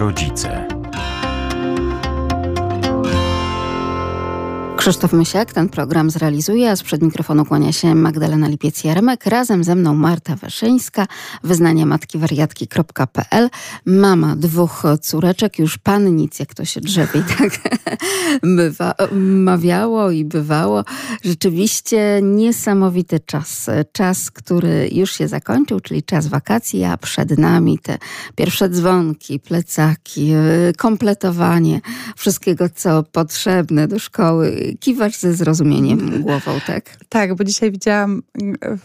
rodzice. Krzysztof Mysiak ten program zrealizuje, a sprzed mikrofonu kłania się Magdalena Lipiec-Jarmek. Razem ze mną Marta Weszyńska, wyznanie matki wariatki.pl. Mama dwóch córeczek, już pan nic, jak to się drzewi, tak bywa, mawiało i bywało. Rzeczywiście niesamowity czas. Czas, który już się zakończył, czyli czas wakacji, a przed nami te pierwsze dzwonki, plecaki, kompletowanie wszystkiego, co potrzebne do szkoły kiwasz ze zrozumieniem głową, tak? Tak, bo dzisiaj widziałam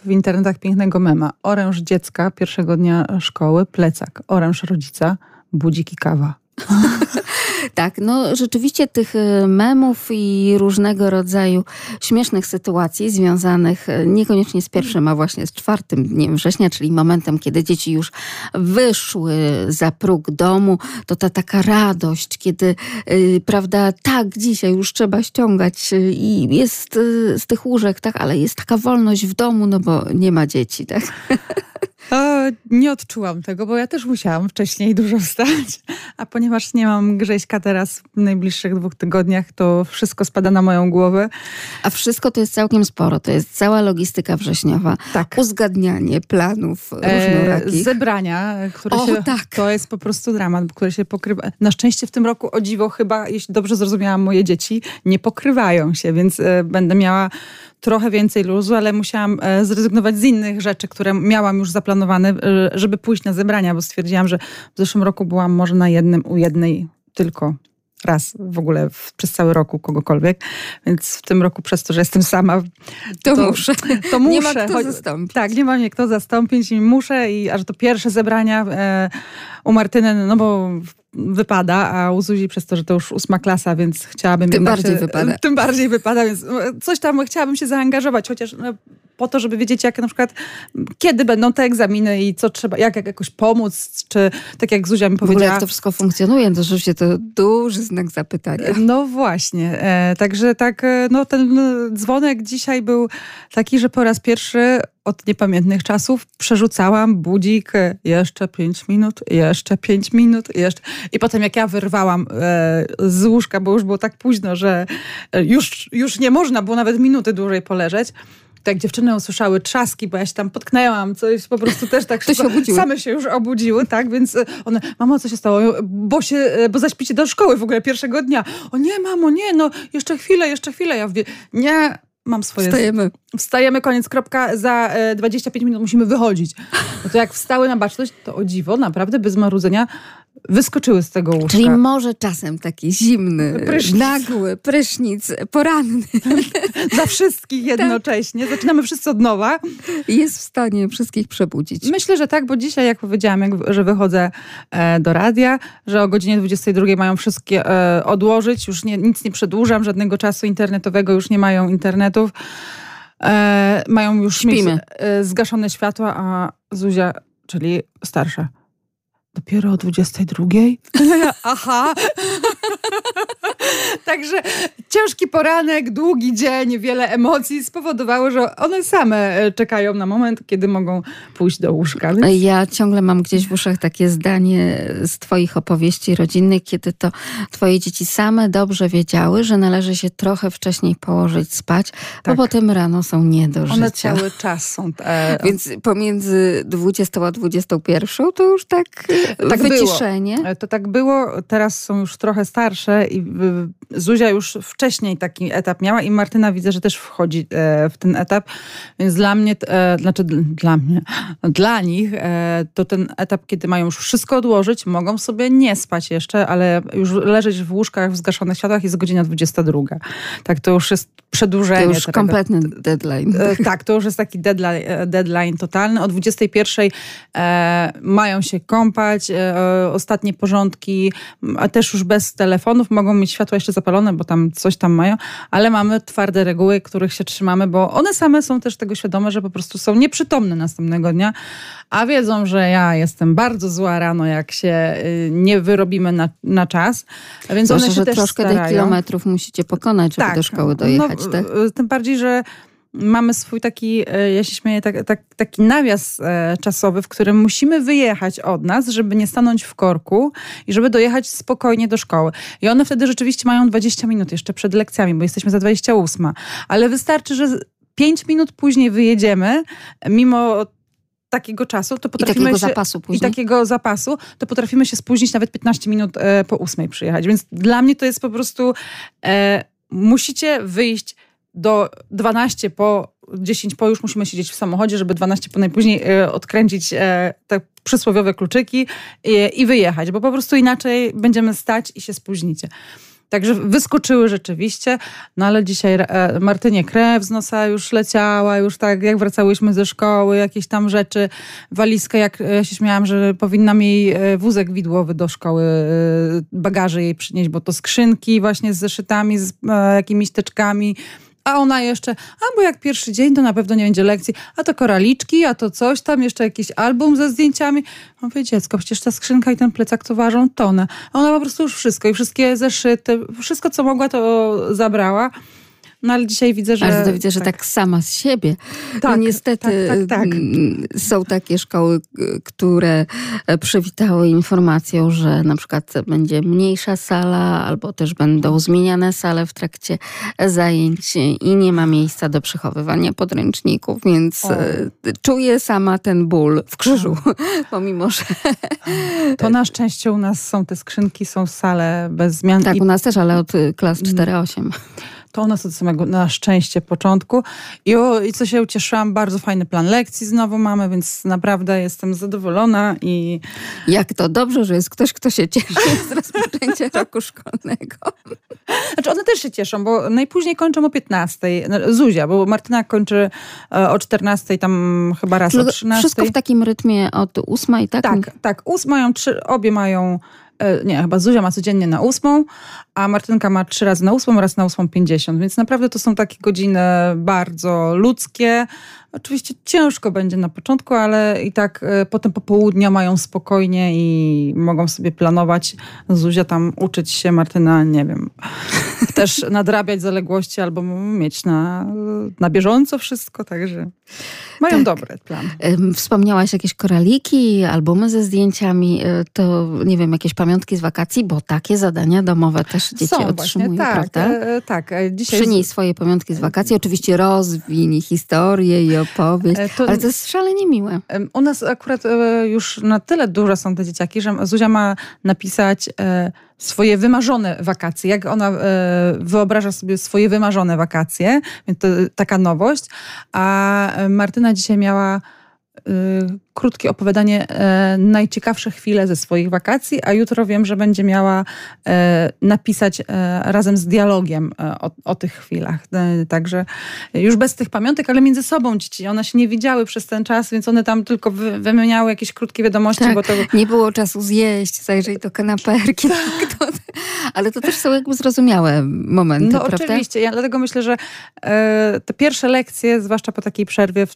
w internetach pięknego mema. Oręż dziecka pierwszego dnia szkoły, plecak. Oręż rodzica, budzik i kawa. tak, no rzeczywiście tych e, memów i różnego rodzaju śmiesznych sytuacji związanych e, niekoniecznie z pierwszym, a właśnie z czwartym dniem września, czyli momentem, kiedy dzieci już wyszły za próg domu, to ta taka radość, kiedy, yy, prawda, tak, dzisiaj już trzeba ściągać i jest yy, z tych łóżek, tak, ale jest taka wolność w domu, no bo nie ma dzieci, tak? Nie odczułam tego, bo ja też musiałam wcześniej dużo wstać, a ponieważ nie mam Grześka teraz w najbliższych dwóch tygodniach, to wszystko spada na moją głowę. A wszystko to jest całkiem sporo. To jest cała logistyka wrześniowa. Tak. Uzgadnianie planów różnorakich. E, zebrania, które o, się... Tak. To jest po prostu dramat, który się pokrywa. Na szczęście w tym roku, o dziwo chyba, jeśli dobrze zrozumiałam, moje dzieci nie pokrywają się, więc e, będę miała trochę więcej luzu, ale musiałam e, zrezygnować z innych rzeczy, które miałam już zaplanowane, e, żeby pójść na zebrania, bo stwierdziłam, że w zeszłym roku byłam może na jednym, u jednej tylko raz w ogóle w, przez cały rok u kogokolwiek, więc w tym roku przez to, że jestem sama, to, to muszę. To muszę. Nie ma kto zastąpić. Tak, nie ma mnie kto zastąpić i muszę i aż to pierwsze zebrania e, u Martyny, no bo wypada, a u Zuzi przez to, że to już ósma klasa, więc chciałabym... Tym bardziej się, wypada. Tym bardziej wypada, więc no, coś tam chciałabym się zaangażować, chociaż no, po to, żeby wiedzieć, jak na przykład, kiedy będą te egzaminy i co trzeba, jak, jak jakoś pomóc, czy tak jak Zuzia mi powiedziała. W ogóle jak to wszystko funkcjonuje, to rzeczywiście to duży znak zapytania. No właśnie, e, także tak, e, no ten dzwonek dzisiaj był taki, że po raz pierwszy od niepamiętnych czasów przerzucałam budzik e, jeszcze pięć minut, jeszcze pięć minut, jeszcze. I potem jak ja wyrwałam e, z łóżka, bo już było tak późno, że e, już, już nie można było nawet minuty dłużej poleżeć, tak dziewczyny usłyszały trzaski, bo ja się tam potknęłam, coś po prostu też tak szybko, się same się już obudziły, tak, więc e, one, mamo, co się stało? Bo się, bo zaśpicie do szkoły w ogóle pierwszego dnia. O nie, mamo, nie, no jeszcze chwilę, jeszcze chwilę. Ja mówię, nie, mam swoje... Wstajemy. Wstajemy, koniec, kropka, za 25 e, minut musimy wychodzić. No to jak wstały na baczność, to o dziwo, naprawdę bez marudzenia wyskoczyły z tego łóżka. Czyli może czasem taki zimny, prysznic. nagły prysznic poranny. Dla wszystkich jednocześnie. Zaczynamy wszyscy od nowa. Jest w stanie wszystkich przebudzić. Myślę, że tak, bo dzisiaj jak powiedziałam, jak, że wychodzę e, do radia, że o godzinie 22 mają wszystkie e, odłożyć, już nie, nic nie przedłużam, żadnego czasu internetowego, już nie mają internetów. E, mają już Śpimy. Mieć, e, zgaszone światła, a Zuzia, czyli starsza, Dopiero o 22? Aha. Także ciężki poranek, długi dzień, wiele emocji spowodowało, że one same e, czekają na moment, kiedy mogą pójść do łóżka. Więc... Ja ciągle mam gdzieś w uszach takie zdanie z twoich opowieści rodzinnych, kiedy to twoje dzieci same dobrze wiedziały, że należy się trochę wcześniej położyć spać, tak. bo potem rano są nie do One cały czas są. E... Więc pomiędzy 20 a 21 to już tak tak wyciszenie. Było. To tak było, teraz są już trochę starsze i Zuzia już wcześniej taki etap miała i Martyna widzę, że też wchodzi e, w ten etap, więc dla mnie, e, znaczy dla mnie, dla nich e, to ten etap, kiedy mają już wszystko odłożyć, mogą sobie nie spać jeszcze, ale już leżeć w łóżkach w zgaszonych światłach jest godzina 22. Tak, to już jest przedłużenie. To już kompletny deadline. Tak, to już jest taki deadline, deadline totalny. O 21 e, mają się kąpać, ostatnie porządki, a też już bez telefonów, mogą mieć światła jeszcze zapalone, bo tam coś tam mają, ale mamy twarde reguły, których się trzymamy, bo one same są też tego świadome, że po prostu są nieprzytomne następnego dnia, a wiedzą, że ja jestem bardzo zła rano, jak się y, nie wyrobimy na, na czas, więc one się że też troszkę starają. tych kilometrów musicie pokonać, żeby tak, do szkoły dojechać, no, tak? Tym bardziej, że mamy swój taki, e, ja się śmieję, tak, tak, taki nawias e, czasowy, w którym musimy wyjechać od nas, żeby nie stanąć w korku i żeby dojechać spokojnie do szkoły. I one wtedy rzeczywiście mają 20 minut jeszcze przed lekcjami, bo jesteśmy za 28. Ale wystarczy, że 5 minut później wyjedziemy, mimo takiego czasu, to potrafimy I takiego się, zapasu później. I takiego zapasu, to potrafimy się spóźnić nawet 15 minut e, po ósmej przyjechać. Więc dla mnie to jest po prostu e, musicie wyjść do 12 po 10 po już musimy siedzieć w samochodzie, żeby 12 po najpóźniej e, odkręcić e, te przysłowiowe kluczyki i, wyjechać, bo po prostu inaczej będziemy stać i się spóźnicie. Także wyskoczyły rzeczywiście, no ale dzisiaj e, Martynie krew z nosa już leciała, już tak jak wracałyśmy ze szkoły, jakieś tam rzeczy, walizkę, jak ja się śmiałam, że powinnam jej wózek widłowy do szkoły, bagaże jej przynieść, bo to skrzynki właśnie z zeszytami, z jakimiś teczkami, a ona jeszcze, a bo jak pierwszy dzień, to na pewno nie będzie lekcji, a to koraliczki, a to coś tam, jeszcze jakiś album ze zdjęciami. Mówię, dziecko, przecież ta skrzynka i ten plecak to ważą tonę. A ona po prostu już wszystko i wszystkie zeszyty, wszystko co mogła to zabrała. No ale dzisiaj widzę, że... To widzę, że tak, tak sama z siebie. No, tak, niestety tak, tak, tak. są takie szkoły, które przywitały informacją, że na przykład będzie mniejsza sala, albo też będą zmieniane sale w trakcie zajęć i nie ma miejsca do przechowywania podręczników, więc o. E, czuję sama ten ból w krzyżu, pomimo, że... To na szczęście u nas są te skrzynki, są sale bez zmian. Tak, i... u nas też, ale od klas 4-8 to u nas od samego na szczęście początku. I, o, I co się ucieszyłam, bardzo fajny plan lekcji znowu mamy, więc naprawdę jestem zadowolona i... Jak to dobrze, że jest ktoś, kto się cieszy z rozpoczęcia roku szkolnego. Znaczy one też się cieszą, bo najpóźniej kończą o 15. No, Zuzia, bo Martyna kończy e, o 14, tam chyba raz o 13. Wszystko w takim rytmie od 8, tak? Tak, tak. Ós mają trzy, obie mają nie, chyba Zuzia ma codziennie na ósmą, a Martynka ma trzy razy na ósmą oraz na ósmą pięćdziesiąt, więc naprawdę to są takie godziny bardzo ludzkie. Oczywiście ciężko będzie na początku, ale i tak e, potem popołudnia mają spokojnie i mogą sobie planować. Zuzia tam uczyć się, Martyna, nie wiem, też nadrabiać zaległości albo mieć na, na bieżąco wszystko, także mają tak. dobry plan. Wspomniałaś jakieś koraliki, albumy ze zdjęciami, e, to nie wiem, jakieś pamiątki z wakacji, bo takie zadania domowe też dzieci Są otrzymują, właśnie, tak, prawda? E, tak. Dzisiaj Przynieś swoje pamiątki z wakacji, oczywiście rozwin historię i opowieść, e, to, ale to jest szalenie miłe. U nas akurat już na tyle duże są te dzieciaki, że Zuzia ma napisać swoje wymarzone wakacje, jak ona e, wyobraża sobie swoje wymarzone wakacje, więc to taka nowość. A Martyna dzisiaj miała krótkie opowiadanie e, najciekawsze chwile ze swoich wakacji, a jutro wiem, że będzie miała e, napisać e, razem z dialogiem o, o, tych chwilach. Także już bez tych pamiątek, ale między sobą dzieci. One się nie widziały przez ten czas, więc one tam tylko wy, wymieniały jakieś krótkie wiadomości. Tak, bo to... Nie było czasu zjeść, zajrzeć do kanaperki. Tak. To, ale to też są jakby zrozumiałe momenty, no, prawda? oczywiście. Ja dlatego myślę, że te pierwsze lekcje, zwłaszcza po takiej przerwie w,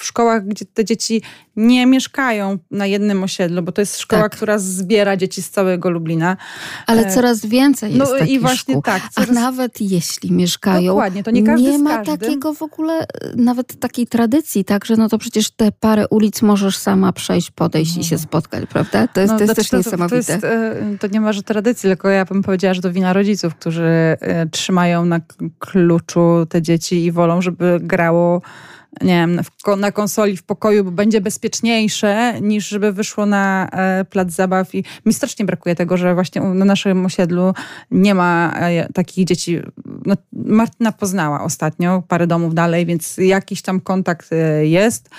w szkołach, gdzie te dzieci nie mieszkają na jednym osiedlu, bo to jest szkoła, tak. która zbiera dzieci z całego Lublina. Ale e, coraz więcej jest no, takich i właśnie szkół. tak. Coraz... A nawet jeśli mieszkają, Dokładnie, to nie, każdy nie ma takiego w ogóle, nawet takiej tradycji, tak, że no to przecież te parę ulic możesz sama przejść, podejść no. i się mhm. spotkać, prawda? To jest, no, to jest znaczy, też to, niesamowite. To, jest, e, to nie ma, że tradycji, tylko ja bym powiedziała, że to wina rodziców, którzy e, trzymają na kluczu te dzieci i wolą, żeby grało nie wiem, na konsoli w pokoju, bo będzie bezpieczniejsze, niż żeby wyszło na e, plac zabaw. I mi strasznie brakuje tego, że właśnie na naszym osiedlu nie ma e, takich dzieci. No, Martyna poznała ostatnio parę domów dalej, więc jakiś tam kontakt e, jest.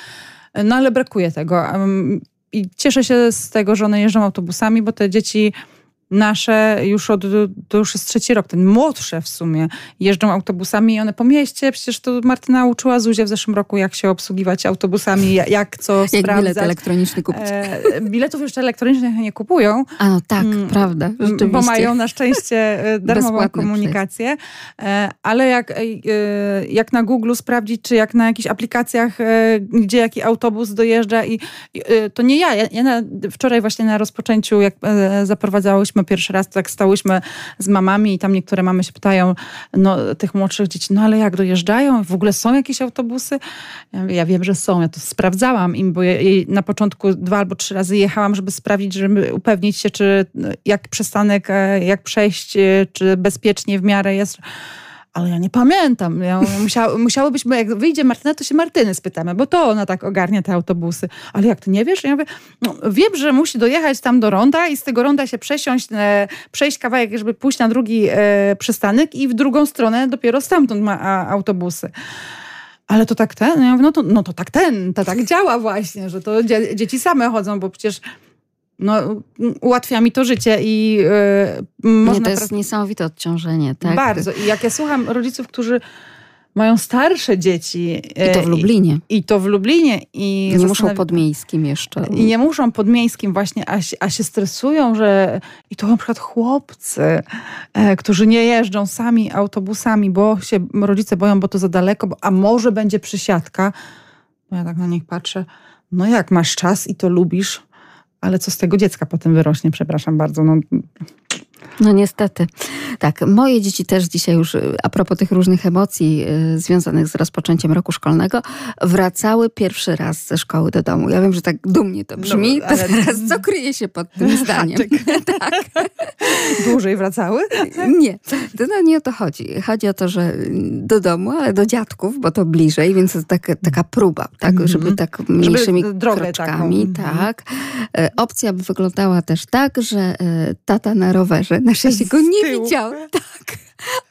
No ale brakuje tego. I cieszę się z tego, że one jeżdżą autobusami, bo te dzieci nasze już od, to już jest trzeci rok, ten młodsze w sumie, jeżdżą autobusami i one po mieście, przecież to Martyna uczyła Zuzię w zeszłym roku, jak się obsługiwać autobusami, jak co jak sprawdzać. bilet elektroniczny kupić. E, biletów jeszcze elektronicznych nie kupują. A no tak, mm, prawda, rzeczywiście. Bo mają na szczęście e, darmową komunikację, e, ale jak, e, jak na Google sprawdzić, czy jak na jakichś aplikacjach, gdzie jaki autobus dojeżdża i to nie ja, ja, ja na, wczoraj właśnie na rozpoczęciu, jak zaprowadzałyśmy jechaliśmy pierwszy raz, tak stałyśmy z mamami i tam niektóre mamy się pytają, no tych młodszych dzieci, no ale jak dojeżdżają? W ogóle są jakieś autobusy? Ja, ja wiem, że są, ja to sprawdzałam im, bo ja, na początku dwa albo trzy razy jechałam, żeby sprawdzić, żeby upewnić się, czy jak przystanek, e, jak przejść, e, czy bezpiecznie w miarę jest ale ja nie pamiętam. Ja musiały, musiałybyśmy, jak wyjdzie Martyna, to się Martyny spytamy, bo to ona tak ogarnia te autobusy. Ale jak ty nie wiesz? Ja mówię, no, wiem, że musi dojechać tam do ronda i z tego ronda się przesiąść, e, przejść kawałek, żeby pójść na drugi e, przystanek i w drugą stronę dopiero stamtąd ma a, autobusy. Ale to tak ten? Ja mówię, no, to, no to tak ten, to tak działa właśnie, że to dzie dzieci same chodzą, bo przecież no, ułatwia mi to życie i yy, można... Nie, to jest niesamowite odciążenie, tak? Bardzo. I jak ja słucham rodziców, którzy mają starsze dzieci. I to w Lublinie. I, i to w Lublinie. I nie muszą podmiejskim jeszcze. I nie muszą podmiejskim właśnie, a, a się stresują, że i to na przykład chłopcy, e, którzy nie jeżdżą sami autobusami, bo się rodzice boją, bo to za daleko, bo, a może będzie przysiadka. No ja tak na nich patrzę. No jak masz czas i to lubisz, ale co z tego dziecka potem wyrośnie, przepraszam bardzo. No, no niestety. Tak, moje dzieci też dzisiaj już, a propos tych różnych emocji y, związanych z rozpoczęciem roku szkolnego, wracały pierwszy raz ze szkoły do domu. Ja wiem, że tak dumnie to brzmi, no, ale... to teraz co kryje się pod tym zdaniem? tak. Dłużej wracały? Nie, to no, nie o to chodzi. Chodzi o to, że do domu, ale do dziadków, bo to bliżej, więc to taka, taka próba, tak, mm -hmm. żeby tak mniejszymi żeby kroczkami, taką. tak. E, opcja by wyglądała też tak, że e, tata na rowerze na szczęście go nie widział. Tak.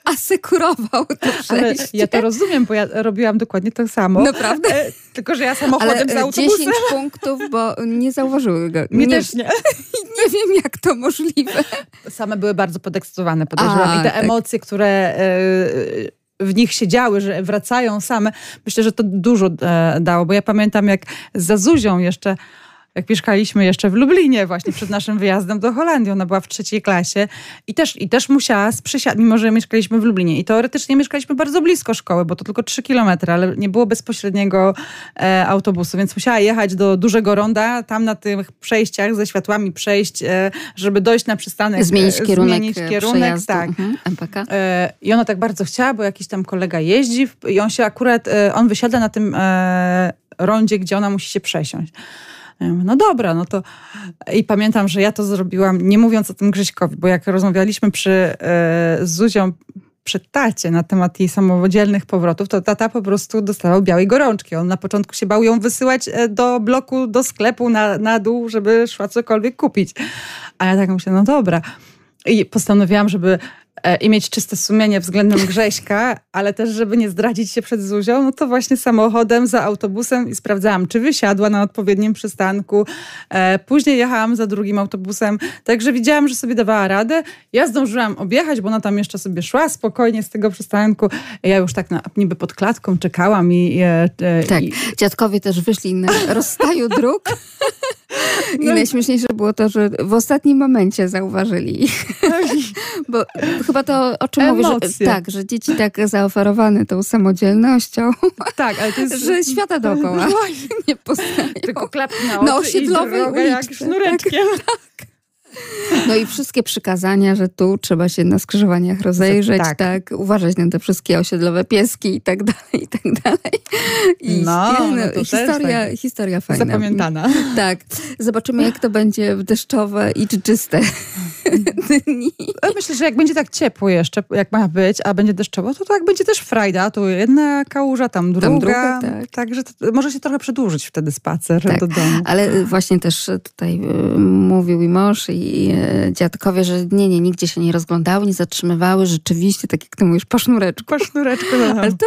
Asekurował to przejście. Ale ja to rozumiem, bo ja robiłam dokładnie to samo. Naprawdę? E, tylko, że ja samochodem Ale z autobusem. 10 punktów, bo nie zauważyły go. Nie, też nie. Nie wiem, jak to możliwe. Same były bardzo podekscytowane, podejrzewam. I te tak. emocje, które e, w nich siedziały, że wracają same, myślę, że to dużo e, dało, bo ja pamiętam, jak za Zuzią jeszcze jak mieszkaliśmy jeszcze w Lublinie właśnie przed naszym wyjazdem do Holandii. Ona była w trzeciej klasie i też, i też musiała z mimo że mieszkaliśmy w Lublinie. I teoretycznie mieszkaliśmy bardzo blisko szkoły, bo to tylko trzy kilometry, ale nie było bezpośredniego e, autobusu, więc musiała jechać do dużego ronda, tam na tych przejściach ze światłami przejść, e, żeby dojść na przystanek. Zmienić e, kierunek, zmienić kierunek tak. Mhm, MPK. E, I ona tak bardzo chciała, bo jakiś tam kolega jeździ i on się akurat, e, on wysiada na tym e, rondzie, gdzie ona musi się przesiąść. No dobra, no to i pamiętam, że ja to zrobiłam, nie mówiąc o tym Grześkowi, bo jak rozmawialiśmy przy, e, z Zuzią przy tacie na temat jej samodzielnych powrotów, to tata po prostu dostawał białej gorączki. On na początku się bał ją wysyłać e, do bloku, do sklepu na, na dół, żeby szła cokolwiek kupić. A ja tak myślę, no dobra. I postanowiłam, żeby i mieć czyste sumienie względem Grześka, ale też, żeby nie zdradzić się przed Zuzią, no to właśnie samochodem za autobusem i sprawdzałam, czy wysiadła na odpowiednim przystanku. E, później jechałam za drugim autobusem, także widziałam, że sobie dawała radę. Ja zdążyłam objechać, bo ona tam jeszcze sobie szła spokojnie z tego przystanku. Ja już tak na, niby pod klatką czekałam i... E, tak, i... dziadkowie też wyszli na rozstaju dróg. I no. najśmieszniejsze było to, że w ostatnim momencie zauważyli Bo chyba to, o czym Emocje. mówisz, że, tak, że dzieci tak zaoferowane tą samodzielnością, tak, ale to jest, że świata dookoła nie poznają. Tylko klapki na oczy na osiedlowej uliczce. jak sznureczkiem. Tak, tak. No i wszystkie przykazania, że tu trzeba się na skrzyżowaniach rozejrzeć, tak. tak, uważać na te wszystkie osiedlowe pieski i tak dalej, i tak dalej. I no, no, historia, tak. historia fajna. Zapamiętana. Tak. Zobaczymy, jak to będzie w deszczowe i czyste dni. Myślę, że jak będzie tak ciepło jeszcze, jak ma być, a będzie deszczowo, to tak będzie też frajda. Tu jedna kałuża, tam druga. Tam druga tak. Także to, może się trochę przedłużyć wtedy spacer tak. do domu. Ale właśnie też tutaj y, mówił i mąż i y, dziadkowie, że nie, nie, nigdzie się nie rozglądały, nie zatrzymywały. Rzeczywiście, tak jak ty mówisz, po sznureczku. Po sznureczku, no. Ale to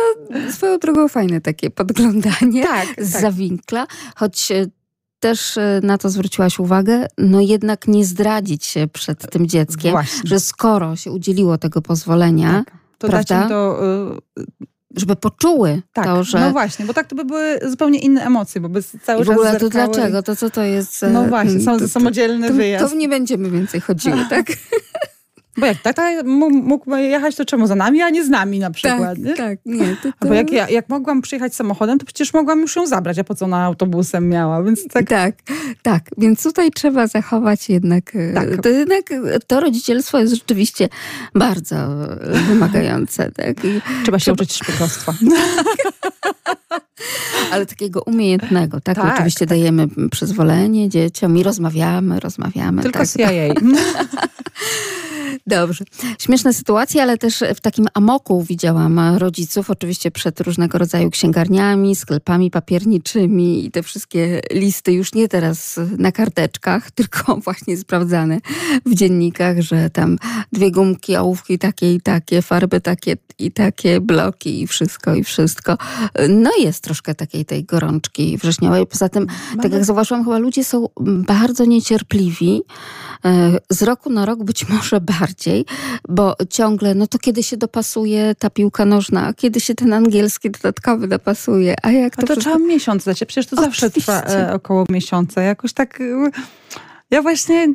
swoją drogą fajne takie podglądanie tak, z tak. zawinkla, choć y, też e, na to zwróciłaś uwagę, no jednak nie zdradzić się przed tym dzieckiem, Właśnie. że skoro się udzieliło tego pozwolenia, tak, to prawda? to y żeby poczuły tak, to, że... no właśnie, bo tak to by były zupełnie inne emocje, bo by cały I w ogóle to dlaczego? To co to jest? No właśnie, to, samodzielny to, wyjazd. To nie będziemy więcej chodziły, tak? Bo jak tata mógł jechać, to czemu za nami, a nie z nami na przykład, tak, nie? Tak, nie. To, to... Bo jak, ja, jak mogłam przyjechać samochodem, to przecież mogłam już ją zabrać, a po co ona autobusem miała, więc tak... Tak, tak. Więc tutaj trzeba zachować jednak... E, tak. To, jednak to rodzicielstwo jest rzeczywiście bardzo wymagające. Tak? I trzeba się trzeba... uczyć szpiegostwa. Ale takiego umiejętnego, tak? tak? Oczywiście dajemy przyzwolenie dzieciom i rozmawiamy, rozmawiamy. Tylko tak, z CIA. Dobrze. Śmieszne sytuacje, ale też w takim amoku widziałam rodziców, oczywiście przed różnego rodzaju księgarniami, sklepami papierniczymi i te wszystkie listy już nie teraz na karteczkach, tylko właśnie sprawdzane w dziennikach, że tam dwie gumki, ołówki takie i takie, farby takie i takie, bloki i wszystko i wszystko. No jest troszkę takiej tej gorączki wrześniowej. Poza tym, tak jak zauważyłam, chyba ludzie są bardzo niecierpliwi. E, z roku na rok być może bardziej, bo ciągle, no to kiedy się dopasuje ta piłka nożna, kiedy się ten angielski dodatkowy dopasuje, a jak to... A to wszystko... trzeba miesiąc dać, przecież to Oczywiście. zawsze trwa e, około miesiąca. Jakoś tak... E, ja właśnie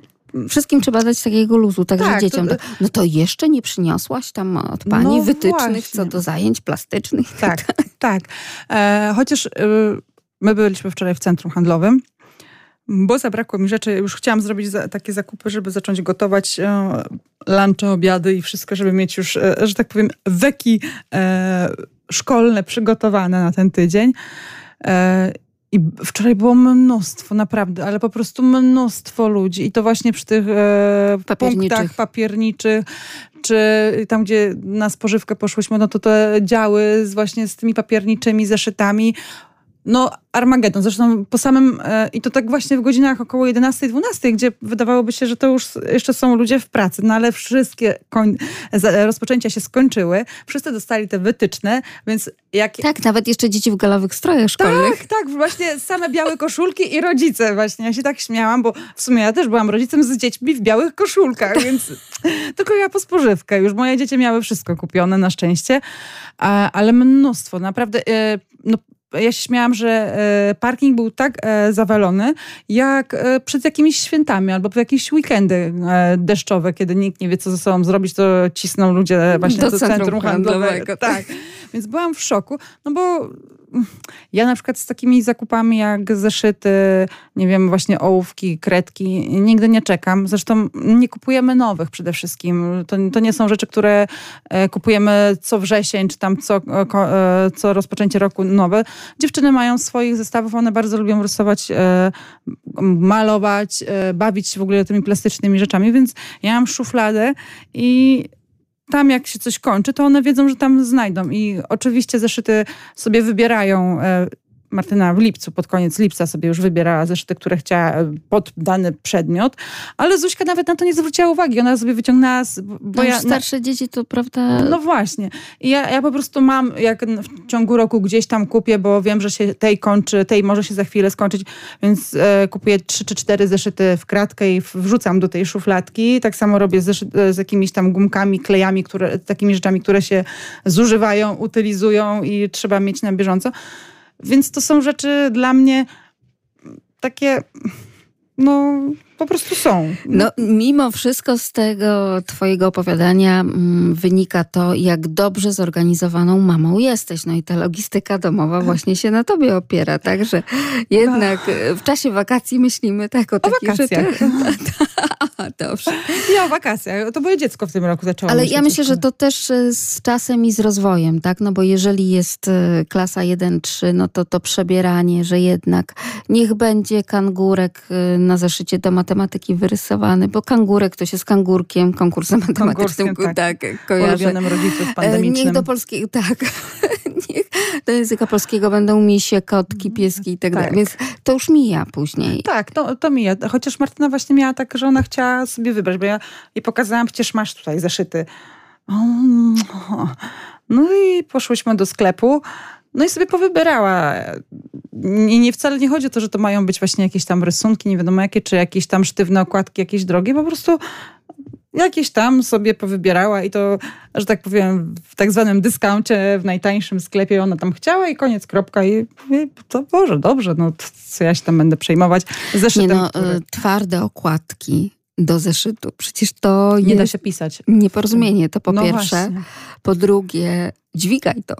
Wszystkim trzeba dać takiego luzu, także tak, dzieciom. To, no to jeszcze nie przyniosłaś tam od pani no wytycznych właśnie. co do zajęć plastycznych? Tak, tak. E, chociaż e, my byliśmy wczoraj w centrum handlowym bo zabrakło mi rzeczy. Już chciałam zrobić za, takie zakupy, żeby zacząć gotować e, lunche, obiady i wszystko, żeby mieć już, e, że tak powiem, weki e, szkolne przygotowane na ten tydzień. E, I wczoraj było mnóstwo, naprawdę, ale po prostu mnóstwo ludzi. I to właśnie przy tych e, punktach papierniczych, czy tam, gdzie na spożywkę poszłyśmy, no to te działy z, właśnie z tymi papierniczymi zeszytami no, Armagedon. Zresztą po samym, e, i to tak właśnie w godzinach około 11-12, gdzie wydawałoby się, że to już jeszcze są ludzie w pracy, no ale wszystkie koń, rozpoczęcia się skończyły, wszyscy dostali te wytyczne, więc jak... Tak, nawet jeszcze dzieci w galowych strojach szkolnych. Tak, tak, właśnie same białe koszulki i rodzice właśnie. Ja się tak śmiałam, bo w sumie ja też byłam rodzicem z dziećmi w białych koszulkach, tak. więc tylko ja po spożywkę. Już moje dzieci miały wszystko kupione na szczęście, ale mnóstwo, naprawdę, e, ja się śmiałam, że e, parking był tak e, zawalony, jak e, przed jakimiś świętami albo w jakieś weekendy deszczowe, kiedy nikt nie wie, co ze sobą zrobić, to cisną ludzie właśnie do, do centrum, centrum handlowego. handlowego. Tak. Więc byłam w szoku, no bo ja na przykład z takimi zakupami jak zeszyty, nie wiem, właśnie ołówki, kredki, nigdy nie czekam. Zresztą nie kupujemy nowych przede wszystkim. To, to nie są rzeczy, które e, kupujemy co wrzesień, czy tam co, e, co rozpoczęcie roku nowe. Dziewczyny mają swoich zestawów, one bardzo lubią rysować, e, malować, bawić się w ogóle tymi plastycznymi rzeczami, więc ja mam szufladę i tam jak się coś kończy, to one wiedzą, że tam znajdą. I oczywiście zeszyty sobie wybierają e, Martyna w lipcu, pod koniec lipca sobie już wybierała zeszyty, które chciała e, pod dany przedmiot, ale Zuśka nawet na to nie zwróciła uwagi. Ona sobie wyciągnęła... Bo no ja, starsze dzieci to, prawda... No właśnie. I ja, ja po prostu mam, jak w ciągu roku gdzieś tam kupię, bo wiem, że się tej kończy, tej może się za chwilę skończyć, więc e, kupuję trzy czy cztery zeszyty w kratkę i wrzucam do tej szufladki. Tak samo robię z, z jakimiś tam gumkami, klejami, które, takimi rzeczami, które się zużywają, utylizują i trzeba mieć na bieżąco. Więc to są rzeczy dla mnie takie, no po prostu są. No, mimo wszystko z tego twojego opowiadania mm, wynika to, jak dobrze zorganizowaną mamą jesteś. No i ta logistyka domowa właśnie się na tobie opiera. Także jednak w czasie wakacji myślimy tak o, o takich wakacjach. rzeczach. Dobrze. Ja o wakacjach. To moje dziecko w tym roku zaczęło. Ale ja myślę, że to też e, z czasem i z rozwojem, tak? No bo jeżeli jest e, klasa 1-3, no to to przebieranie, że jednak niech będzie kangurek e, na zeszycie do matematyki wyrysowany, bo kangurek to się z kangurkiem, konkursem matematycznym, tak, tak. Ulubionym rodziców pandemicznym. Niech do polskiego, tak. niech do języka polskiego będą misie, kotki, pieski i tak, tak. dalej. Więc to już mija później. Tak, to, to mija. Chociaż Martyna właśnie miała tak, że ona chciała sobie wybrać, bo ja jej pokazałam, przecież masz tutaj zaszyty. No i poszłyśmy do sklepu. No i sobie powybierała. I nie wcale nie chodzi o to, że to mają być właśnie jakieś tam rysunki, nie wiadomo jakie, czy jakieś tam sztywne okładki, jakieś drogie. Po prostu jakieś tam sobie powybierała i to, że tak powiem, w tak zwanym dyskoncie, w najtańszym sklepie ona tam chciała i koniec, kropka. I, i to Boże, dobrze, no co ja się tam będę przejmować. Zeszytem, nie no, który... twarde okładki do zeszytu. Przecież to nie da się pisać. Nieporozumienie, to po no pierwsze. Właśnie. Po drugie, dźwigaj to.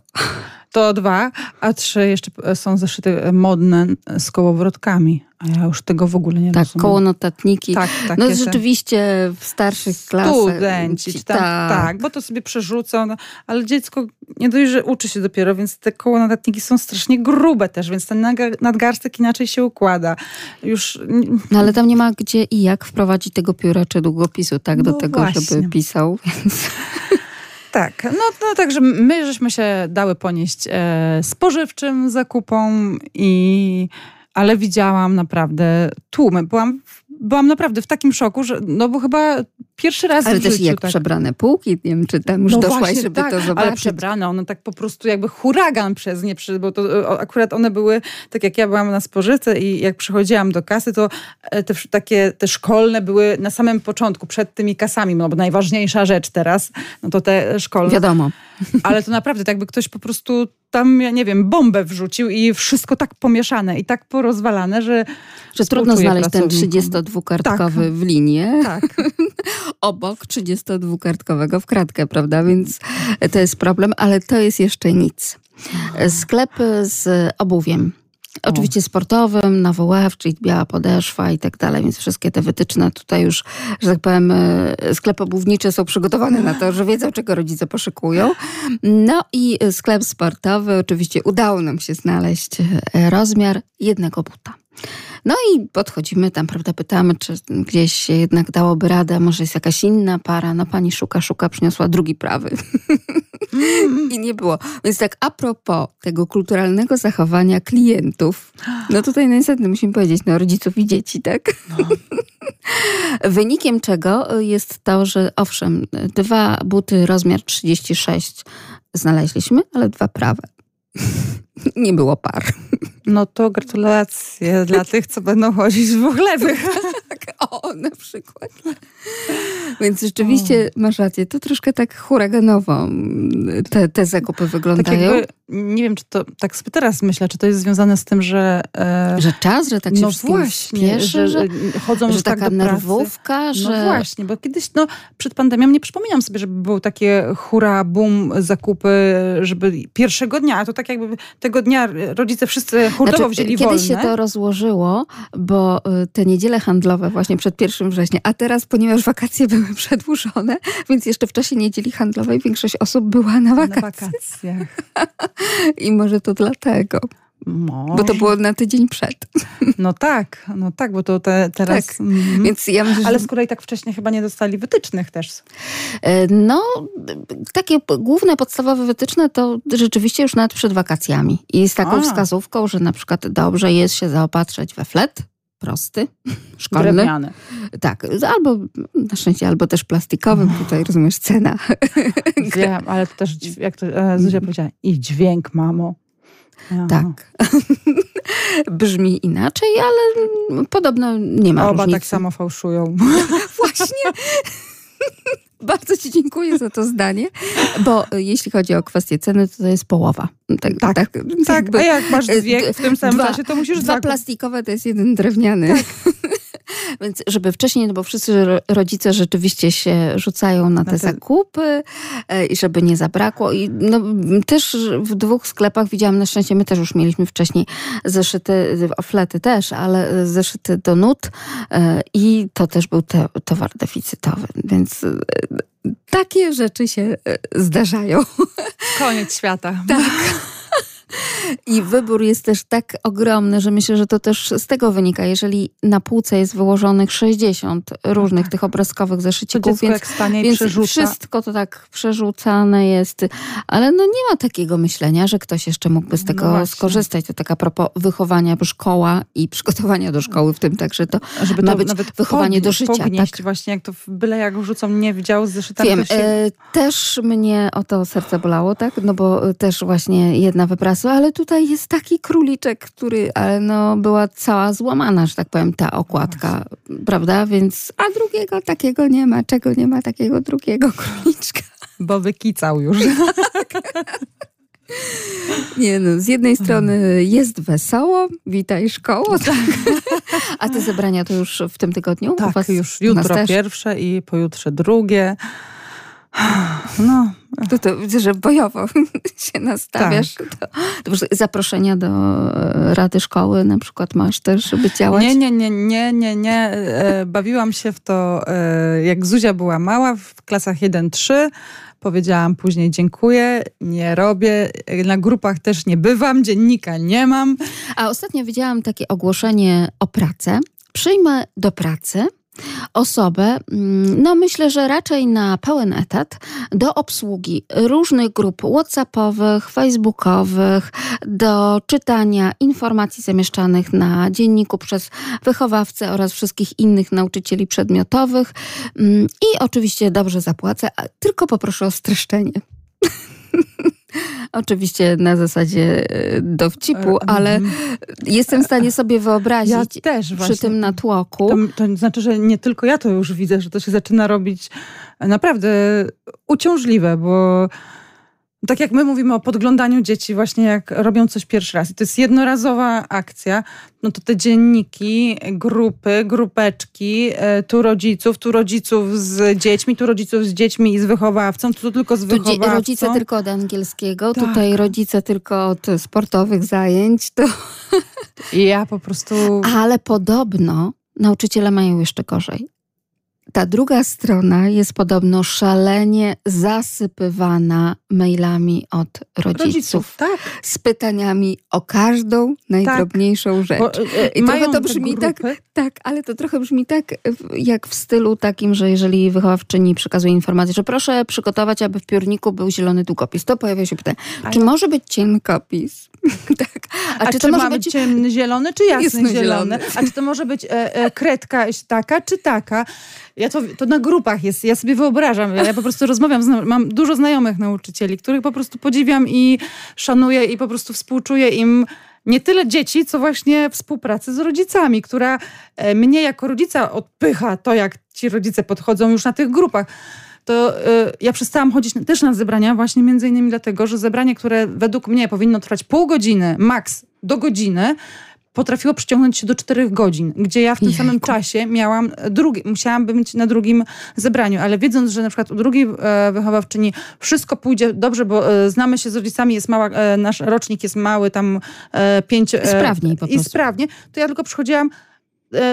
To dwa, a trzy jeszcze są zeszyty modne z kołowrotkami. A ja już tego w ogóle nie tak, rozumiem. koło notatniki. Tak, tak. No rzeczywiście w starszych klasach. Studenci. Tam, tak. tak, bo to sobie przerzucą. No, ale dziecko nie dość, że uczy się dopiero, więc te koło notatniki są strasznie grube też, więc ten nadgarstek inaczej się układa. Już... No ale tam nie ma gdzie i jak wprowadzić tego pióra czy długopisu, tak, do no tego, właśnie. żeby pisał. Więc... Tak, no, no także my żeśmy się dały ponieść e, spożywczym zakupom i ale widziałam naprawdę tłumy. Byłam byłam naprawdę w takim szoku, że no bo chyba pierwszy raz Ale w też życiu, jak tak. przebrane półki, nie wiem, czy tam już no doszłaś, właśnie, żeby tak, to zobaczyć. Ale przebrane, one tak po prostu jakby huragan przez nie, bo to akurat one były, tak jak ja byłam na spożywce i jak przychodziłam do kasy, to e, te takie, te szkolne były na samym początku, przed tymi kasami, no bo najważniejsza rzecz teraz, no to te szkolne. Wiadomo. Ale to naprawdę, tak jakby ktoś po prostu tam, ja nie wiem, bombę wrzucił i wszystko tak pomieszane i tak porozwalane, że Że trudno znaleźć ten 32-kartkowy tak. w linie. Tak. Obok 32-kartkowego w kratkę, prawda? Więc to jest problem, ale to jest jeszcze nic. Sklep z obuwiem. Oczywiście sportowym, na czyli biała podeszwa i tak dalej, więc wszystkie te wytyczne tutaj już, że tak powiem, e, sklepy obuwnicze są przygotowane na to, że wiedzą, czego rodzice poszykują. No i sklep sportowy, oczywiście udało nam się znaleźć e, rozmiar jednego buta. No i podchodzimy tam, prawda, pytamy, czy gdzieś się jednak dałoby radę, może jest jakaś inna para. No pani szuka, szuka, przyniosła drugi prawy. I nie było. Więc tak a propos tego kulturalnego zachowania klientów, no tutaj niestety musimy powiedzieć, no rodziców i dzieci, tak? No. Wynikiem czego jest to, że owszem, dwa buty rozmiar 36 znaleźliśmy, ale dwa prawe. Nie było par. No to gratulacje dla tych, co będą chodzić w dwóch lewych. tak, o, na przykład. Więc rzeczywiście o. masz rację, to troszkę tak huraganowo te, te zakupy wyglądają. Tak jakby, nie wiem, czy to, tak sobie teraz myślę, czy to jest związane z tym, że... E, że czas, że tak się no właśnie, spieszy, że, że chodzą że tak taka nerwówka, że... No właśnie, bo kiedyś, no przed pandemią nie przypominam sobie, żeby były takie hura, boom, zakupy, żeby pierwszego dnia, to tak jakby tego dnia rodzice wszyscy hurtowo znaczy, wzięli Kiedyś wolne. się to rozłożyło, bo y, te niedziele handlowe właśnie przed 1 września, a teraz, ponieważ wakacje były przedłużone, więc jeszcze w czasie niedzieli handlowej większość osób była na wakacjach. Na wakacjach. I może to dlatego. Może. Bo to było na tydzień przed. No tak, no tak, bo to te, teraz... Tak. Mm, Więc ja myślę, Ale z kolei tak wcześnie chyba nie dostali wytycznych też. E, no, takie główne, podstawowe wytyczne to rzeczywiście już nawet przed wakacjami. I z taką A. wskazówką, że na przykład dobrze jest się zaopatrzeć we flet, prosty, szkolny. Drewniany. Tak, albo na szczęście, albo też plastikowym, tutaj rozumiesz, cena. Wiem, ale to też, jak to e, Zuzia powiedziała, i dźwięk, mamo. Aha. Tak. Brzmi inaczej, ale podobno nie ma Oba różnicy. tak samo fałszują. Właśnie. Bardzo Ci dziękuję za to zdanie, bo jeśli chodzi o kwestię ceny, to to jest połowa. Tak, tak, tak, tak jakby, a jak masz dwie w tym samym dwa, czasie, to musisz... Dwa plastikowe to jest jeden drewniany. Tak. Więc żeby wcześniej, no bo wszyscy rodzice rzeczywiście się rzucają na te, na te... zakupy e, i żeby nie zabrakło. I no, też w dwóch sklepach widziałam, na szczęście my też już mieliśmy wcześniej zeszyty, oflety też, ale zeszyty do nut e, i to też był te, towar deficytowy. Więc e, takie rzeczy się zdarzają. Koniec świata. Tak. I wybór jest też tak ogromny, że myślę, że to też z tego wynika. Jeżeli na półce jest wyłożonych 60 różnych tak. tych obrazkowych zeszycików, więc, więc wszystko to tak przerzucane jest. Ale no nie ma takiego myślenia, że ktoś jeszcze mógłby z no tego no skorzystać. To tak a propos wychowania szkoła i przygotowania do szkoły w tym także to Żeby ma to być nawet wychowanie do życia. Pognieść tak. właśnie, jak to byle jak rzucą nie widział z zeszytami. Wiem, się... e, też mnie o to serce bolało, tak? No bo też właśnie jedna wyprasa, ale tutaj jest taki króliczek, który, ale no, była cała złamana, że tak powiem, ta okładka, prawda? Więc, a drugiego takiego nie ma. Czego nie ma takiego drugiego króliczka? Bo wykicał już. Nie no, z jednej strony jest wesoło, witaj szkoło, tak. A te zebrania to już w tym tygodniu? Tak, już jutro pierwsze i pojutrze drugie. No. To, to widzę, że bojowo się nastawiasz. Tak. To, to zaproszenia do e, Rady Szkoły na przykład masz też, żeby działać? Nie, nie, nie, nie, nie, nie. E, bawiłam się w to, e, jak Zuzia była mała, w klasach 1-3. Powiedziałam później dziękuję, nie robię, na grupach też nie bywam, dziennika nie mam. A ostatnio widziałam takie ogłoszenie o pracę. Przyjmę do pracy osobę, mm, no myślę, że raczej na pełen etat, do obsługi różnych grup WhatsAppowych, Facebookowych, do czytania informacji zamieszczanych na dzienniku przez wychowawcę oraz wszystkich innych nauczycieli przedmiotowych mm, i oczywiście dobrze zapłacę, tylko poproszę o streszczenie. Oczywiście na zasadzie e, dowcipu, e, ale mhm. jestem w stanie sobie wyobrazić ja też przy tym natłoku. To, to znaczy, że nie tylko ja to już widzę, że to się zaczyna robić naprawdę uciążliwe, bo tak jak my mówimy o podglądaniu dzieci, właśnie jak robią coś pierwszy raz, i to jest jednorazowa akcja, no to te dzienniki, grupy, grupeczki, e, tu rodziców, tu rodziców z dziećmi, tu rodziców z dziećmi i z wychowawcą, tu tylko z wychowawcą. Tu rodzice tylko od angielskiego, tak. tutaj rodzice tylko od sportowych zajęć. To... Ja po prostu... Ale podobno nauczyciele mają jeszcze gorzej ta druga strona jest podobno szalenie zasypywana mailami od rodziców. rodziców tak. Z pytaniami o każdą najdrobniejszą tak. rzecz. Bo, e, I trochę to brzmi tak, tak, ale to trochę brzmi tak, jak w stylu takim, że jeżeli wychowawczyni przekazuje informację, że proszę przygotować, aby w piórniku był zielony długopis, to pojawia się pytanie, czy może być cienkopis? tak. A, A czy, to może być ciemny zielony, czy jasny, jasny zielony? A czy to może być e, e, kredka taka, czy taka? Ja to, to na grupach jest, ja sobie wyobrażam, ja po prostu rozmawiam, z, mam dużo znajomych nauczycieli, których po prostu podziwiam i szanuję i po prostu współczuję im nie tyle dzieci, co właśnie współpracy z rodzicami, która e, mnie jako rodzica odpycha to, jak ci rodzice podchodzą już na tych grupach. To y, ja przestałam chodzić też na zebrania właśnie między innymi dlatego, że zebranie, które według mnie powinno trwać pół godziny, maks do godziny, potrafiło przyciągnąć się do czterech godzin, gdzie ja w tym Jejku. samym czasie miałam drugi, musiałam być na drugim zebraniu, ale wiedząc, że na przykład u drugiej e, wychowawczyni wszystko pójdzie dobrze, bo e, znamy się z rodzicami, jest mała, e, nasz rocznik jest mały, tam pięć... Sprawniej po prostu. I sprawnie, to ja tylko przychodziłam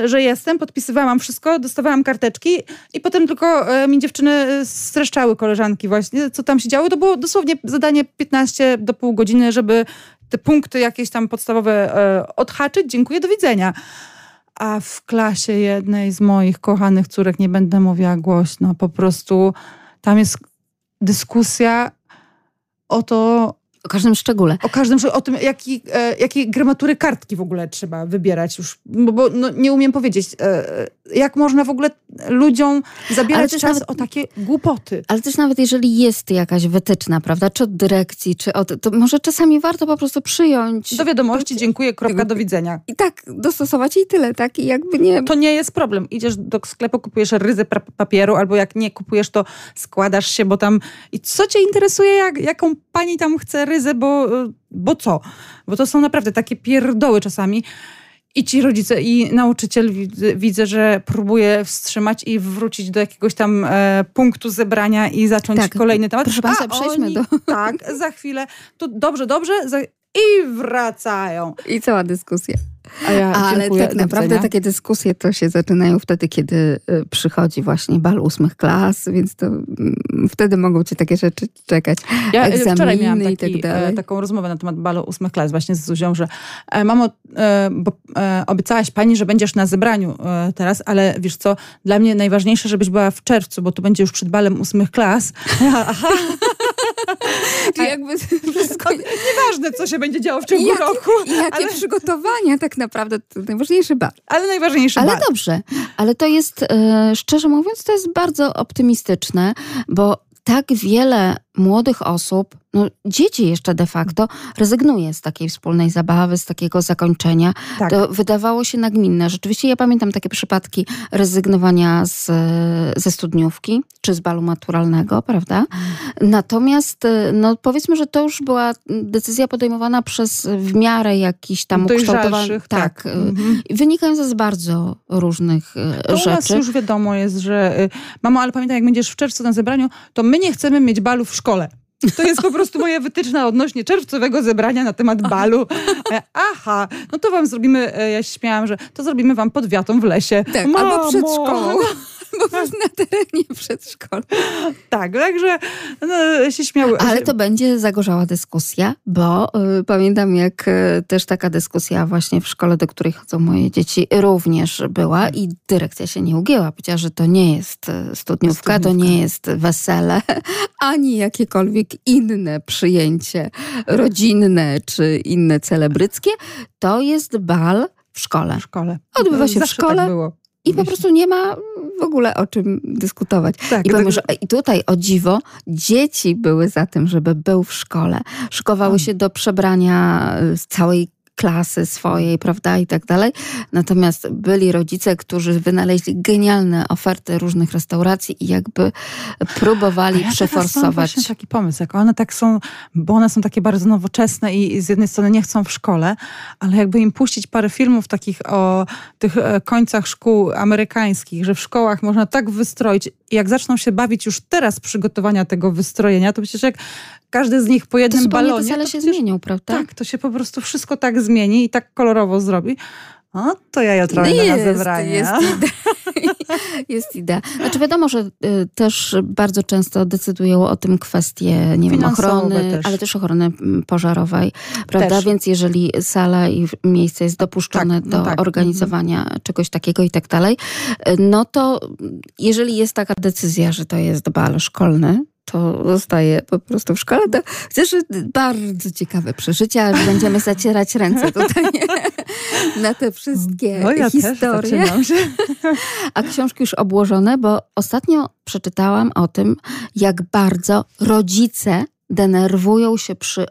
że jestem, podpisywałam wszystko, dostawałam karteczki i potem tylko mi dziewczyny streszczały koleżanki właśnie, co tam się działo. To było dosłownie zadanie 15 do pół godziny, żeby te punkty jakieś tam podstawowe e, odhaczyć, dziękuję, do widzenia. A w klasie jednej z moich kochanych córek, nie będę mówiła głośno, po prostu tam jest dyskusja o to, o każdym szczególe. O każdym o tym, jaki, e, jakie gramatury kartki w ogóle trzeba wybierać już. Bo, bo no, nie umiem powiedzieć, e, jak można w ogóle ludziom zabierać czas nawet, o takie głupoty. Ale też nawet jeżeli jest jakaś wytyczna, prawda, czy od dyrekcji, czy od... To może czasami warto po prostu przyjąć... Do wiadomości, dziękuję, kropka, do widzenia. I tak, dostosować i tyle, tak? I jakby nie... To nie jest problem. Idziesz do sklepu, kupujesz ryzę papieru, albo jak nie kupujesz, to składasz się, bo tam... I co cię interesuje, jak, jaką pani tam chce ryzę, bo, bo co? Bo to są naprawdę takie pierdoły czasami. I ci rodzice, i nauczyciel widzę, widzę, że próbuje wstrzymać i wrócić do jakiegoś tam e, punktu zebrania i zacząć tak, kolejny temat. Proszę Państwa, przejdźmy do... Tak, za chwilę. To dobrze, dobrze. Za, I wracają. I cała dyskusja. Ja Ale tak naprawdę takie dyskusje to się zaczynają wtedy, kiedy y, przychodzi właśnie bal ósmych klas, więc to mm, wtedy mogą cię takie rzeczy czekać. Ja y, wczoraj miałam taki, tak dalej. taką rozmowę na temat balu ósmych klas właśnie z Zuzią, że e, mamo, e, bo e, obiecałaś pani, że będziesz na zebraniu teraz, ale wiesz co, dla mnie najważniejsze, żebyś była w czerwcu, bo to będzie już przed balem ósmych klas. Aha. Czyli jakby wszystko... Nieważne, co się będzie działo w ciągu jakie, roku. I jakie ale... przygotowania tak naprawdę, to najważniejszy bar. Ale najważniejszy ale bar. Ale dobrze, ale to jest, e, szczerze mówiąc, to jest bardzo optymistyczne, bo tak wiele młodych osób, no dzieci jeszcze de facto, rezygnuje z takiej wspólnej zabawy, z takiego zakończenia. Tak. To wydawało się nagminne. Rzeczywiście ja pamiętam takie przypadki rezygnowania z, ze studniówki, czy z balu maturalnego, prawda? Mhm. Natomiast no powiedzmy, że to już była decyzja podejmowana przez w miarę jakiś tam ukształtowanych, tak, tak mhm. wynikająca z bardzo różnych to rzeczy. nas już wiadomo jest, że y, mamo, ale pamiętaj, jak będziesz w czerwcu na zebraniu, to my nie chcemy mieć balu w szkole. To jest po prostu moja wytyczna odnośnie czerwcowego zebrania na temat balu. E, aha, no to wam zrobimy, e, ja się śmiałam, że to zrobimy wam pod wiatą w lesie. Tak, Mamo. albo przed szkołą. bo na terenie przedszkola. Tak, także no, się śmiały. Ale to będzie zagorzała dyskusja, bo y, pamiętam jak y, też taka dyskusja właśnie w szkole, do której chodzą moje dzieci, również była i dyrekcja się nie ugięła. Powiedziała, że to nie jest y, studniówka, studniówka. to nie jest wesele, ani jakiekolwiek inne przyjęcie rodzinne czy inne celebryckie. To jest bal w szkole. W szkole. Odbywa się w szkole. Tak było. I po prostu nie ma w ogóle o czym dyskutować. Tak, I, powiem, tak. że, I tutaj o dziwo, dzieci były za tym, żeby był w szkole. Szykowały się do przebrania z całej klasy swojej, prawda, i tak dalej. Natomiast byli rodzice, którzy wynaleźli genialne oferty różnych restauracji i jakby próbowali ja przeforsować. właśnie taki pomysł, jak one tak są, bo one są takie bardzo nowoczesne i z jednej strony nie chcą w szkole, ale jakby im puścić parę filmów takich o tych e, końcach szkół amerykańskich, że w szkołach można tak wystroić i jak zaczną się bawić już teraz przygotowania tego wystrojenia, to przecież jak każdy z nich po jednym to balonie. To się zmienią, prawda? Tak, to się po prostu wszystko tak zmieni i tak kolorowo zrobi. O, to ja jutro no jest, na zebranie. Jest idea. jest idea. Znaczy wiadomo, że y, też bardzo często decydują o tym kwestie, nie wiem, ochrony, też. ale też ochrony pożarowej, prawda? Też. Więc jeżeli sala i miejsce jest dopuszczone tak, no do tak. organizowania mhm. czegoś takiego i tak dalej, y, no to jeżeli jest taka decyzja, że to jest bal szkolny, to zostaje po prostu w szkole. To chociaż bardzo ciekawe przeżycia, że będziemy zacierać ręce tutaj na te wszystkie no, ja historie. A książki już obłożone, bo ostatnio przeczytałam o tym, jak bardzo rodzice denerwują się przy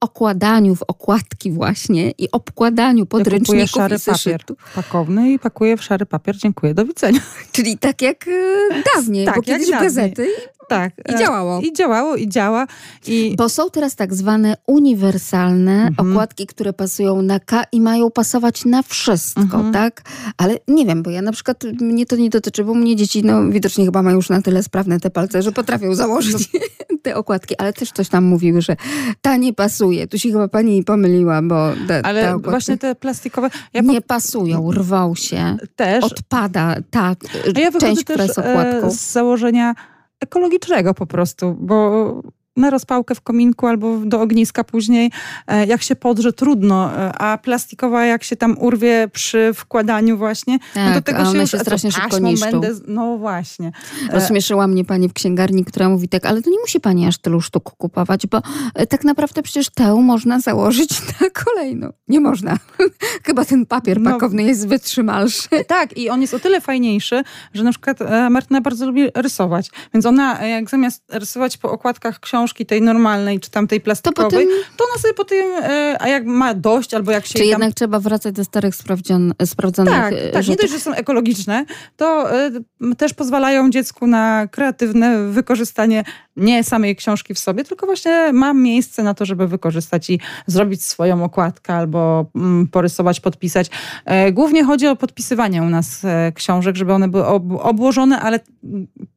okładaniu w okładki właśnie i obkładaniu podręczników ja szary i papier pakowny i pakuję w szary papier. Dziękuję, do widzenia. Czyli tak jak e, dawniej, tak, bo kiedyś dawniej. gazety tak. I działało. I działało, i działa. I... Bo są teraz tak zwane uniwersalne mhm. okładki, które pasują na K i mają pasować na wszystko, mhm. tak? Ale nie wiem, bo ja na przykład, mnie to nie dotyczy, bo mnie dzieci, no widocznie chyba mają już na tyle sprawne te palce, że potrafią założyć no. te okładki, ale też coś tam mówiły, że ta nie pasuje. Tu się chyba pani pomyliła, bo te, Ale te właśnie te plastikowe... Ja nie pasują, rwą się. Też. Odpada ta ja część, która jest okładką. E, z założenia ekologicznego po prostu, bo na rozpałkę w kominku albo do ogniska później, e, jak się podrze, trudno, e, a plastikowa jak się tam urwie przy wkładaniu właśnie, tak, no tak, tego się, już, się strasznie szybko niszczą. Będę, no właśnie. E, Rozśmieszyła mnie pani w księgarni, która mówi tak, ale to nie musi pani aż tylu sztuk kupować, bo tak naprawdę przecież tę można założyć na kolejną. Nie można. Chyba ten papier no, pakowny jest wytrzymalszy. Tak, i on jest o tyle fajniejszy, że na przykład Martyna bardzo lubi rysować, więc ona jak zamiast rysować po okładkach książek książki tej normalnej, czy tamtej plastikowej, to, potem... to ona sobie po tym, e, a jak ma dość, albo jak się... Czy tam... jednak trzeba wracać do starych sprawdzion, sprawdzonych Tak, e, tak. nie dość, że są ekologiczne, to y, też pozwalają dziecku na kreatywne wykorzystanie nie samej książki w sobie, tylko właśnie ma miejsce na to, żeby wykorzystać i zrobić swoją okładkę albo mm, porysować, podpisać. E, głównie chodzi o podpisywanie u nas e, książek, żeby one były obłożone, ale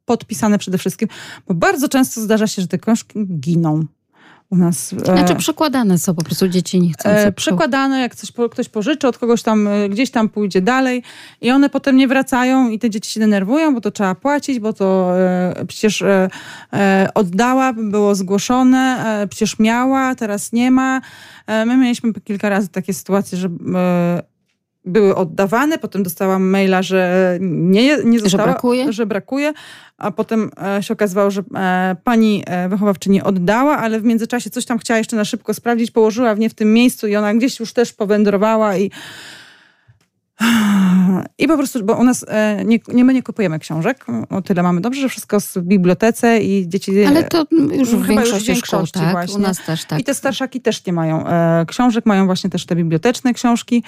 podpisane przede wszystkim, bo bardzo często zdarza się, że te książki giną u nas. E, znaczy przekładane są, po prostu dzieci nie chcą. E, przekładane, jak coś, ktoś pożyczy od kogoś tam, e, gdzieś tam pójdzie dalej i one potem nie wracają i te dzieci się denerwują, bo to trzeba płacić, bo to e, przecież e, e oddała, było zgłoszone, przecież miała, teraz nie ma. my mieliśmy kilka razy takie sytuacje, że były oddawane, potem dostałam maila, że nie, nie została, że brakuje? że brakuje, a potem e, się okazywało, że e, pani e, wychowawczyni oddała, ale w międzyczasie coś tam chciała jeszcze na szybko sprawdzić, położyła w nie w tym miejscu i ona gdzieś już też powędrowała i I po prostu, bo u nas e, nie, nie my nie kupujemy książek, o tyle mamy dobrze, że wszystko w bibliotece i dzieci... Ale to już w większości, już w większości szkół, tak? U nas też tak. I te starszaki też nie mają e, książek, mają właśnie też te biblioteczne książki.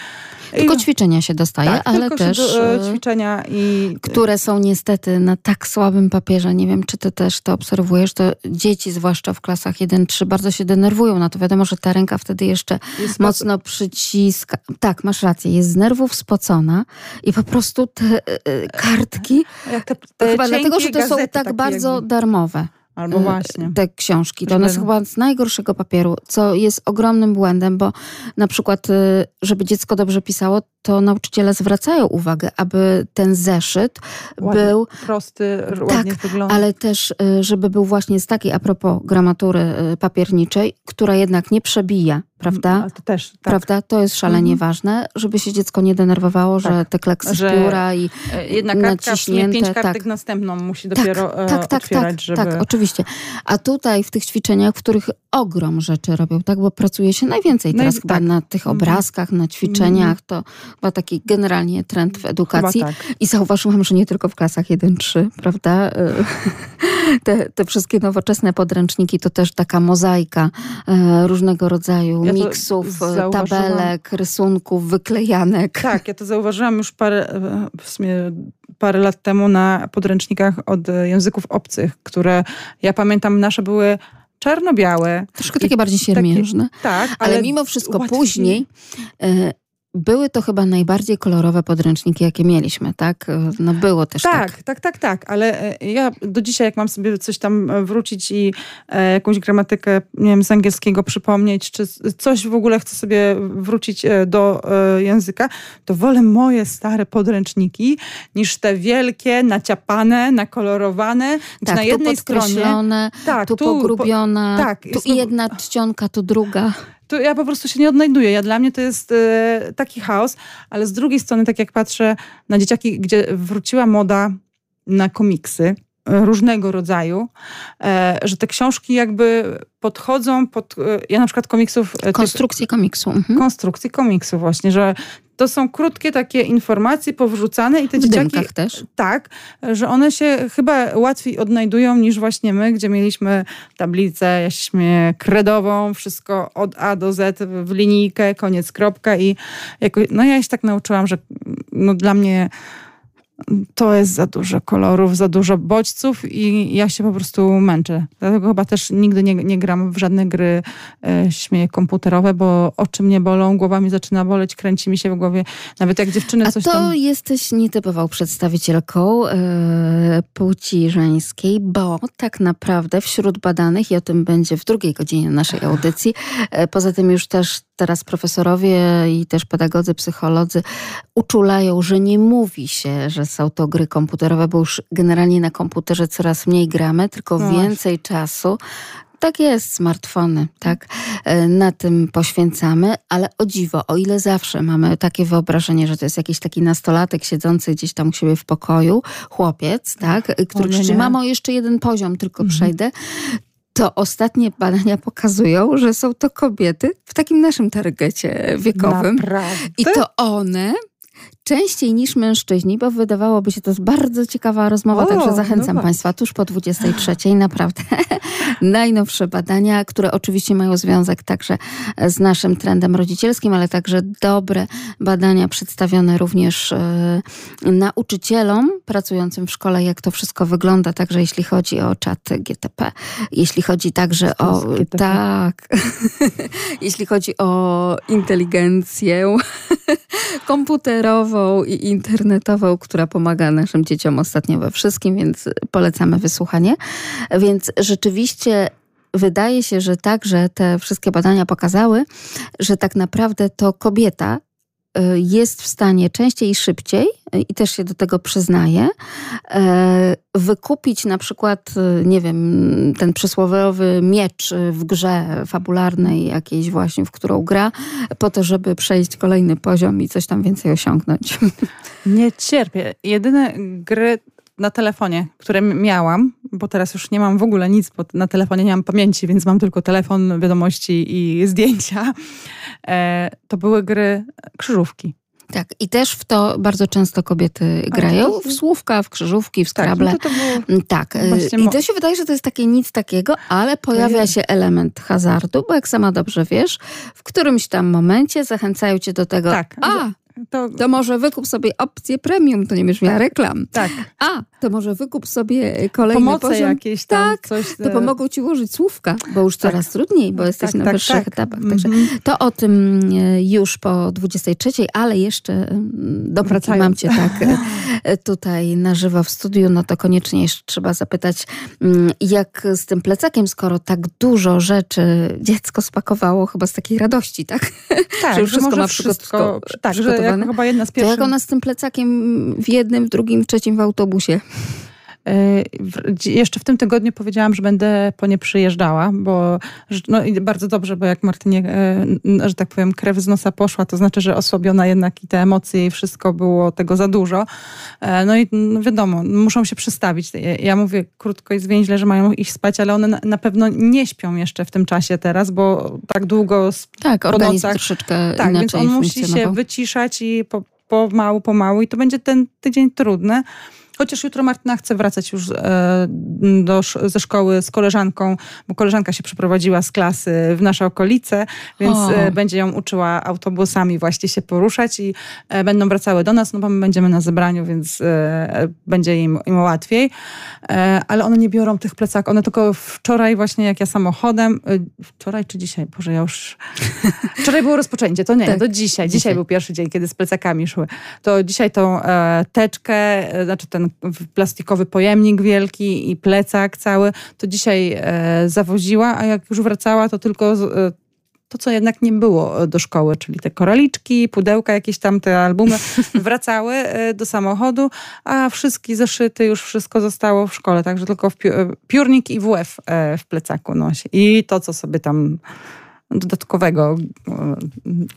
Tylko I, ćwiczenia się dostaje, tak, ale też... Do, e, ćwiczenia i... Które są niestety na tak słabym papierze, nie wiem, czy ty też to obserwujesz, to dzieci, zwłaszcza w klasach 1-3, bardzo się denerwują na to. Wiadomo, że ta ręka wtedy jeszcze jest mocno przyciska. Tak, masz rację, jest z nerwów spocona i po prostu te y, kartki, te, te chyba dlatego, że to są tak bardzo jakby... darmowe. Albo właśnie. Te książki. To one są chyba z najgorszego papieru, co jest ogromnym błędem, bo na przykład, żeby dziecko dobrze pisało, to nauczyciele zwracają uwagę, aby ten zeszyt ładnie, był prosty, ładnie tak, wygląda. ale też, żeby był właśnie z takiej, a propos gramatury papierniczej, która jednak nie przebija, prawda? Mm, to też, tak. Prawda? To jest szalenie mhm. ważne, żeby się dziecko nie denerwowało, tak. że te kleksy że pióra i e, jedna kartka, naciśnięte. pięć kartek tak. następną musi tak, dopiero tak, tak, tak, otwierać, tak, żeby... Tak, oczywiście. A tutaj w tych ćwiczeniach, w których ogrom rzeczy robią, tak? Bo pracuje się najwięcej no teraz chyba tak. na tych mhm. obrazkach, na ćwiczeniach, to chyba taki generalnie trend w edukacji. Tak. I zauważyłam, że nie tylko w klasach 1-3, prawda? Te, te, wszystkie nowoczesne podręcznzniki to też taka mozaika e, różnego rodzaju ja miksów, tabelek, rysunków, wyklejanek. Tak, ja to zauważyłam już parę, e, w sumie parę lat temu na podręcznikach od języków obcych, które ja pamiętam nasze były czarno-białe. Troszkę takie bardziej siermiężne. tak, ale, ale mimo wszystko łatwiej. później e, były to chyba najbardziej kolorowe podręczniki, jakie mieliśmy, tak? No było też tak. Tak, tak, tak, tak, ale e, ja do dzisiaj, jak mam sobie coś tam e, wrócić i e, jakąś gramatykę, nie wiem, z angielskiego przypomnieć, czy coś w ogóle chcę sobie wrócić do języka, to wolę moje stare podręczniki niż te wielkie, naciapane, nakolorowane, tak, na jednej stronie. Tak, tu, pogrubiona, tak, tu jedna czcionka, tu druga to ja po prostu się nie odnajduję. Ja, dla mnie to jest e, taki chaos, ale z drugiej strony, tak jak patrzę na dzieciaki, gdzie wróciła moda na komiksy, różnego rodzaju, e, że te książki jakby podchodzą pod, e, ja na przykład komiksów... Konstrukcji komiksu. Mhm. Konstrukcji komiksu właśnie, że to są krótkie takie informacje powrzucane i te w dzieciaki... też. Tak, że one się chyba łatwiej odnajdują niż właśnie my, gdzie mieliśmy tablicę, ja się śmieję, kredową, wszystko od A do Z w linijkę, koniec, kropka i jakoś, no ja się tak nauczyłam, że no dla mnie to jest za dużo kolorów, za dużo bodźców i ja się po prostu męczę. Dlatego chyba też nigdy nie, nie gram w żadne gry e, śmieje komputerowe, bo oczy mnie bolą, głowa mi zaczyna boleć, kręci mi się w głowie. Nawet jak dziewczyny coś A to tam... jesteś nietypową przedstawicielką e, płci żeńskiej, bo tak naprawdę wśród badanych, i o tym będzie w drugiej godzinie naszej audycji, e, poza tym już też teraz profesorowie i też pedagodzy, psycholodzy uczulają, że nie mówi się, że są to gry komputerowe, bo już generalnie na komputerze coraz mniej gramy, tylko no więcej czasu tak jest, smartfony, tak? E, na tym poświęcamy, ale o dziwo, o ile zawsze mamy takie wyobrażenie, że to jest jakiś taki nastolatek siedzący gdzieś tam u siebie w pokoju, chłopiec, tak? Który krzyczy, mamo, jeszcze jeden poziom tylko mhm. przejdę, to ostatnie badania pokazują, że są to kobiety w takim naszym targecie wiekowym. Naprawdę? I to one częściej niż mężczyźni, bo wydawałoby się to jest bardzo ciekawa rozmowa, o, także zachęcam no Państwa tuż po 23. Naprawdę najnowsze badania, które oczywiście mają związek także z naszym trendem rodzicielskim, ale także dobre badania przedstawione również e, nauczycielom pracującym w szkole, jak to wszystko wygląda, także jeśli chodzi o czat GTP, jeśli chodzi także o... GTP. Tak, jeśli chodzi o inteligencję komputerową, i internetową, która pomaga naszym dzieciom ostatnio we wszystkim, więc polecamy wysłuchanie. Więc rzeczywiście wydaje się, że także te wszystkie badania pokazały, że tak naprawdę to kobieta jest w stanie częściej i szybciej, y, i też się do tego przyznaje, y, wykupić na przykład, nie wiem, ten przysłowiowy miecz w grze fabularnej jakiejś właśnie, w którą gra, po to, żeby przejść kolejny poziom i coś tam więcej osiągnąć. Nie cierpię. Jedyne gry na telefonie, które miałam, bo teraz już nie mam w ogóle nic, bo na telefonie nie mam pamięci, więc mam tylko telefon, wiadomości i zdjęcia, e, to były gry krzyżówki. Tak, i też w to bardzo często kobiety grają, w słówka, w krzyżówki, w skrable. Tak, no to było... Mm, tak. i to się wydaje, że to jest takie nic takiego, ale pojawia się element hazardu, bo jak sama dobrze wiesz, w którymś tam momencie zachęcają cię do tego, tak, a, to... to może wykup sobie opcję premium, to nie będziesz miała reklam. Tak. A, to może wykup sobie kolejny Pomoce poziom. jakieś tam. Tak, coś... to pomogą ci ułożyć słówka, bo już tak. coraz trudniej, bo jesteś tak, na tak, wyższych tak. etapach. Także mm -hmm. to o tym e, już po 23, ale jeszcze mm, dopóki mam cię tak e, tutaj na żywo w studiu, no to koniecznie jeszcze trzeba zapytać, mm, jak z tym plecakiem, skoro tak dużo rzeczy dziecko spakowało chyba z takiej radości, tak? Tak, że już wszystko ma wszystko, tak, że jak, chyba jedna z pierwszych... To jak ona z tym plecakiem w jednym, w drugim, trzecim w autobusie? E, jeszcze w tym tygodniu powiedziałam, że będę po nie przyjeżdżała, bo no bardzo dobrze, bo jak Martynie, e, że tak powiem, krew z nosa poszła, to znaczy, że osłabiona jednak i te emocje i wszystko było tego za dużo. E, no i no wiadomo, muszą się przystawić. Ja mówię krótko i zwięźle, że mają iść spać, ale one na pewno nie śpią jeszcze w tym czasie teraz, bo tak długo Tak, po nocach, troszeczkę Tak, więc on musi się wyciszać i po, pomału, pomału i to będzie ten tydzień trudny. Chociaż jutro Martyna chce wracać już e, do, ze szkoły z koleżanką, bo koleżanka się przeprowadziła z klasy w nasze okolice, więc o. E, będzie ją uczyła autobusami właśnie się poruszać i e, będą wracały do nas, no bo my będziemy na zebraniu, więc będzie im, im łatwiej. Ale one nie biorą tych plecaków. One tylko wczoraj właśnie, jak ja samochodem, wczoraj czy dzisiaj? Boże, ja już... Wczoraj było rozpoczęcie, to nie, tak. to dzisiaj. dzisiaj. Dzisiaj był pierwszy dzień, kiedy z plecakami szły. To dzisiaj tą teczkę, znaczy ten ten plastikowy pojemnik wielki i plecak cały, to dzisiaj e, zawoziła, a jak już wracała, to tylko e, to, co jednak nie było do szkoły, czyli te koraliczki, pudełka, jakieś tam te albumy, wracały e, do samochodu, a wszystkie zeszyty, już wszystko zostało w szkole, także tylko w piórnik i WF w plecaku nosi. I to, co sobie tam dodatkowego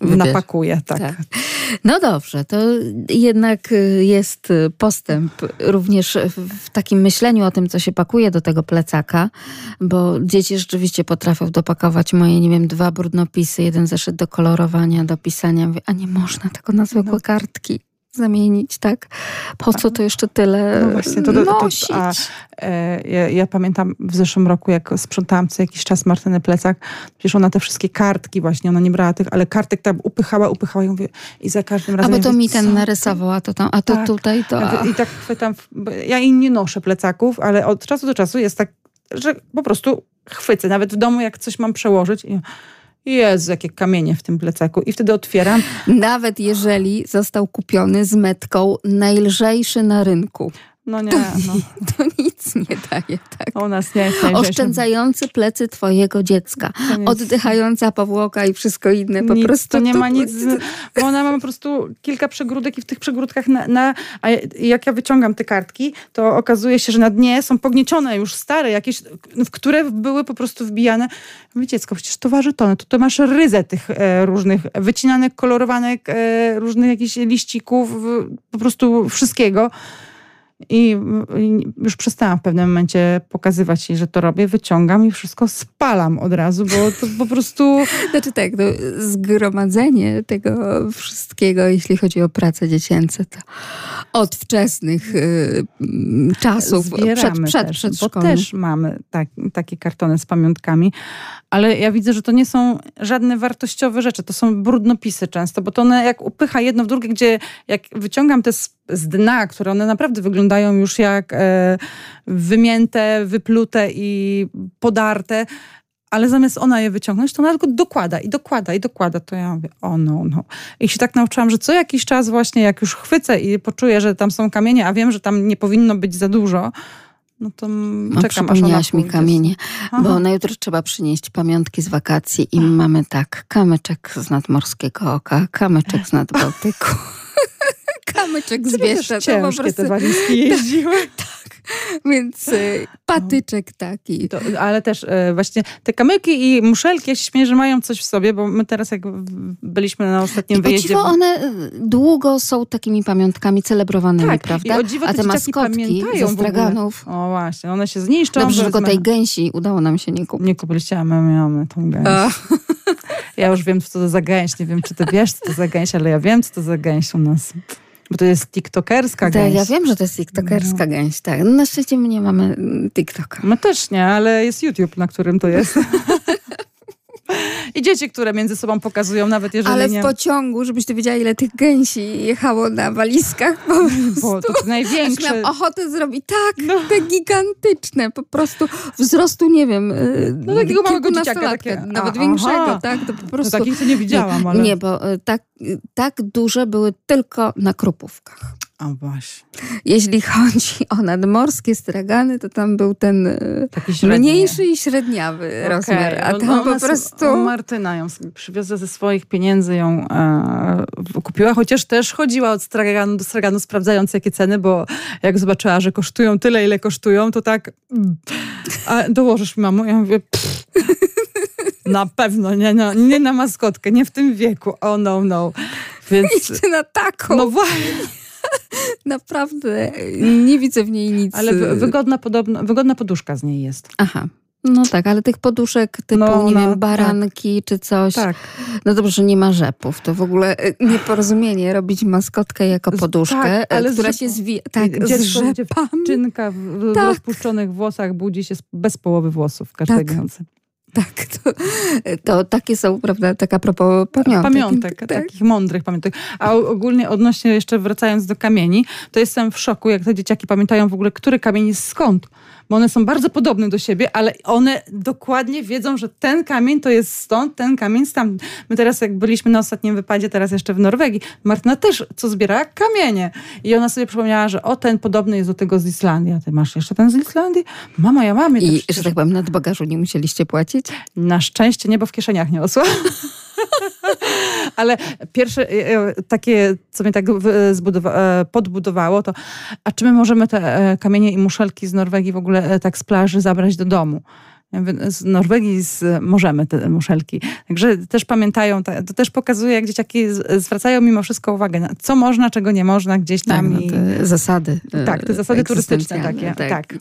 Wybierz. napakuje. Tak. tak. No dobrze, to jednak y, jest postęp również w takim myśleniu o tym, co się pakuje do tego plecaka, bo dzieci rzeczywiście potrafią dopakować moje, nie wiem, dwa brudnopisy, jeden zeszyt do kolorowania, do pisania. a nie można tego na zwykłe no. kartki zamienić, tak? Po co to jeszcze tyle no właśnie, to, to? To, a, e, ja, ja, pamiętam w zeszłym roku, jak sprzątałam co jakiś czas Martynę plecak, przecież ona te wszystkie kartki właśnie, ona nie brała tych, ale kartek tam upychała, upychała i, mówię, i za każdym razem... A bo to mówię, mi ten narysował, a to tam, a to tak. tutaj, to... I tak chwytam, ja i nie noszę plecaków, ale od czasu do czasu jest tak, że po prostu chwycę, nawet w domu jak coś mam przełożyć i Jezu, jakie kamienie w tym plecaku. I wtedy otwieram. Nawet jeżeli został kupiony z metką najlżejszy na rynku. No nie, no. To nic nie daje, tak? U nas nie Oszczędzający plecy twojego dziecka. Oddychająca powłoka i wszystko inne. Po nic, prostu to nie ma nic, bo ona ma po prostu kilka przegródek i w tych przegródkach na, na, a jak ja wyciągam te kartki, to okazuje się, że na dnie są pogniecione już stare, jakieś, w które były po prostu wbijane. Mówię, dziecko, przecież to waży tonę, to, to masz ryzę tych e, różnych wycinanych, kolorowanych, e, różnych jakichś liścików, po prostu wszystkiego. I już przestałam w pewnym momencie pokazywać jej, że to robię, wyciągam i wszystko spalam od razu, bo to po prostu... Znaczy tak, no, zgromadzenie tego wszystkiego, jeśli chodzi o pracę dziecięce, to od wczesnych y, czasów, Zbieramy przed, przed, też, Bo też mamy tak, takie kartony z pamiątkami, ale ja widzę, że to nie są żadne wartościowe rzeczy, to są brudnopisy często, bo to one jak upycha jedno w drugie, gdzie jak wyciągam te z, z dna, które one naprawdę wyglądają już jak e, wymięte, wyplute i podarte, ale zamiast ona je wyciągnąć, to ona tylko dokłada i dokłada i dokłada. To ja mówię, o no, no. I się tak nauczyłam, że co jakiś czas właśnie, jak już chwycę i poczuję, że tam są kamienie, a wiem, że tam nie powinno być za dużo, no to no, czekam, ona mi kamienie, Aha. bo na jutro trzeba przynieść pamiątki z wakacji i mamy tak, kamyczek z nadmorskiego oka, kamyczek z nadbałtyku. kamyczek z Bieszczad. Ciężkie po prostu... te walizki jeździły. tak. Więc y, patyczek taki. To, ale też y, właśnie te kamyki i muszelki, ja się śmieję, że mają coś w sobie, bo my teraz jak byliśmy na ostatnim I wyjeździe... I one y, długo są takimi pamiątkami celebrowanymi, tak, prawda? I o dziwo, A te maskotki ze straganów... O właśnie, one się zniszczą. Dobrze, że go tej gęsi udało nam się nie kupić. Nie kupiliście, a my mamy tą gęś. Ja już wiem, co to za gęś. Nie wiem, czy ty wiesz, co to za gęś, ale ja wiem, co to za gęś u nas. Bo to jest tiktokerska gęś. Ja wiem, że to jest tiktokerska no. gęś, tak. No, na szczęście my nie mamy TikToka. My też nie, ale jest YouTube, na którym to jest. I dzieci, które między sobą pokazują, nawet jeżeli Ale nie... w pociągu, żebyś ty wiedziała, ile tych gęsi jechało na walizkach. Po Bo to największe. Miałam ochotę zrobić tak, no. te gigantyczne, po prostu wzrostu, nie wiem, y, no takiego małego dzieciaka, takie... nawet A, większego, tak? To po no prostu... Takich to nie widziałam, ale... Nie, bo y, tak, tak duże były tylko na krupówkach. A właśnie. Jeśli chodzi o nadmorskie stragany, to tam był ten Taki mniejszy i średniawy okay. rozmiar. A tam po prostu... Martyna ją przywiozła ze swoich pieniędzy, ją e, kupiła, chociaż też chodziła od straganu do straganu, sprawdzając jakie ceny, bo jak zobaczyła, że kosztują tyle, ile kosztują, to tak a dołożysz mi mamo? Ja mówię na pewno, nie, no, nie na maskotkę, nie w tym wieku. Oh no, no. Więc... Jeszcze na taką. No właśnie. Naprawdę nie widzę w niej nic. Ale wygodna, podobno, wygodna poduszka z niej jest. Aha. No tak, ale tych poduszek typu, no, nie no, wiem, baranki tak. czy coś. Tak. No dobrze, że nie ma rzepów. To w ogóle e, nieporozumienie robić maskotkę jako poduszkę, tak, ale która się zwija. Tak, z rzepami. Dziewczynka w tak. rozpuszczonych włosach budzi się bez połowy włosów każdej tak. Tak, to, to, takie są, prawda, taka propos pamiątek. Pamiątek, tak? takich mądrych pamiątek. A ogólnie odnośnie jeszcze wracając do kamieni, to jestem w szoku, jak te dzieciaki pamiętają w ogóle, który kamień jest skąd bo one są bardzo podobne do siebie, ale one dokładnie wiedzą, że ten kamień to jest stąd, ten kamień tam. My teraz, jak byliśmy na ostatnim wypadzie, teraz jeszcze w Norwegii, Martyna też co zbiera? Kamienie. I ona sobie przypomniała, że o, ten podobny jest do tego z Islandii. A ty masz jeszcze ten z Islandii? Mama, ja mam. I, że tak powiem, nad bagażu nie musieliście płacić? Na szczęście nie, bo w kieszeniach nie osła. Ale pierwsze e, e, takie, co mnie tak e, podbudowało, to a czy my możemy te kamienie i muszelki z Norwegii w ogóle tak z plaży zabrać do domu? Z Norwegii z, możemy te muszelki. Także też pamiętają, to też pokazuje, jak dzieciaki zwracają mimo wszystko uwagę na co można, czego nie można gdzieś tam. Tak, no te zasady. Tak, te zasady turystyczne takie. Tak. tak.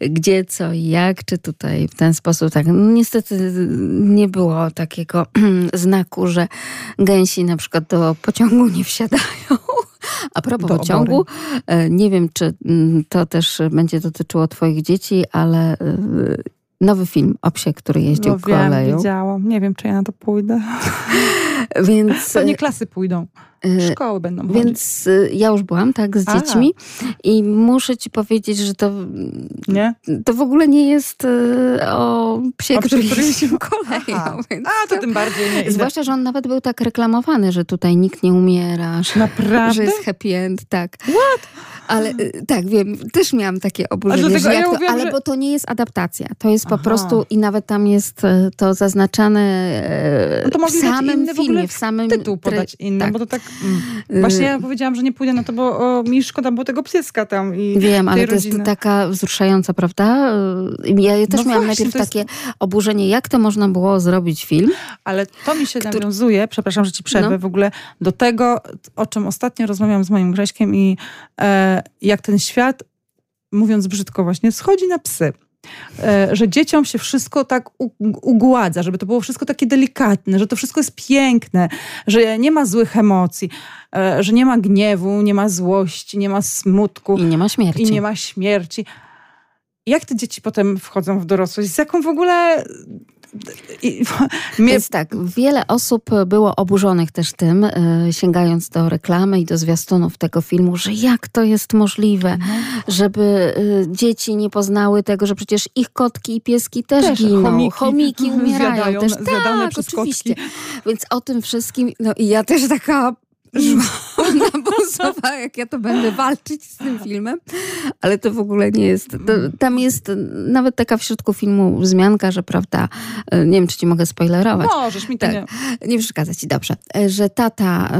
Gdzie, co i jak, czy tutaj w ten sposób. Tak, no, niestety nie było takiego znaku, że gęsi na przykład do pociągu nie wsiadają. A propos do pociągu, obory. E, nie wiem, czy mm, to też będzie dotyczyło twoich dzieci, ale e, nowy film o psie, który jeździł no, wiem, koleją. widziałam. Nie wiem, czy ja na to pójdę. Więc... Pewnie klasy pójdą. Y, Szkoły będą Więc y, ja już byłam, tak, z dziećmi i muszę ci powiedzieć, że to, nie? to w ogóle nie jest y, o psie, o który jeździł koleją. Więc A, to, tym bardziej nie. Zwłaszcza, że on nawet był tak reklamowany, że tutaj nikt nie umiera. Że, Naprawdę? Że jest happy end, tak. What? Ale y, tak, wiem, też miałam takie oburzenie, że ja to, ale że... bo to nie jest adaptacja. To jest Aha. po prostu i nawet tam jest y, to zaznaczane y, no to w samym filmie, w, w samym tytuł podać inny, tak. bo to tak mm. właśnie ja powiedziałam, że nie pójdę na to, bo o, mi szkoda było tego pieska tam i Wiem, ale to jest taka wzruszająca, prawda? Ja, też no miałam właśnie, najpierw takie jest... oburzenie, jak to można było zrobić film. Ale to mi się który... nawiązuje, przepraszam, że ci przerwę, no. w ogóle do tego, o czym ostatnio rozmawiałam z moim Grześkiem i e, jak ten świat, mówiąc brzydko właśnie, schodzi na psy. E, że dzieciom się wszystko tak ugładza, żeby to było wszystko takie delikatne, że to wszystko jest piękne, że nie ma złych emocji, e, że nie ma gniewu, nie ma złości, nie ma smutku. I nie ma śmierci. I nie ma śmierci. Jak te dzieci potem wchodzą w dorosłość? Z jaką w ogóle i, Więc tak, wiele osób było oburzonych też tym, e, sięgając do reklamy i do zwiastunów tego filmu, że jak to jest możliwe, żeby e, dzieci nie poznały tego, że przecież ich kotki i pieski też, też giną, chomiki, chomiki umierają zjadają, też. Tak, oczywiście. Kotki. Więc o tym wszystkim, no i ja też taka żłona jak ja to będę walczyć z tym filmem, ale to w ogóle nie jest. To, tam jest nawet taka w środku filmu wzmianka, że prawda, e, nie wiem, czy ci mogę spoilerować. Możesz mi to tak, nie. Nie przeszkadza ci, dobrze. E, że tata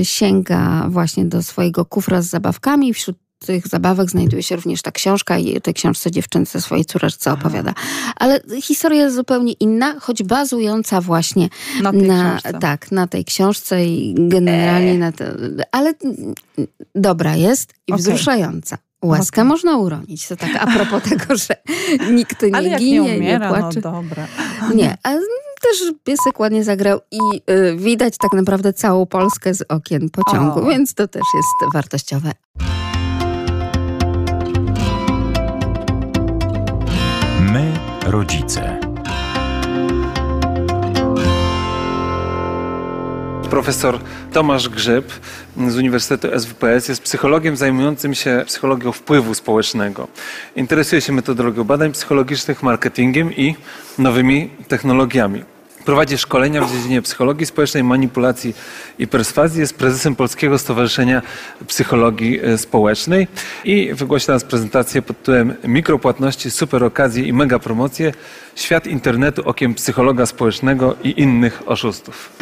y, sięga właśnie do swojego kufra z zabawkami, wśród tych zabawek znajduje się również ta książka i tej książce dziewczynce swojej córeczce opowiada. Ale historia jest zupełnie inna, choć bazująca właśnie na, tej na tak, na tej książce i generalnie eee. na to, ale dobra jest i okay. wzruszająca. Łaskę okay. można uronić. To tak a propos tego, że nikt nie ale ginie, nie, umiera, nie płacze. No dobra. Nie, a też piesek ładnie zagrał i y, widać tak naprawdę całą Polskę z okien pociągu, o. więc to też jest wartościowe. Rodzice. Profesor Tomasz Grzyb z Uniwersytetu SWPS jest psychologiem zajmującym się psychologią wpływu społecznego. Interesuje się metodologią badań psychologicznych, marketingiem i nowymi technologiami. Prowadzi szkolenia w dziedzinie psychologii społecznej, manipulacji i perswazji. Jest prezesem Polskiego Stowarzyszenia Psychologii e, Społecznej i wygłosi nas prezentację pod tytułem Mikropłatności, super okazje i mega promocje. Świat internetu okiem psychologa społecznego i innych oszustów.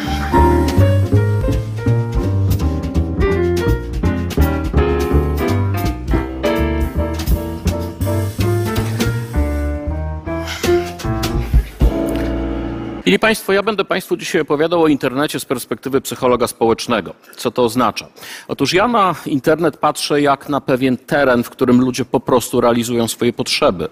Mili Państwo, ja będę Państwu dzisiaj opowiadał o internecie z perspektywy psychologa społecznego. Co to oznacza? Otóż ja na internet patrzę jak na pewien teren, w którym ludzie po prostu realizują swoje potrzeby.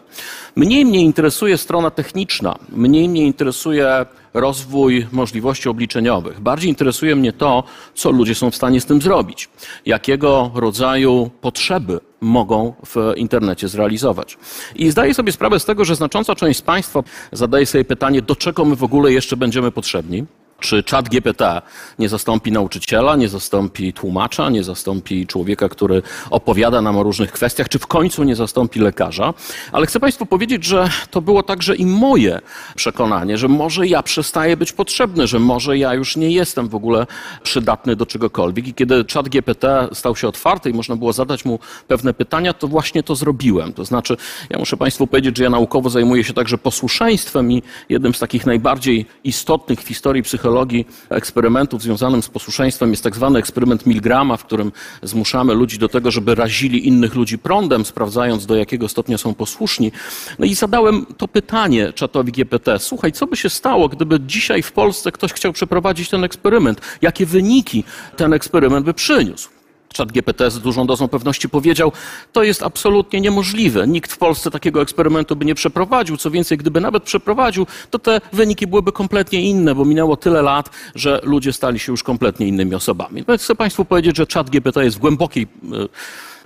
Mniej mnie interesuje strona techniczna, mniej mnie interesuje rozwój możliwości obliczeniowych. Bardziej interesuje mnie to, co ludzie są w stanie z tym zrobić. Jakiego rodzaju potrzeby mogą w internecie zrealizować. I zdaję sobie sprawę z tego, że znacząca część z Państwa zadaje sobie pytanie, do czego my w ogóle jeszcze będziemy potrzebni. Czy czat GPT nie zastąpi nauczyciela, nie zastąpi tłumacza, nie zastąpi człowieka, który opowiada nam o różnych kwestiach, czy w końcu nie zastąpi lekarza? Ale chcę Państwu powiedzieć, że to było także i moje przekonanie, że może ja przestaję być potrzebny, że może ja już nie jestem w ogóle przydatny do czegokolwiek. I kiedy czat GPT stał się otwarty i można było zadać mu pewne pytania, to właśnie to zrobiłem. To znaczy, ja muszę Państwu powiedzieć, że ja naukowo zajmuję się także posłuszeństwem i jednym z takich najbardziej istotnych w historii psychologii psychologii eksperymentów związanym z posłuszeństwem jest tak zwany eksperyment Milgrama, w którym zmuszamy ludzi do tego, żeby razili innych ludzi prądem, sprawdzając do jakiego stopnia są posłuszni. No i zadałem to pytanie czatowi GPT. Słuchaj, co by się stało, gdyby dzisiaj w Polsce ktoś chciał przeprowadzić ten eksperyment? Jakie wyniki ten eksperyment by przyniósł? Czat GPT z dużą dozą pewności powiedział, to jest absolutnie niemożliwe. Nikt w Polsce takiego eksperymentu by nie przeprowadził. Co więcej, gdyby nawet przeprowadził, to te wyniki byłyby kompletnie inne, bo minęło tyle lat, że ludzie stali się już kompletnie innymi osobami. Więc chcę Państwu powiedzieć, że czat GPT jest w głębokiej e,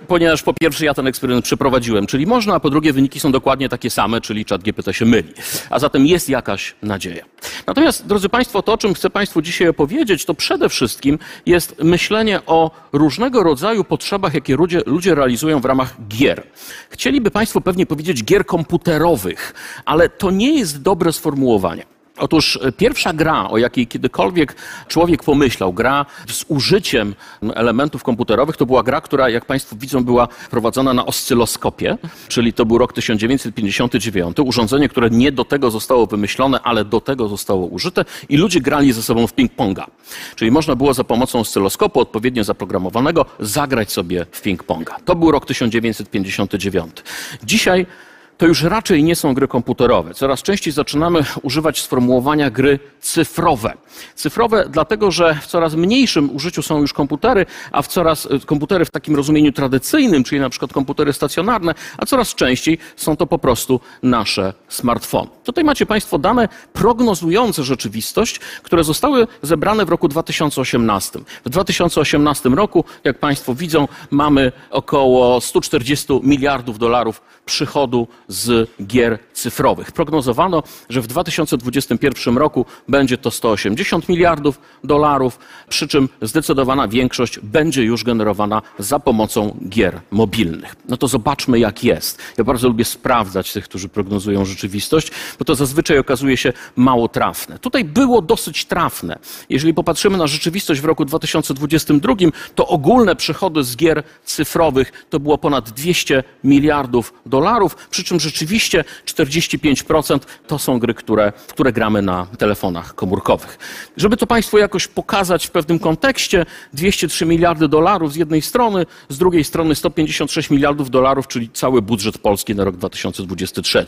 ponieważ po pierwsze ja ten eksperyment przeprowadziłem, czyli można, a po drugie wyniki są dokładnie takie same, czyli czat GPT się myli. A zatem jest jakaś nadzieja. Natomiast, drodzy Państwo, to o czym chcę Państwu dzisiaj opowiedzieć, to przede wszystkim jest myślenie o różnego rodzaju potrzebach, jakie ludzie, ludzie realizują w ramach gier. Chcieliby Państwo pewnie powiedzieć gier komputerowych, ale to nie jest dobre sformułowanie. Otóż e, pierwsza gra, o jakiej kiedykolwiek człowiek pomyślał, gra z użyciem elementów komputerowych, to była gra, która, jak Państwo widzą, była prowadzona na oscyloskopie, czyli to był rok 1959. Urządzenie, które nie do tego zostało wymyślone, ale do tego zostało użyte i ludzie grali ze sobą w ping-ponga. Czyli można było za pomocą oscyloskopu odpowiednio zaprogramowanego zagrać sobie w ping-ponga. To był rok 1959. Dzisiaj to już raczej nie są gry komputerowe. Coraz częściej zaczynamy używać sformułowania gry cyfrowe. Cyfrowe dlatego, że w coraz mniejszym użyciu są już komputery, a w coraz e, komputery w takim rozumieniu tradycyjnym, czyli na przykład komputery stacjonarne, a coraz częściej są to po prostu nasze smartfony. Tutaj macie Państwo dane prognozujące rzeczywistość, które zostały zebrane w roku 2018. W 2018 roku, jak Państwo widzą, mamy około 140 miliardów dolarów przychodu z gier cyfrowych. Prognozowano, że w 2021 roku będzie to 180 miliardów dolarów, przy czym zdecydowana większość będzie już generowana za pomocą gier mobilnych. No to zobaczmy, jak jest. Ja bardzo lubię sprawdzać tych, którzy prognozują rzeczywistość, bo to zazwyczaj okazuje się mało trafne. Tutaj było dosyć trafne. Jeżeli popatrzymy na rzeczywistość w roku 2022, to ogólne przychody z gier cyfrowych to było ponad 200 miliardów dolarów, przy czym rzeczywiście 45% to są gry, które, które gramy na telefonach komórkowych. Żeby to Państwu jakoś pokazać w pewnym kontekście, 203 miliardy dolarów z jednej strony, z drugiej strony 156 miliardów dolarów, czyli cały budżet polski na rok 2023.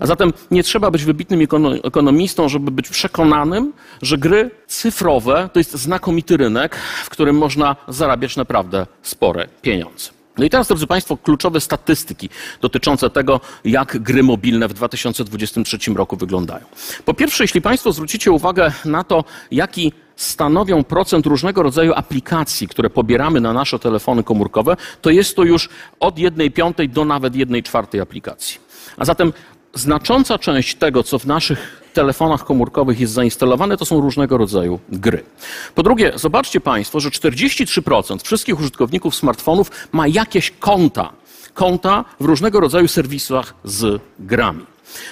A zatem nie trzeba być wybitnym ekonomistą, żeby być przekonanym, że gry cyfrowe to jest znakomity rynek, w którym można zarabiać naprawdę spore pieniądze. No i teraz, drodzy Państwo, kluczowe statystyki dotyczące tego, jak gry mobilne w 2023 roku wyglądają. Po pierwsze, jeśli Państwo zwrócicie uwagę na to, jaki stanowią procent różnego rodzaju aplikacji, które pobieramy na nasze telefony komórkowe, to jest to już od 1 piątej do nawet 1 czwartej aplikacji. A zatem znacząca część tego, co w naszych telefonach komórkowych jest zainstalowane, to są różnego rodzaju gry. Po drugie, zobaczcie Państwo, że 43% wszystkich użytkowników smartfonów ma jakieś konta. Konta w różnego rodzaju serwisach z grami.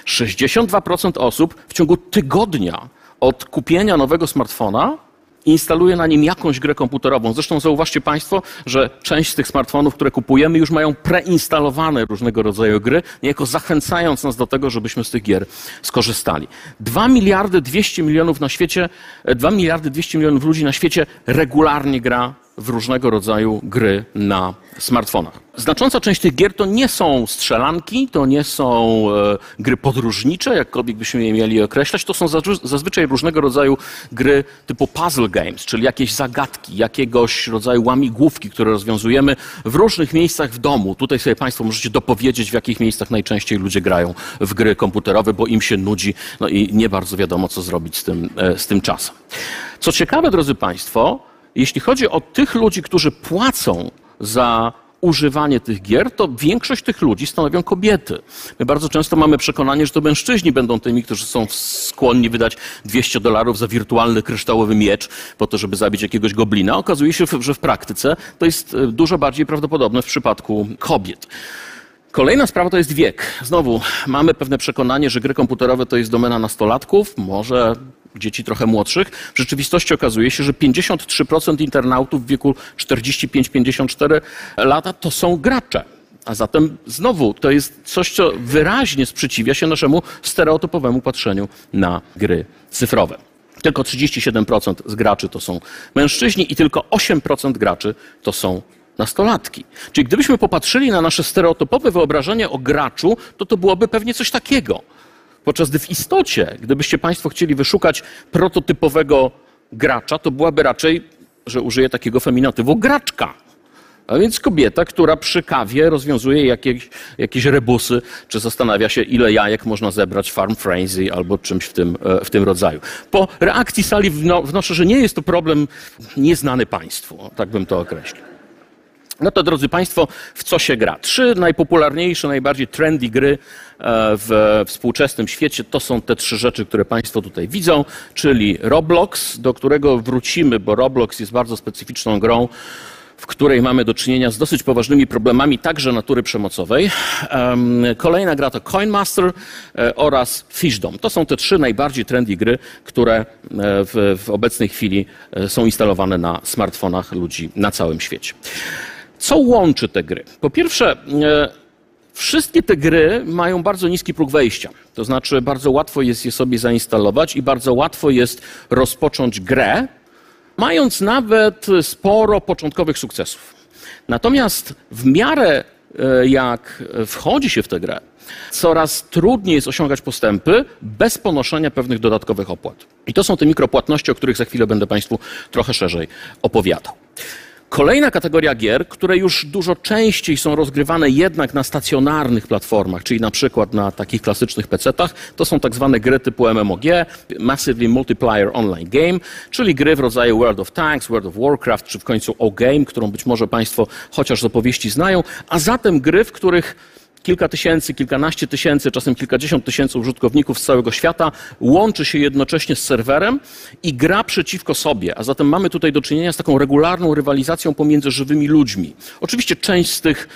62% osób w ciągu tygodnia od kupienia nowego smartfona instaluje na nim jakąś grę komputerową. Zresztą zauważcie Państwo, że część z tych smartfonów, które kupujemy, już mają preinstalowane różnego rodzaju gry, niejako zachęcając nas do tego, żebyśmy z tych gier skorzystali. 2 miliardy 200 milionów na świecie, 2 miliardy 200 milionów ludzi na świecie regularnie gra w różnego rodzaju gry na smartfonach. Znacząca część tych gier to nie są strzelanki, to nie są e, gry podróżnicze, jakkolwiek byśmy je mieli określać, to są zazwyczaj różnego rodzaju gry typu puzzle games, czyli jakieś zagadki, jakiegoś rodzaju łamigłówki, które rozwiązujemy w różnych miejscach w domu. Tutaj sobie Państwo możecie dopowiedzieć, w jakich miejscach najczęściej ludzie grają w gry komputerowe, bo im się nudzi, no i nie bardzo wiadomo, co zrobić z tym, e, z tym czasem. Co ciekawe, drodzy Państwo, jeśli chodzi o tych ludzi, którzy płacą za używanie tych gier, to większość tych ludzi stanowią kobiety. My bardzo często mamy przekonanie, że to mężczyźni będą tymi, którzy są skłonni wydać 200 dolarów za wirtualny kryształowy miecz po to, żeby zabić jakiegoś goblina. Okazuje się, że w praktyce to jest e, dużo bardziej prawdopodobne w przypadku kobiet. Kolejna sprawa to jest wiek. Znowu mamy pewne przekonanie, że gry komputerowe to jest domena nastolatków, może dzieci trochę młodszych. W rzeczywistości okazuje się, że 53% internautów w wieku 45-54 lata to są gracze. A zatem znowu to jest coś, co wyraźnie sprzeciwia się naszemu stereotypowemu patrzeniu na gry cyfrowe. Tylko 37% z graczy to są mężczyźni i tylko 8% graczy to są nastolatki. Czyli gdybyśmy popatrzyli na nasze stereotypowe wyobrażenie o graczu, to to byłoby pewnie coś takiego. Podczas gdy w istocie, gdybyście Państwo chcieli wyszukać prototypowego gracza, to byłaby raczej, że użyję takiego feminatywu, graczka. A więc kobieta, która przy kawie rozwiązuje jakieś, jakieś rebusy, czy zastanawia się, ile jajek można zebrać farm frenzy albo czymś w tym, e, w tym rodzaju. Po reakcji sali wnoszę, że nie jest to problem nieznany państwu, tak bym to określił. No to drodzy Państwo, w co się gra? Trzy najpopularniejsze, najbardziej trendy gry e, w współczesnym świecie to są te trzy rzeczy, które Państwo tutaj widzą, czyli Roblox, do którego wrócimy, bo Roblox jest bardzo specyficzną grą, w której mamy do czynienia z dosyć poważnymi problemami także natury przemocowej. Kolejna gra to Coinmaster e, oraz Fishdom. To są te trzy najbardziej trendy gry, które e, w, w obecnej chwili są instalowane na smartfonach ludzi na całym świecie. Co łączy te gry? Po pierwsze, e, wszystkie te gry mają bardzo niski próg wejścia. To znaczy, bardzo łatwo jest je sobie zainstalować i bardzo łatwo jest rozpocząć grę, mając nawet sporo początkowych sukcesów. Natomiast w miarę e, jak wchodzi się w tę grę, coraz trudniej jest osiągać postępy bez ponoszenia pewnych dodatkowych opłat. I to są te mikropłatności, o których za chwilę będę Państwu trochę szerzej opowiadał. Kolejna kategoria gier, które już dużo częściej są rozgrywane jednak na stacjonarnych platformach, czyli na przykład na takich klasycznych PC-tach, to są tak zwane gry typu MMOG, Massively Multiplayer Online Game, czyli gry w rodzaju World of Tanks, World of Warcraft, czy w końcu O-Game, którą być może Państwo chociaż z opowieści znają, a zatem gry, w których kilka tysięcy, kilkanaście tysięcy, czasem kilkadziesiąt tysięcy użytkowników z całego świata łączy się jednocześnie z serwerem i gra przeciwko sobie. A zatem mamy tutaj do czynienia z taką regularną rywalizacją pomiędzy żywymi ludźmi. Oczywiście część z tych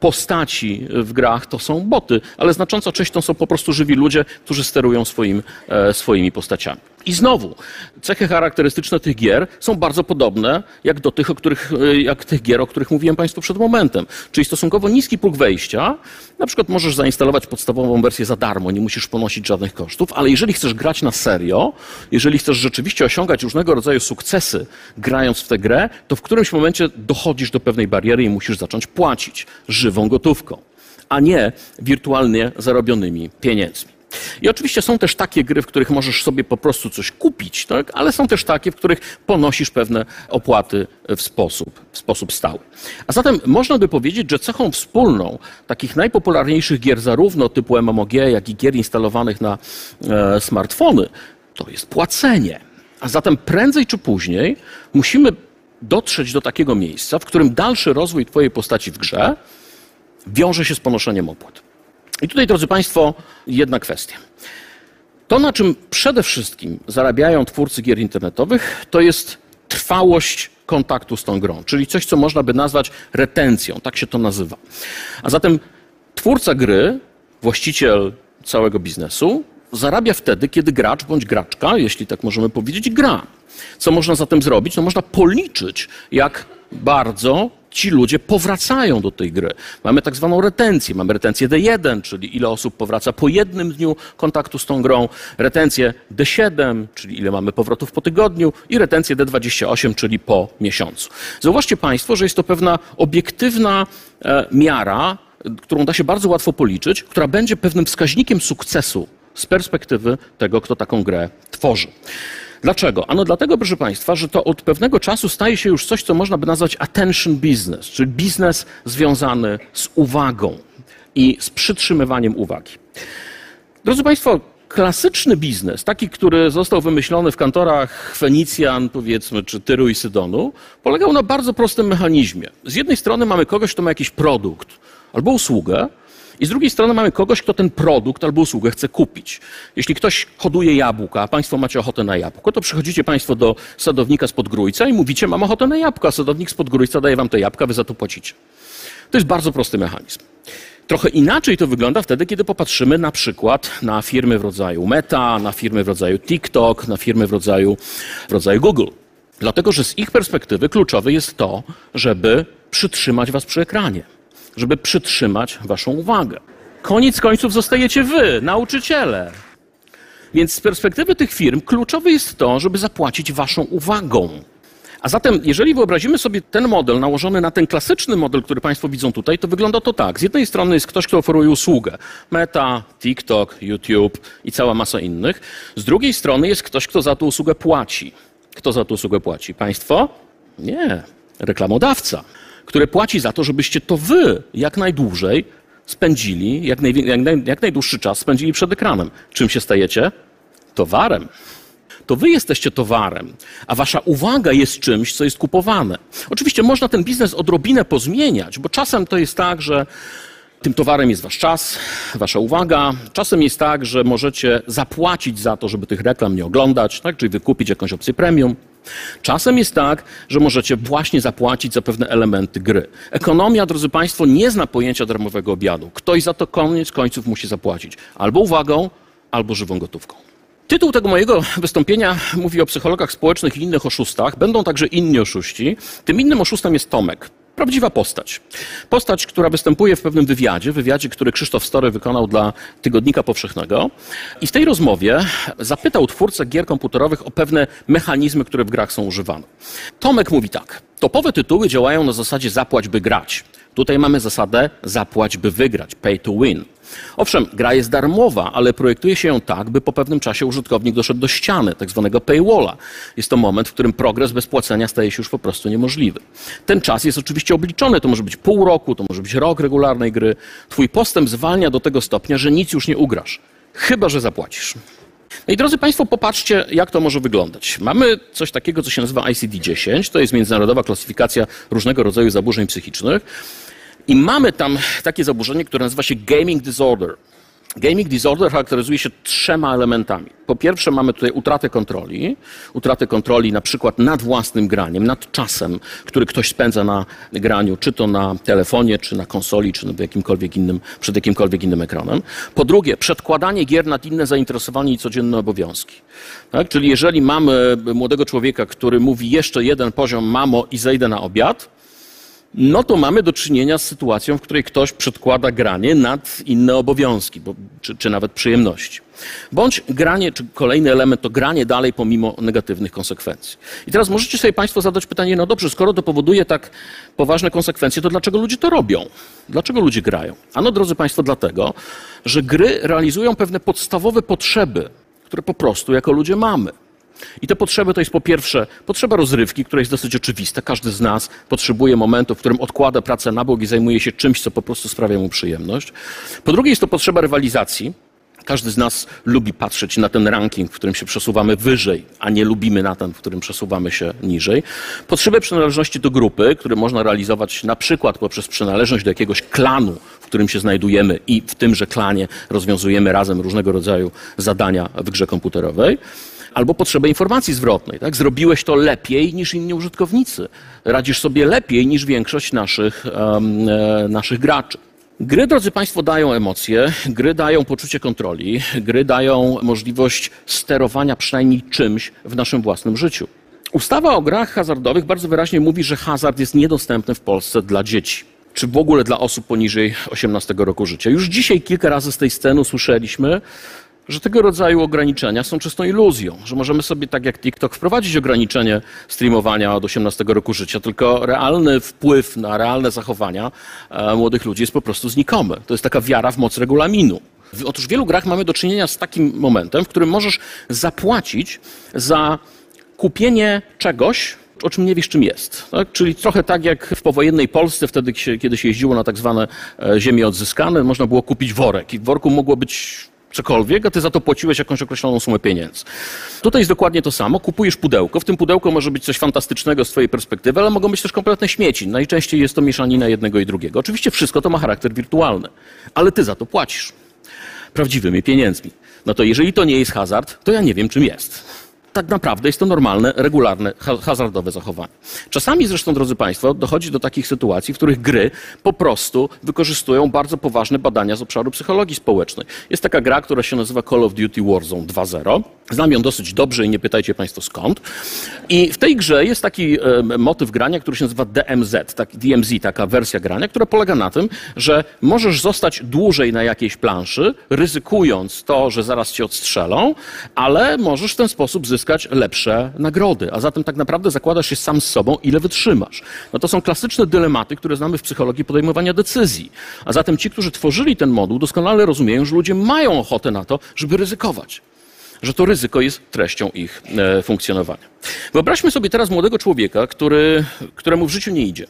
postaci w grach to są boty, ale znacząca część to są po prostu żywi ludzie, którzy sterują swoim, e, swoimi postaciami. I znowu, cechy charakterystyczne tych gier są bardzo podobne jak do tych, o których, e, jak tych gier, o których mówiłem Państwu przed momentem. Czyli stosunkowo niski próg wejścia. Na przykład możesz zainstalować podstawową wersję za darmo, nie musisz ponosić żadnych kosztów, ale jeżeli chcesz grać na serio, jeżeli chcesz rzeczywiście osiągać różnego rodzaju sukcesy grając w tę grę, to w którymś momencie dochodzisz do pewnej bariery i musisz zacząć płacić żywą gotówką, a nie wirtualnie zarobionymi pieniędzmi. I oczywiście są też takie gry, w których możesz sobie po prostu coś kupić, tak? ale są też takie, w których ponosisz pewne opłaty w sposób, w sposób stały. A zatem można by powiedzieć, że cechą wspólną takich najpopularniejszych gier, zarówno typu MMOG, jak i gier instalowanych na e, smartfony, to jest płacenie. A zatem prędzej czy później musimy dotrzeć do takiego miejsca, w którym dalszy rozwój Twojej postaci w grze wiąże się z ponoszeniem opłat. I tutaj, drodzy Państwo, jedna kwestia. To, na czym przede wszystkim zarabiają twórcy gier internetowych, to jest trwałość kontaktu z tą grą, czyli coś, co można by nazwać retencją, tak się to nazywa. A zatem twórca gry, właściciel całego biznesu, zarabia wtedy, kiedy gracz bądź graczka, jeśli tak możemy powiedzieć, gra. Co można zatem zrobić? No można policzyć, jak bardzo ci ludzie powracają do tej gry. Mamy tak zwaną retencję. Mamy retencję D1, czyli ile osób powraca po jednym dniu kontaktu z tą grą, retencję D7, czyli ile mamy powrotów po tygodniu i retencję D28, czyli po miesiącu. Zauważcie Państwo, że jest to pewna obiektywna e, miara, którą da się bardzo łatwo policzyć, która będzie pewnym wskaźnikiem sukcesu z perspektywy tego, kto taką grę tworzy. Dlaczego? Ano dlatego, proszę Państwa, że to od pewnego czasu staje się już coś, co można by nazwać attention business, czyli biznes związany z uwagą i z przytrzymywaniem uwagi. Drodzy Państwo, klasyczny biznes, taki, który został wymyślony w kantorach Fenicjan, powiedzmy, czy Tyru i Sydonu, polegał na bardzo prostym mechanizmie. Z jednej strony mamy kogoś, kto ma jakiś produkt albo usługę, i z drugiej strony mamy kogoś, kto ten produkt albo usługę chce kupić. Jeśli ktoś hoduje jabłka, a Państwo macie ochotę na jabłko, to przychodzicie Państwo do sadownika z Podgrójca i mówicie, mam ochotę na jabłko, a sadownik z Podgrójca daje Wam te jabłka, Wy za to płacicie. To jest bardzo prosty mechanizm. Trochę inaczej to wygląda wtedy, kiedy popatrzymy na przykład na firmy w rodzaju Meta, na firmy w rodzaju TikTok, na firmy w rodzaju, w rodzaju Google. Dlatego, że z ich perspektywy kluczowe jest to, żeby przytrzymać Was przy ekranie żeby przytrzymać waszą uwagę. Koniec końców zostajecie wy, nauczyciele. Więc z perspektywy tych firm kluczowe jest to, żeby zapłacić waszą uwagą. A zatem, jeżeli wyobrazimy sobie ten model nałożony na ten klasyczny model, który Państwo widzą tutaj, to wygląda to tak. Z jednej strony jest ktoś, kto oferuje usługę. Meta, TikTok, YouTube i cała masa innych. Z drugiej strony jest ktoś, kto za tę usługę płaci. Kto za tę usługę płaci? Państwo? Nie. Reklamodawca które płaci za to, żebyście to wy jak najdłużej spędzili, jak, jak, naj, jak najdłuższy czas spędzili przed ekranem. Czym się stajecie? Towarem to wy jesteście towarem, a wasza uwaga jest czymś, co jest kupowane. Oczywiście można ten biznes odrobinę pozmieniać, bo czasem to jest tak, że tym towarem jest wasz czas, wasza uwaga. Czasem jest tak, że możecie zapłacić za to, żeby tych reklam nie oglądać, tak? czyli wykupić jakąś opcję premium. Czasem jest tak, że możecie właśnie zapłacić za pewne elementy gry. Ekonomia, drodzy Państwo, nie zna pojęcia darmowego obiadu. Ktoś za to koniec końców musi zapłacić. Albo uwagą, albo żywą gotówką. Tytuł tego mojego wystąpienia mówi o psychologach społecznych i innych oszustach. Będą także inni oszuści. Tym innym oszustem jest Tomek. Prawdziwa postać. Postać, która występuje w pewnym wywiadzie, wywiadzie, który Krzysztof Story wykonał dla Tygodnika Powszechnego. I w tej rozmowie zapytał twórcę gier komputerowych o pewne mechanizmy, które w grach są używane. Tomek mówi tak. Topowe tytuły działają na zasadzie zapłać, by grać. Tutaj mamy zasadę zapłać, by wygrać, pay to win. Owszem, gra jest darmowa, ale projektuje się ją tak, by po pewnym czasie użytkownik doszedł do ściany, tak zwanego paywalla. Jest to moment, w którym progres bez płacenia staje się już po prostu niemożliwy. Ten czas jest oczywiście obliczony, to może być pół roku, to może być rok regularnej gry. Twój postęp zwalnia do tego stopnia, że nic już nie ugrasz, chyba że zapłacisz. No i drodzy Państwo, popatrzcie, jak to może wyglądać. Mamy coś takiego, co się nazywa ICD-10, to jest międzynarodowa klasyfikacja różnego rodzaju zaburzeń psychicznych. I mamy tam takie zaburzenie, które nazywa się gaming disorder. Gaming disorder charakteryzuje się trzema elementami. Po pierwsze mamy tutaj utratę kontroli, utratę kontroli na przykład nad własnym graniem, nad czasem, który ktoś spędza na graniu, czy to na telefonie, czy na konsoli, czy w jakimkolwiek innym, przed jakimkolwiek innym ekranem. Po drugie, przedkładanie gier nad inne zainteresowania i codzienne obowiązki. Tak? Czyli jeżeli mamy młodego człowieka, który mówi jeszcze jeden poziom mamo i zejdę na obiad, no to mamy do czynienia z sytuacją, w której ktoś przedkłada granie nad inne obowiązki, bo, czy, czy nawet przyjemności. Bądź granie, czy kolejny element to granie dalej pomimo negatywnych konsekwencji. I teraz możecie sobie Państwo zadać pytanie, no dobrze, skoro to powoduje tak poważne konsekwencje, to dlaczego ludzie to robią? Dlaczego ludzie grają? Ano, drodzy Państwo, dlatego, że gry realizują pewne podstawowe potrzeby, które po prostu jako ludzie mamy. I te potrzeby to jest po pierwsze potrzeba rozrywki, która jest dosyć oczywista. Każdy z nas potrzebuje momentu, w którym odkłada pracę na bok i zajmuje się czymś, co po prostu sprawia mu przyjemność. Po drugie jest to potrzeba rywalizacji. Każdy z nas lubi patrzeć na ten ranking, w którym się przesuwamy wyżej, a nie lubimy na ten, w którym przesuwamy się niżej. Potrzebę przynależności do grupy, które można realizować na przykład poprzez przynależność do jakiegoś klanu, w którym się znajdujemy i w tymże klanie rozwiązujemy razem różnego rodzaju zadania w grze komputerowej albo potrzebę informacji zwrotnej. Tak? Zrobiłeś to lepiej niż inni użytkownicy. Radzisz sobie lepiej niż większość naszych, um, naszych graczy. Gry, drodzy Państwo, dają emocje, gry dają poczucie kontroli, gry dają możliwość sterowania przynajmniej czymś w naszym własnym życiu. Ustawa o grach hazardowych bardzo wyraźnie mówi, że hazard jest niedostępny w Polsce dla dzieci czy w ogóle dla osób poniżej 18 roku życia. Już dzisiaj kilka razy z tej sceny usłyszeliśmy, że tego rodzaju ograniczenia są czystą iluzją, że możemy sobie, tak jak TikTok, wprowadzić ograniczenie streamowania od 18 roku życia, tylko realny wpływ na realne zachowania e, młodych ludzi jest po prostu znikomy. To jest taka wiara w moc regulaminu. Otóż w wielu grach mamy do czynienia z takim momentem, w którym możesz zapłacić za kupienie czegoś, o czym nie wiesz, czym jest. Tak? Czyli trochę tak jak w powojennej Polsce, wtedy, kiedy się jeździło na tak zwane e, ziemie odzyskane, można było kupić worek i w worku mogło być cokolwiek, a ty za to płaciłeś jakąś określoną sumę pieniędzy. Tutaj jest dokładnie to samo. Kupujesz pudełko. W tym pudełku może być coś fantastycznego z twojej perspektywy, ale mogą być też kompletne śmieci. Najczęściej jest to mieszanina jednego i drugiego. Oczywiście wszystko to ma charakter wirtualny, ale ty za to płacisz prawdziwymi pieniędzmi. No to jeżeli to nie jest hazard, to ja nie wiem, czym jest tak naprawdę jest to normalne, regularne, hazardowe zachowanie. Czasami zresztą, drodzy Państwo, dochodzi do takich sytuacji, w których gry po prostu wykorzystują bardzo poważne badania z obszaru psychologii społecznej. Jest taka gra, która się nazywa Call of Duty Warzone 2.0. Znam ją dosyć dobrze i nie pytajcie Państwo skąd. I w tej grze jest taki e, motyw grania, który się nazywa DMZ, tak, DMZ, taka wersja grania, która polega na tym, że możesz zostać dłużej na jakiejś planszy, ryzykując to, że zaraz cię odstrzelą, ale możesz w ten sposób zyskać uzyskać lepsze nagrody. A zatem tak naprawdę zakładasz się sam z sobą, ile wytrzymasz. No to są klasyczne dylematy, które znamy w psychologii podejmowania decyzji. A zatem ci, którzy tworzyli ten moduł, doskonale rozumieją, że ludzie mają ochotę na to, żeby ryzykować że to ryzyko jest treścią ich e, funkcjonowania. Wyobraźmy sobie teraz młodego człowieka, który, któremu w życiu nie idzie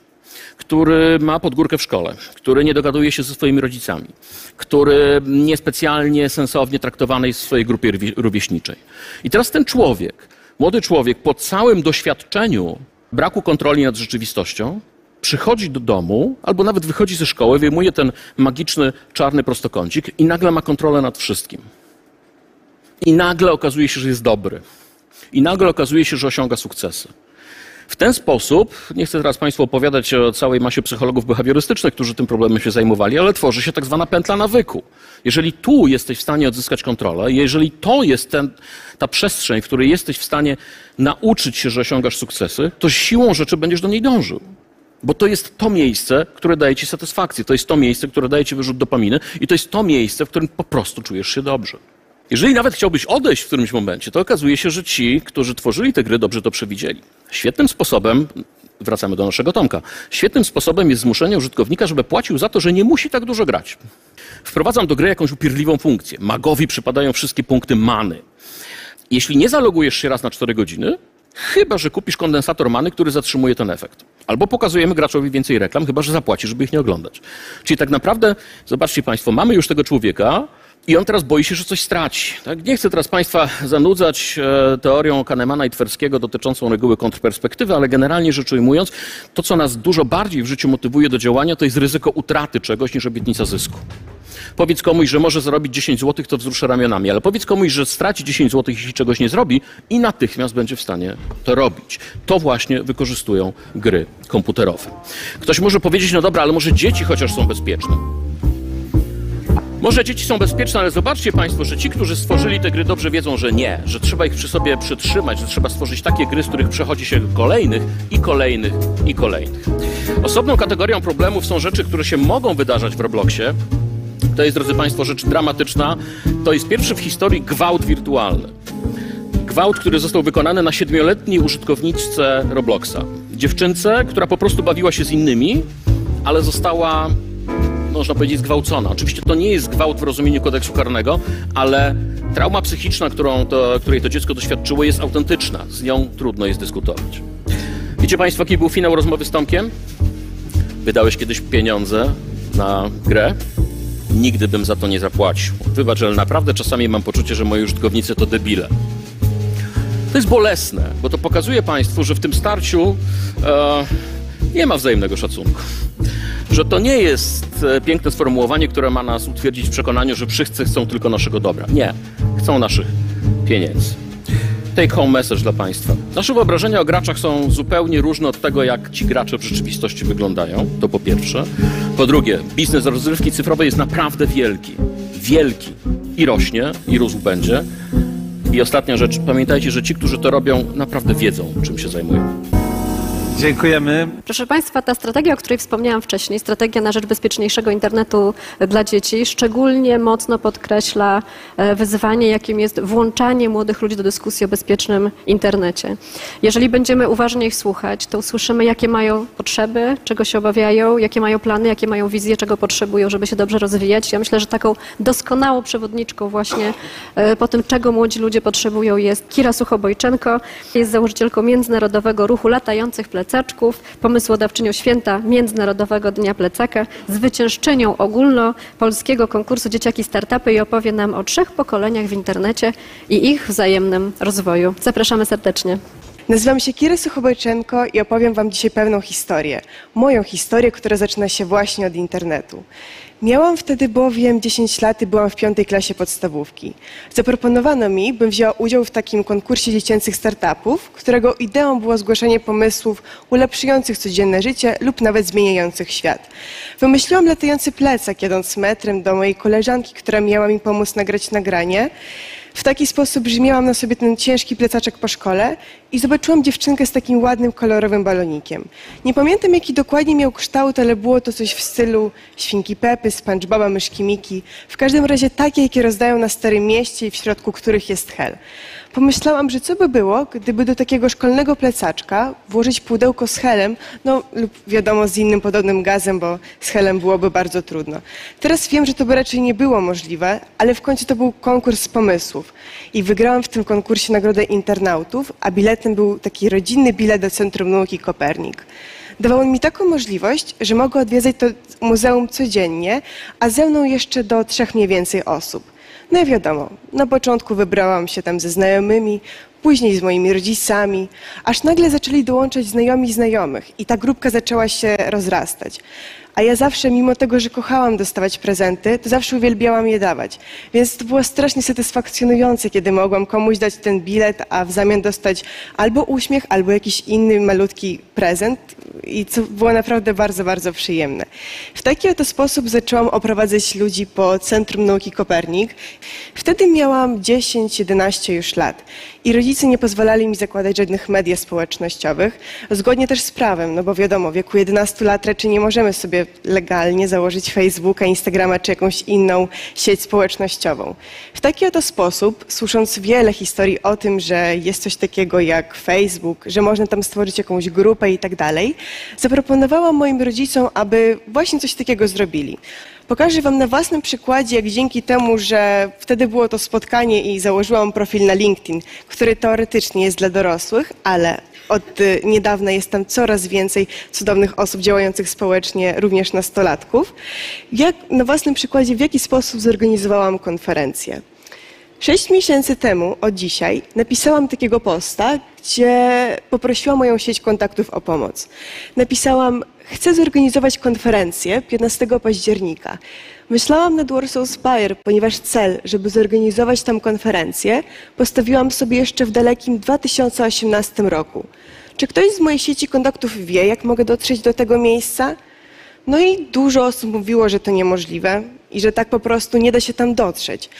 który ma podgórkę w szkole, który nie dogaduje się ze swoimi rodzicami, który niespecjalnie sensownie traktowany jest w swojej grupie rówieśniczej. I teraz ten człowiek, młody człowiek, po całym doświadczeniu braku kontroli nad rzeczywistością, przychodzi do domu, albo nawet wychodzi ze szkoły, wyjmuje ten magiczny czarny prostokącik i nagle ma kontrolę nad wszystkim. I nagle okazuje się, że jest dobry. I nagle okazuje się, że osiąga sukcesy. W ten sposób, nie chcę teraz Państwu opowiadać o całej masie psychologów behawiorystycznych, którzy tym problemem się zajmowali, ale tworzy się tak zwana pętla nawyku. Jeżeli tu jesteś w stanie odzyskać kontrolę, jeżeli to jest ten, ta przestrzeń, w której jesteś w stanie nauczyć się, że osiągasz sukcesy, to siłą rzeczy będziesz do niej dążył. Bo to jest to miejsce, które daje ci satysfakcję. To jest to miejsce, które daje ci wyrzut dopaminy i to jest to miejsce, w którym po prostu czujesz się dobrze. Jeżeli nawet chciałbyś odejść w którymś momencie, to okazuje się, że ci, którzy tworzyli te gry, dobrze to przewidzieli. Świetnym sposobem, wracamy do naszego Tomka, świetnym sposobem jest zmuszenie użytkownika, żeby płacił za to, że nie musi tak dużo grać. Wprowadzam do gry jakąś upierdliwą funkcję. Magowi przypadają wszystkie punkty many. Jeśli nie zalogujesz się raz na 4 godziny, chyba że kupisz kondensator many, który zatrzymuje ten efekt. Albo pokazujemy graczowi więcej reklam, chyba że zapłaci, żeby ich nie oglądać. Czyli tak naprawdę, zobaczcie Państwo, mamy już tego człowieka, i on teraz boi się, że coś straci. Tak? Nie chcę teraz Państwa zanudzać e, teorią Kahnemana i Twerskiego dotyczącą reguły kontrperspektywy, ale generalnie rzecz ujmując, to co nas dużo bardziej w życiu motywuje do działania, to jest ryzyko utraty czegoś niż obietnica zysku. Powiedz komuś, że może zarobić 10 zł, to wzruszę ramionami, ale powiedz komuś, że straci 10 zł, jeśli czegoś nie zrobi i natychmiast będzie w stanie to robić. To właśnie wykorzystują gry komputerowe. Ktoś może powiedzieć, no dobra, ale może dzieci chociaż są bezpieczne. Może dzieci są bezpieczne, ale zobaczcie Państwo, że ci, którzy stworzyli te gry, dobrze wiedzą, że nie, że trzeba ich przy sobie przytrzymać, że trzeba stworzyć takie gry, z których przechodzi się kolejnych i kolejnych i kolejnych. Osobną kategorią problemów są rzeczy, które się mogą wydarzać w Robloxie. To jest, drodzy Państwo, rzecz dramatyczna. To jest pierwszy w historii gwałt wirtualny. Gwałt, który został wykonany na siedmioletniej użytkowniczce Robloxa. Dziewczynce, która po prostu bawiła się z innymi, ale została można powiedzieć, zgwałcona. Oczywiście to nie jest gwałt w rozumieniu kodeksu karnego, ale trauma psychiczna, którą to, której to dziecko doświadczyło, jest autentyczna. Z nią trudno jest dyskutować. Wiecie Państwo, jaki był finał rozmowy z Tomkiem? Wydałeś kiedyś pieniądze na grę? Nigdy bym za to nie zapłacił. Wybacz, ale naprawdę czasami mam poczucie, że moi użytkownicy to debile. To jest bolesne, bo to pokazuje Państwu, że w tym starciu e, nie ma wzajemnego szacunku. Że to nie jest e, piękne sformułowanie, które ma nas utwierdzić w przekonaniu, że wszyscy chcą tylko naszego dobra. Nie, chcą naszych pieniędzy. Take home message dla Państwa. Nasze wyobrażenia o graczach są zupełnie różne od tego, jak ci gracze w rzeczywistości wyglądają. To po pierwsze. Po drugie, biznes rozrywki cyfrowej jest naprawdę wielki. Wielki. I rośnie, i rósł będzie. I ostatnia rzecz, pamiętajcie, że ci, którzy to robią, naprawdę wiedzą, czym się zajmują. Dziękujemy. Proszę Państwa, ta strategia, o której wspomniałam wcześniej, strategia na rzecz bezpieczniejszego internetu dla dzieci, szczególnie mocno podkreśla e, wyzwanie, jakim jest włączanie młodych ludzi do dyskusji o bezpiecznym internecie. Jeżeli będziemy uważnie ich słuchać, to usłyszymy, jakie mają potrzeby, czego się obawiają, jakie mają plany, jakie mają wizje, czego potrzebują, żeby się dobrze rozwijać. Ja myślę, że taką doskonałą przewodniczką właśnie e, po tym, czego młodzi ludzie potrzebują jest Kira Suchobojczenko. Jest założycielką Międzynarodowego Ruchu Latających Plecaków plecaczków, pomysłodawczynią święta Międzynarodowego Dnia Plecaka, zwyciężczynią ogólnopolskiego konkursu Dzieciaki Startupy i opowie nam o trzech pokoleniach w internecie i ich wzajemnym rozwoju. Zapraszamy serdecznie. Nazywam się Kira Suchobojczenko i opowiem Wam dzisiaj pewną historię. Moją historię, która zaczyna się właśnie od internetu. Miałam wtedy bowiem 10 lat i byłam w piątej klasie podstawówki. Zaproponowano mi, bym wzięła udział w takim konkursie dziecięcych startupów, którego ideą było zgłaszanie pomysłów ulepszających codzienne życie lub nawet zmieniających świat. Wymyśliłam latający plecak, jadąc metrem do mojej koleżanki, która miała mi pomóc nagrać nagranie. W taki sposób, że miałam na sobie ten ciężki plecaczek po szkole i zobaczyłam dziewczynkę z takim ładnym, kolorowym balonikiem. Nie pamiętam, jaki dokładnie miał kształt, ale było to coś w stylu świnki Pepy, SpongeBoba, myszki Miki. W każdym razie takie, jakie rozdają na Starym Mieście i w środku których jest hel. Pomyślałam, że co by było, gdyby do takiego szkolnego plecaczka włożyć pudełko z helem, no lub wiadomo z innym podobnym gazem, bo z helem byłoby bardzo trudno. Teraz wiem, że to by raczej nie było możliwe, ale w końcu to był konkurs pomysłów. I wygrałam w tym konkursie nagrodę internautów, a biletem był taki rodzinny bilet do Centrum Nauki Kopernik. Dawało mi taką możliwość, że mogę odwiedzać to muzeum codziennie, a ze mną jeszcze do trzech mniej więcej osób. No i wiadomo, na początku wybrałam się tam ze znajomymi, później z moimi rodzicami, aż nagle zaczęli dołączać znajomi znajomych i ta grupka zaczęła się rozrastać. A ja zawsze, mimo tego, że kochałam dostawać prezenty, to zawsze uwielbiałam je dawać. Więc to było strasznie satysfakcjonujące, kiedy mogłam komuś dać ten bilet, a w zamian dostać albo uśmiech, albo jakiś inny malutki prezent. I co było naprawdę bardzo, bardzo przyjemne. W taki oto sposób zaczęłam oprowadzać ludzi po Centrum Nauki Kopernik. Wtedy miałam 10-11 już lat i rodzice nie pozwalali mi zakładać żadnych mediów społecznościowych, zgodnie też z prawem, no bo wiadomo, w wieku 11 lat raczej nie możemy sobie legalnie założyć Facebooka, Instagrama czy jakąś inną sieć społecznościową. W taki oto sposób, słysząc wiele historii o tym, że jest coś takiego jak Facebook, że można tam stworzyć jakąś grupę i tak dalej, zaproponowałam moim rodzicom, aby właśnie coś takiego zrobili. Pokażę Wam na własnym przykładzie, jak dzięki temu, że wtedy było to spotkanie i założyłam profil na LinkedIn, który teoretycznie jest dla dorosłych, ale od y, niedawna jest tam coraz więcej cudownych osób działających społecznie, również nastolatków. Jak, na własnym przykładzie, w jaki sposób zorganizowałam konferencję. Sześć miesięcy temu, od dzisiaj, napisałam takiego posta, gdzie poprosiłam moją sieć kontaktów o pomoc. Napisałam, chcę zorganizować konferencję 15 października. Myślałam nad Warsaw Spire, ponieważ cel, żeby zorganizować tam konferencję, postawiłam sobie jeszcze w dalekim 2018 roku. Czy ktoś z mojej sieci kontaktów wie, jak mogę dotrzeć do tego miejsca? No i dużo osób mówiło, że to niemożliwe i że tak po prostu nie da się tam dotrzeć.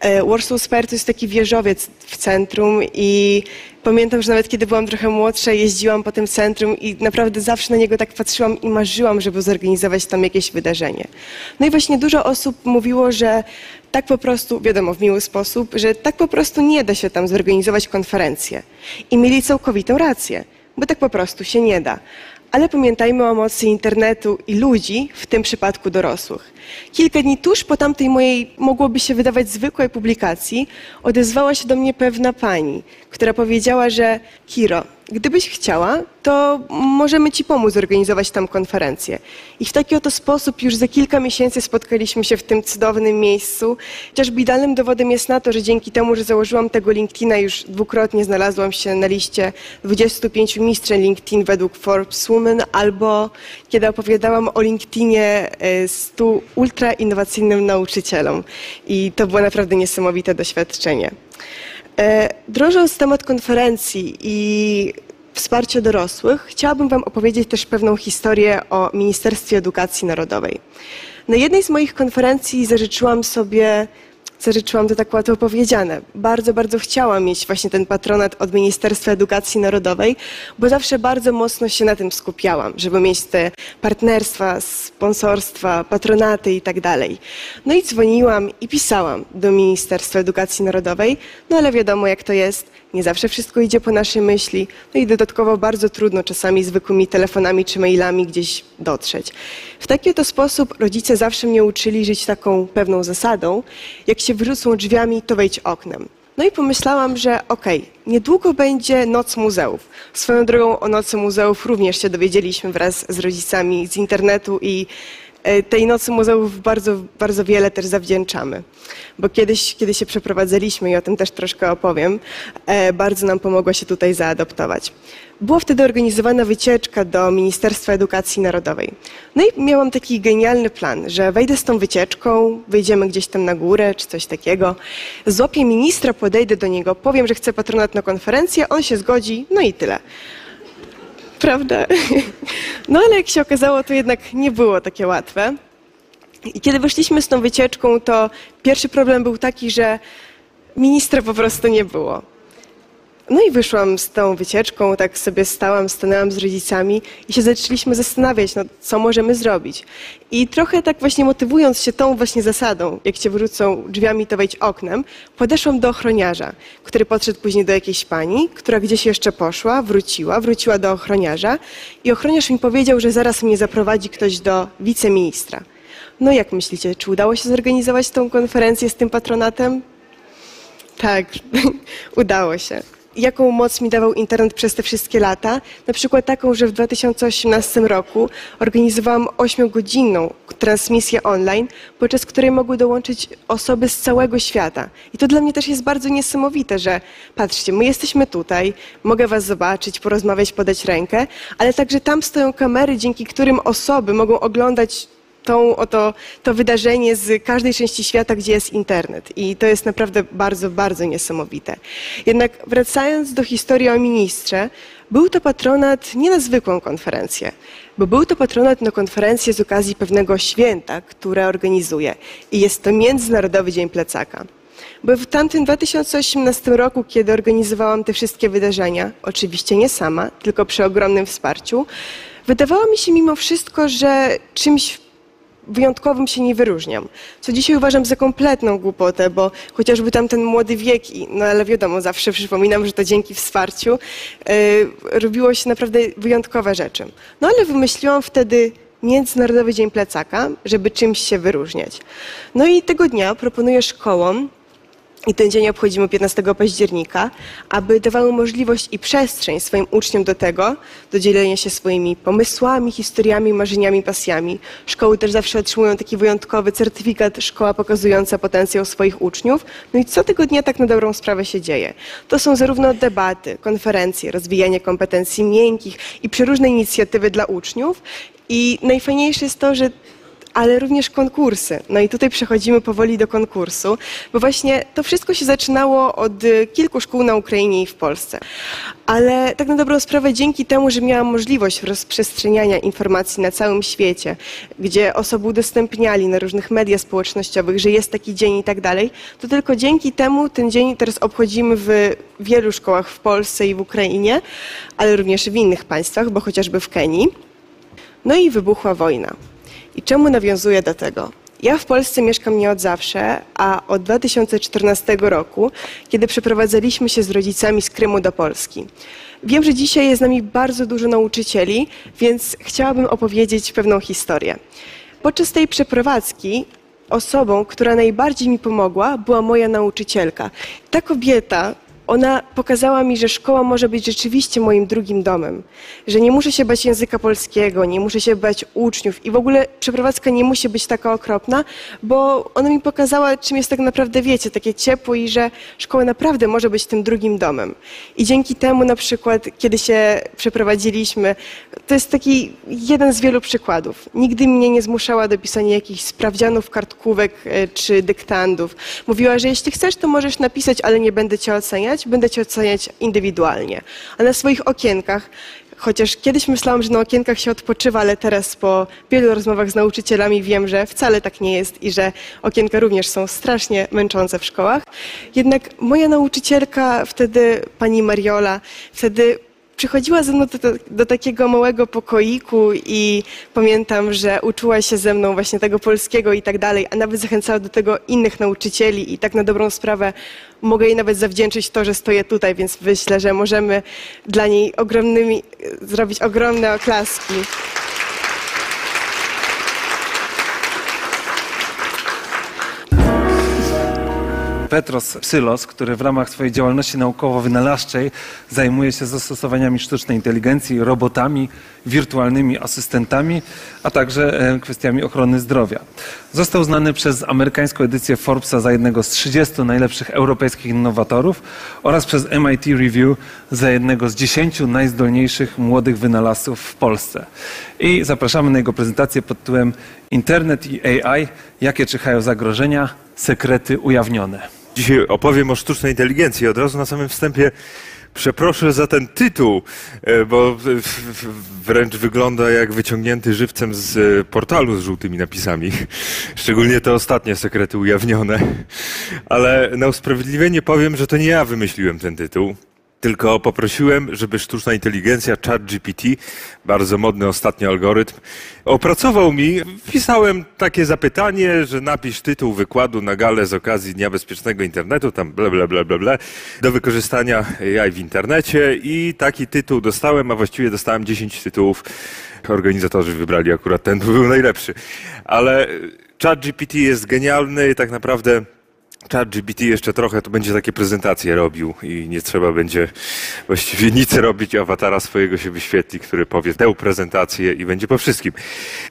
E, Warsaw Spire to jest taki wieżowiec w centrum i pamiętam, że nawet kiedy byłam trochę młodsza, jeździłam po tym centrum i naprawdę zawsze na niego tak patrzyłam i marzyłam, żeby zorganizować tam jakieś wydarzenie. No i właśnie dużo osób mówiło, że tak po prostu, wiadomo, w miły sposób, że tak po prostu nie da się tam zorganizować konferencję. I mieli całkowitą rację, bo tak po prostu się nie da. Ale pamiętajmy o mocy internetu i ludzi, w tym przypadku dorosłych. Kilka dni tuż po tamtej mojej, mogłoby się wydawać zwykłej publikacji, odezwała się do mnie pewna pani, która powiedziała, że Kiro, gdybyś chciała, to możemy Ci pomóc zorganizować tam konferencję. I w taki oto sposób już za kilka miesięcy spotkaliśmy się w tym cudownym miejscu. Chociażby idealnym dowodem jest na to, że dzięki temu, że założyłam tego LinkedIna, już dwukrotnie znalazłam się na liście 25 mistrzeń LinkedIn według Forbes Women, albo kiedy opowiadałam o LinkedInie 100 e, ultra innowacyjnym nauczycielom. I to było naprawdę niesamowite doświadczenie. E, drążąc temat konferencji i wsparcia dorosłych, chciałabym Wam opowiedzieć też pewną historię o Ministerstwie Edukacji Narodowej. Na jednej z moich konferencji zażyczyłam sobie zażyczyłam to tak łatwo powiedziane. Bardzo, bardzo chciałam mieć właśnie ten patronat od Ministerstwa Edukacji Narodowej, bo zawsze bardzo mocno się na tym skupiałam, żeby mieć te partnerstwa, sponsorstwa, patronaty i tak dalej. No i dzwoniłam i pisałam do Ministerstwa Edukacji Narodowej, no ale wiadomo jak to jest, nie zawsze wszystko idzie po naszej myśli, no i dodatkowo bardzo trudno czasami zwykłymi telefonami czy mailami gdzieś dotrzeć. W taki oto sposób rodzice zawsze mnie uczyli żyć taką pewną zasadą, jak się wyrzucą drzwiami, to wejdź oknem. No i pomyślałam, że okej, okay, niedługo będzie Noc Muzeów. Swoją drogą o Nocy Muzeów również się dowiedzieliśmy wraz z rodzicami z internetu i tej Nocy Muzeów bardzo, bardzo wiele też zawdzięczamy. Bo kiedyś, kiedy się przeprowadzaliśmy, i o tym też troszkę opowiem, e, bardzo nam pomogło się tutaj zaadoptować. Była wtedy organizowana wycieczka do Ministerstwa Edukacji Narodowej. No i miałam taki genialny plan, że wejdę z tą wycieczką, wyjdziemy gdzieś tam na górę czy coś takiego, złapię ministra, podejdę do niego, powiem, że chcę patronat na konferencję, on się zgodzi, no i tyle prawda? No ale jak się okazało, to jednak nie było takie łatwe. I kiedy wyszliśmy z tą wycieczką, to pierwszy problem był taki, że ministra po prostu nie było. No i wyszłam z tą wycieczką, tak sobie stałam, stanęłam z rodzicami i się zaczęliśmy zastanawiać, no, co możemy zrobić. I trochę tak właśnie motywując się tą właśnie zasadą, jak cię wrócą drzwiami, to wejdź oknem, podeszłam do ochroniarza, który podszedł później do jakiejś pani, która gdzieś jeszcze poszła, wróciła, wróciła do ochroniarza i ochroniarz mi powiedział, że zaraz mnie zaprowadzi ktoś do wiceministra. No jak myślicie, czy udało się zorganizować tą konferencję z tym patronatem? Tak, udało się jaką moc mi dawał internet przez te wszystkie lata. Na przykład taką, że w 2018 roku organizowałam 8-godzinną transmisję online, podczas której mogły dołączyć osoby z całego świata. I to dla mnie też jest bardzo niesamowite, że patrzcie, my jesteśmy tutaj, mogę was zobaczyć, porozmawiać, podać rękę, ale także tam stoją kamery, dzięki którym osoby mogą oglądać tą, to wydarzenie z każdej części świata, gdzie jest internet. I to jest naprawdę bardzo, bardzo niesamowite. Jednak wracając do historii o ministrze, był to patronat nie na zwykłą konferencję, bo był to patronat na konferencję z okazji pewnego święta, które organizuje. I jest to Międzynarodowy Dzień Plecaka. Bo w tamtym 2018 roku, kiedy organizowałam te wszystkie wydarzenia, oczywiście nie sama, tylko przy ogromnym wsparciu, wydawało mi się mimo wszystko, że czymś wyjątkowym się nie wyróżniam. Co dzisiaj uważam za kompletną głupotę, bo chociażby tam ten młody wiek, no ale wiadomo, zawsze przypominam, że to dzięki wsparciu yy, robiło się naprawdę wyjątkowe rzeczy. No ale wymyśliłam wtedy Międzynarodowy Dzień Plecaka, żeby czymś się wyróżniać. No i tego dnia proponuję szkołom i ten dzień obchodzimy 15 października, aby dawały możliwość i przestrzeń swoim uczniom do tego, do dzielenia się swoimi pomysłami, historiami, marzeniami, pasjami. Szkoły też zawsze otrzymują taki wyjątkowy certyfikat szkoła pokazująca potencjał swoich uczniów. No i co tego dnia tak na dobrą sprawę się dzieje? To są zarówno debaty, konferencje, rozwijanie kompetencji miękkich i przeróżne inicjatywy dla uczniów. I najfajniejsze jest to, że ale również konkursy. No i tutaj przechodzimy powoli do konkursu, bo właśnie to wszystko się zaczynało od y, kilku szkół na Ukrainie i w Polsce. Ale tak na dobrą sprawę, dzięki temu, że miałam możliwość rozprzestrzeniania informacji na całym świecie, gdzie osoby udostępniali na różnych mediach społecznościowych, że jest taki dzień i tak dalej, to tylko dzięki temu ten dzień teraz obchodzimy w wielu szkołach w Polsce i w Ukrainie, ale również w innych państwach, bo chociażby w Kenii. No i wybuchła wojna. I czemu nawiązuję do tego? Ja w Polsce mieszkam nie od zawsze, a od 2014 roku, kiedy przeprowadzaliśmy się z rodzicami z Krymu do Polski. Wiem, że dzisiaj jest z nami bardzo dużo nauczycieli, więc chciałabym opowiedzieć pewną historię. Podczas tej przeprowadzki osobą, która najbardziej mi pomogła, była moja nauczycielka. Ta kobieta ona pokazała mi, że szkoła może być rzeczywiście moim drugim domem, że nie muszę się bać języka polskiego, nie muszę się bać uczniów i w ogóle przeprowadzka nie musi być taka okropna, bo ona mi pokazała, czym jest tak naprawdę, wiecie, takie ciepło i że szkoła naprawdę może być tym drugim domem. I dzięki temu na przykład, kiedy się przeprowadziliśmy, to jest taki jeden z wielu przykładów. Nigdy mnie nie zmuszała do pisania jakichś sprawdzianów, kartkówek e, czy dyktandów. Mówiła, że jeśli chcesz, to możesz napisać, ale nie będę cię oceniać oceniać, będę cię oceniać indywidualnie. A na swoich okienkach, chociaż kiedyś myślałam, że na okienkach się odpoczywa, ale teraz po wielu rozmowach z nauczycielami wiem, że wcale tak nie jest i że okienka również są strasznie męczące w szkołach. Jednak moja nauczycielka wtedy, pani Mariola, wtedy przychodziła ze mną do, do, takiego małego pokoiku i pamiętam, że uczyła się ze mną właśnie tego polskiego i tak dalej, a nawet zachęcała do tego innych nauczycieli i tak na dobrą sprawę mogę jej nawet zawdzięczyć to, że stoję tutaj, więc myślę, że możemy dla niej ogromnymi, zrobić ogromne oklaski. Petros Psylos, który w ramach swojej działalności naukowo-wynalazczej zajmuje się zastosowaniami sztucznej inteligencji, robotami, wirtualnymi asystentami, a także e, kwestiami ochrony zdrowia. Został znany przez amerykańską edycję Forbesa za jednego z 30 najlepszych europejskich innowatorów oraz przez MIT Review za jednego z 10 najzdolniejszych młodych wynalazców w Polsce. I zapraszamy na jego prezentację pod tytułem Internet i AI. Jakie czyhają zagrożenia? Sekrety ujawnione. Dzisiaj opowiem o sztucznej inteligencji. Od razu na samym wstępie przeproszę za ten tytuł, e, bo wręcz wygląda jak wyciągnięty żywcem z e, portalu z żółtymi napisami. Szczególnie te ostatnie sekrety ujawnione. Ale na usprawiedliwienie powiem, że to nie ja wymyśliłem ten tytuł. Tylko poprosiłem, żeby sztuczna inteligencja, ChatGPT, bardzo modny ostatnio algorytm, opracował mi. Wpisałem takie zapytanie, że napisz tytuł wykładu na galę z okazji Dnia Bezpiecznego Internetu, tam bla bla bla bla bla, do wykorzystania AI w internecie i taki tytuł dostałem, a właściwie dostałem 10 tytułów. Organizatorzy wybrali akurat ten, był najlepszy. Ale ChatGPT jest genialny tak naprawdę ChatGPT jeszcze trochę to będzie takie prezentacje robił i nie trzeba będzie właściwie nic robić, awatara swojego się wyświetli, który powie tę prezentację i będzie po wszystkim.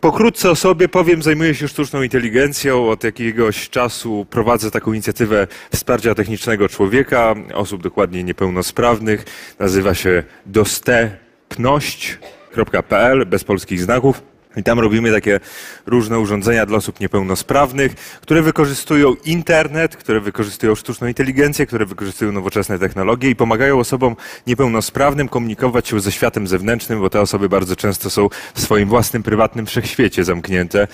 Pokrótce o sobie powiem, zajmuję się sztuczną inteligencją. Od jakiegoś czasu prowadzę taką inicjatywę wsparcia technicznego człowieka, osób dokładnie niepełnosprawnych. Nazywa się dostępność.pl bez polskich znaków. I tam robimy takie różne urządzenia dla osób niepełnosprawnych, które wykorzystują internet, które wykorzystują sztuczną inteligencję, które wykorzystują nowoczesne technologie i pomagają osobom niepełnosprawnym komunikować się ze światem zewnętrznym, bo te osoby bardzo często są w swoim własnym, prywatnym wszechświecie zamknięte.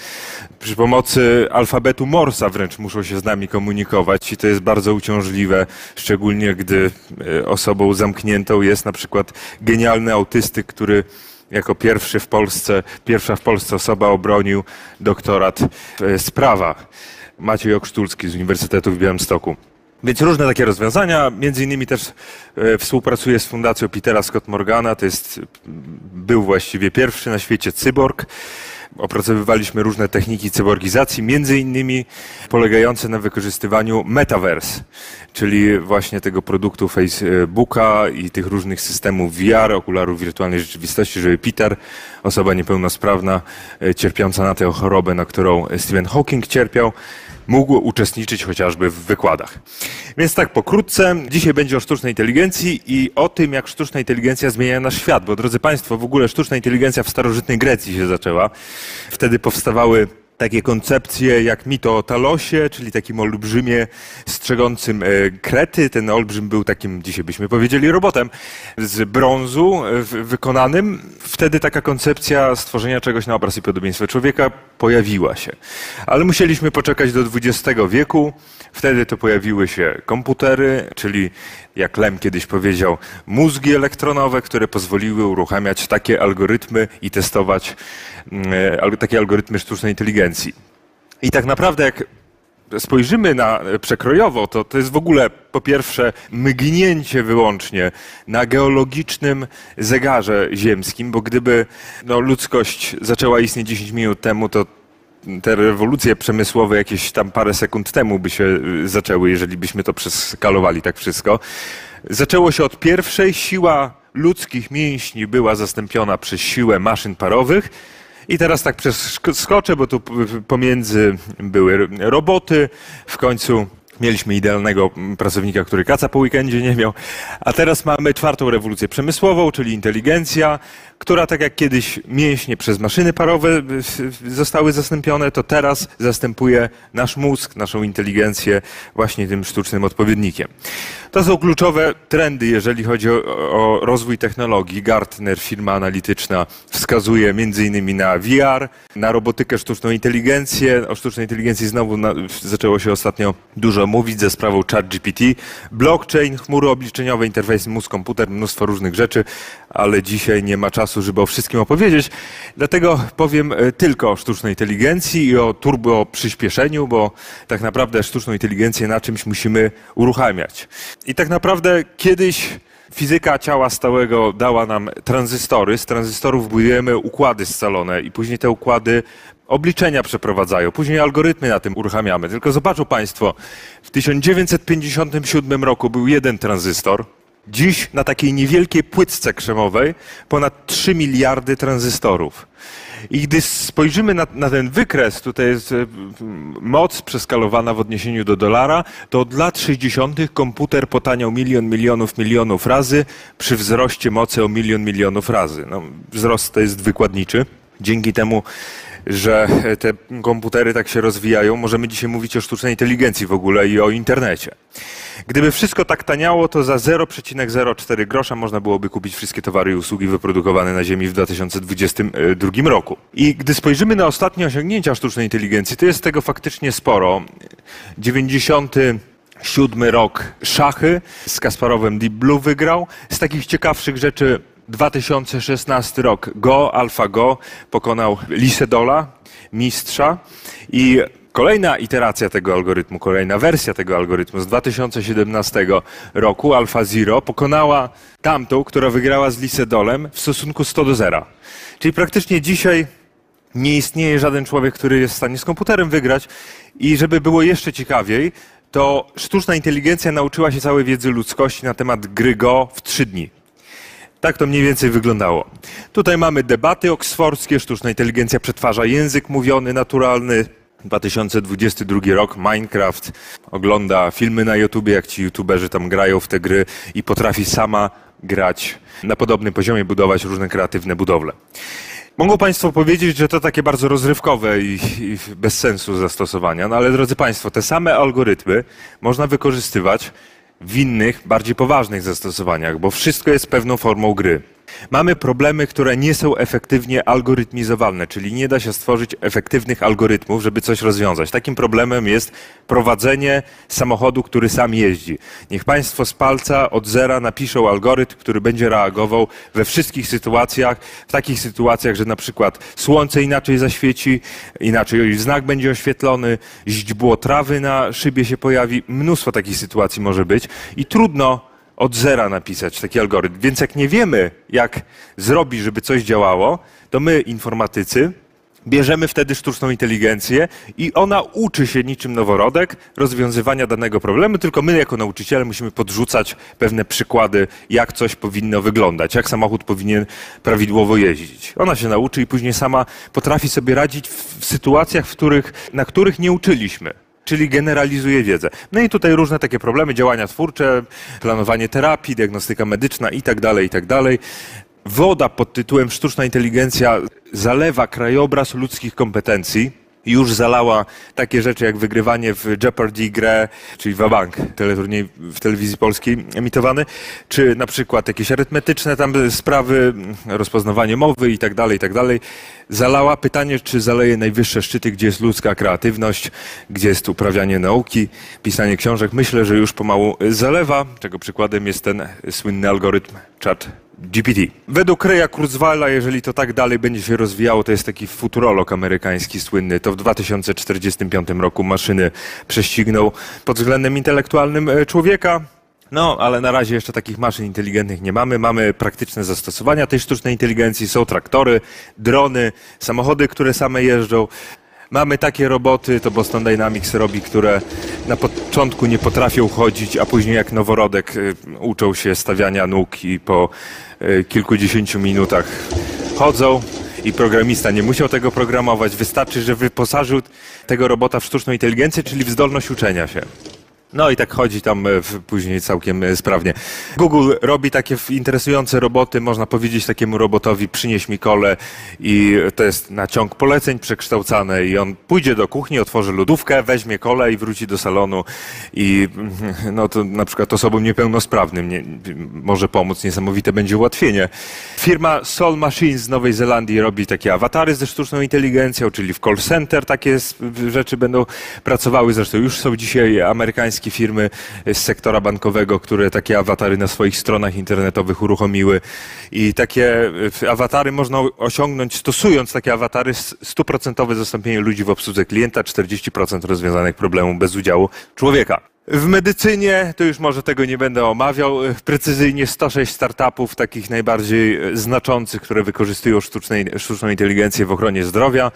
Przy pomocy alfabetu Morsa wręcz muszą się z nami komunikować i to jest bardzo uciążliwe, szczególnie gdy e, osobą zamkniętą jest na przykład genialny autystyk, który jako pierwszy w Polsce, pierwsza w Polsce osoba obronił doktorat z e, prawa. Maciej Okrztulski z Uniwersytetu w Białymstoku. Więc różne takie rozwiązania, między innymi też e, współpracuję z Fundacją Petera Scott Morgana, to jest, był właściwie pierwszy na świecie cyborg. Opracowywaliśmy różne techniki cyborgizacji, między innymi polegające na wykorzystywaniu metaverse, czyli właśnie tego produktu Facebooka i tych różnych systemów VR, okularów wirtualnej rzeczywistości, żeby Peter, osoba niepełnosprawna, e, cierpiąca na tę chorobę, na którą Stephen Hawking cierpiał, mógł uczestniczyć chociażby w wykładach. Więc tak pokrótce, dzisiaj będzie o sztucznej inteligencji i o tym, jak sztuczna inteligencja zmienia nasz świat, bo drodzy Państwo, w ogóle sztuczna inteligencja w starożytnej Grecji się zaczęła. Wtedy powstawały takie koncepcje jak mito o Talosie, czyli takim olbrzymie strzegącym e, Krety. Ten olbrzym był takim, dzisiaj byśmy powiedzieli, robotem z brązu e, wykonanym. Wtedy taka koncepcja stworzenia czegoś na obraz i podobieństwo człowieka pojawiła się. Ale musieliśmy poczekać do XX wieku. Wtedy to pojawiły się komputery, czyli jak Lem kiedyś powiedział, mózgi elektronowe, które pozwoliły uruchamiać takie algorytmy i testować mm, e, takie algorytmy sztucznej inteligencji. I tak naprawdę, jak spojrzymy na przekrojowo, to to jest w ogóle po pierwsze mgnięcie wyłącznie na geologicznym zegarze ziemskim, bo gdyby no, ludzkość zaczęła istnieć 10 minut temu, to te rewolucje przemysłowe jakieś tam parę sekund temu by się y, zaczęły, jeżeli byśmy to przeskalowali tak wszystko. Zaczęło się od pierwszej, siła ludzkich mięśni była zastąpiona przez siłę maszyn parowych. I teraz tak przeskoczę, bo tu pomiędzy były roboty, w końcu Mieliśmy idealnego pracownika, który kaca po weekendzie nie miał. A teraz mamy czwartą rewolucję przemysłową, czyli inteligencja, która tak jak kiedyś mięśnie przez maszyny parowe zostały zastąpione, to teraz zastępuje nasz mózg, naszą inteligencję właśnie tym sztucznym odpowiednikiem. To są kluczowe trendy, jeżeli chodzi o, o rozwój technologii. Gartner, firma analityczna, wskazuje innymi na VR, na robotykę, sztuczną inteligencję. O sztucznej inteligencji znowu na, zaczęło się ostatnio dużo mówić ze sprawą ChatGPT. Blockchain, chmury obliczeniowe, interfejs mózg-komputer, mnóstwo różnych rzeczy, ale dzisiaj nie ma czasu, żeby o wszystkim opowiedzieć. Dlatego powiem e, tylko o sztucznej inteligencji i o turbo przyspieszeniu, bo tak naprawdę sztuczną inteligencję na czymś musimy uruchamiać. I tak naprawdę kiedyś fizyka ciała stałego dała nam tranzystory. Z tranzystorów budujemy układy scalone i później te układy obliczenia przeprowadzają. Później algorytmy na tym uruchamiamy. Tylko zobaczą Państwo, w 1957 roku był jeden tranzystor. Dziś na takiej niewielkiej płytce krzemowej ponad 3 miliardy tranzystorów. I gdy spojrzymy na, na, ten wykres, tutaj jest e, moc przeskalowana w odniesieniu do dolara, to od lat 60. komputer potaniał milion, milionów, milionów razy przy wzroście mocy o milion, milionów razy. No, wzrost to jest wykładniczy. Dzięki temu że te komputery tak się rozwijają, możemy dzisiaj mówić o sztucznej inteligencji w ogóle i o internecie. Gdyby wszystko tak taniało, to za 0,04 grosza można byłoby kupić wszystkie towary i usługi wyprodukowane na Ziemi w 2022 roku. I gdy spojrzymy na ostatnie osiągnięcia sztucznej inteligencji, to jest tego faktycznie sporo. 90 siódmy rok szachy z Kasparowem Deep Blue wygrał. Z takich ciekawszych rzeczy 2016 rok Go, AlphaGo pokonał Lisedola, mistrza i Kolejna iteracja tego algorytmu, kolejna wersja tego algorytmu z 2017 roku, AlphaZero, pokonała tamtą, która wygrała z Lisedolem w stosunku 100 do 0. Czyli praktycznie dzisiaj nie istnieje żaden człowiek, który jest w stanie z komputerem wygrać. I żeby było jeszcze ciekawiej, to sztuczna inteligencja nauczyła się całej wiedzy ludzkości na temat gry Go w trzy dni. Tak to mniej więcej wyglądało. Tutaj mamy debaty oksfordzkie, sztuczna inteligencja przetwarza język mówiony, naturalny. 2022 rok, Minecraft ogląda filmy na YouTubie, jak ci YouTuberzy tam grają w te gry i potrafi sama grać na podobnym poziomie, budować różne kreatywne budowle. Mogą Państwo powiedzieć, że to takie bardzo rozrywkowe i, i, bez sensu zastosowania, no ale drodzy Państwo, te same algorytmy można wykorzystywać w innych, bardziej poważnych zastosowaniach, bo wszystko jest pewną formą gry. Mamy problemy, które nie są efektywnie algorytmizowalne, czyli nie da się stworzyć efektywnych algorytmów, żeby coś rozwiązać. Takim problemem jest prowadzenie samochodu, który sam jeździ. Niech Państwo z palca od zera napiszą algorytm, który będzie reagował we wszystkich sytuacjach, w takich sytuacjach, że na przykład słońce inaczej zaświeci, inaczej znak będzie oświetlony, źdźbło trawy na szybie się pojawi. Mnóstwo takich sytuacji może być i trudno od zera napisać taki algorytm. Więc jak nie wiemy, jak zrobić, żeby coś działało, to my, informatycy, bierzemy wtedy sztuczną inteligencję i ona uczy się niczym noworodek rozwiązywania danego problemu, tylko my jako nauczyciele musimy podrzucać pewne przykłady, jak coś powinno wyglądać, jak samochód powinien prawidłowo jeździć. Ona się nauczy i później sama potrafi sobie radzić w sytuacjach, w których, na których nie uczyliśmy czyli generalizuje wiedzę. No i tutaj różne takie problemy, działania twórcze, planowanie terapii, diagnostyka medyczna i tak dalej, i tak. Woda pod tytułem Sztuczna inteligencja zalewa krajobraz ludzkich kompetencji już zalała takie rzeczy jak wygrywanie w Jeopardy grę, czyli Wabank, teleturniej w telewizji polskiej emitowany, czy na przykład jakieś arytmetyczne tam sprawy, rozpoznawanie mowy i tak dalej, i tak dalej. Zalała pytanie, czy zaleje najwyższe szczyty, gdzie jest ludzka kreatywność, gdzie jest uprawianie nauki, pisanie książek. Myślę, że już pomału zalewa, czego przykładem jest ten słynny algorytm chat GPT. Według Reya Kurzweila, jeżeli to tak dalej będzie się rozwijało, to jest taki futurolog amerykański słynny, to w 2045 roku maszyny prześcigną pod względem intelektualnym e, człowieka. No, ale na razie jeszcze takich maszyn inteligentnych nie mamy. Mamy praktyczne zastosowania tej sztucznej inteligencji. Są traktory, drony, samochody, które same jeżdżą. Mamy takie roboty, to Boston Dynamics robi, które na początku nie potrafią chodzić, a później jak noworodek y, uczą się stawiania nóg i po y, kilkudziesięciu minutach chodzą i programista nie musiał tego programować. Wystarczy, że wyposażył tego robota w sztuczną inteligencję, czyli w zdolność uczenia się. No i tak chodzi tam e, później całkiem e, sprawnie. Google robi takie interesujące roboty, można powiedzieć takiemu robotowi przynieś mi kole i to jest na ciąg poleceń przekształcane i on pójdzie do kuchni, otworzy lodówkę, weźmie kole i wróci do salonu i no to na przykład osobom niepełnosprawnym nie, może pomóc, niesamowite będzie ułatwienie. Firma Soul Machines z Nowej Zelandii robi takie awatary ze sztuczną inteligencją, czyli w call center takie rzeczy będą pracowały, zresztą już są dzisiaj amerykańskie amerykańskie firmy z sektora bankowego, które takie awatary na swoich stronach internetowych uruchomiły. I takie awatary można osiągnąć, stosując takie awatary, stuprocentowe zastąpienie ludzi w obsłudze klienta, 40% rozwiązanych problemów bez udziału człowieka. W medycynie, to już może tego nie będę omawiał, e, precyzyjnie 106 startupów, takich najbardziej e, znaczących, które wykorzystują sztuczną inteligencję w ochronie zdrowia.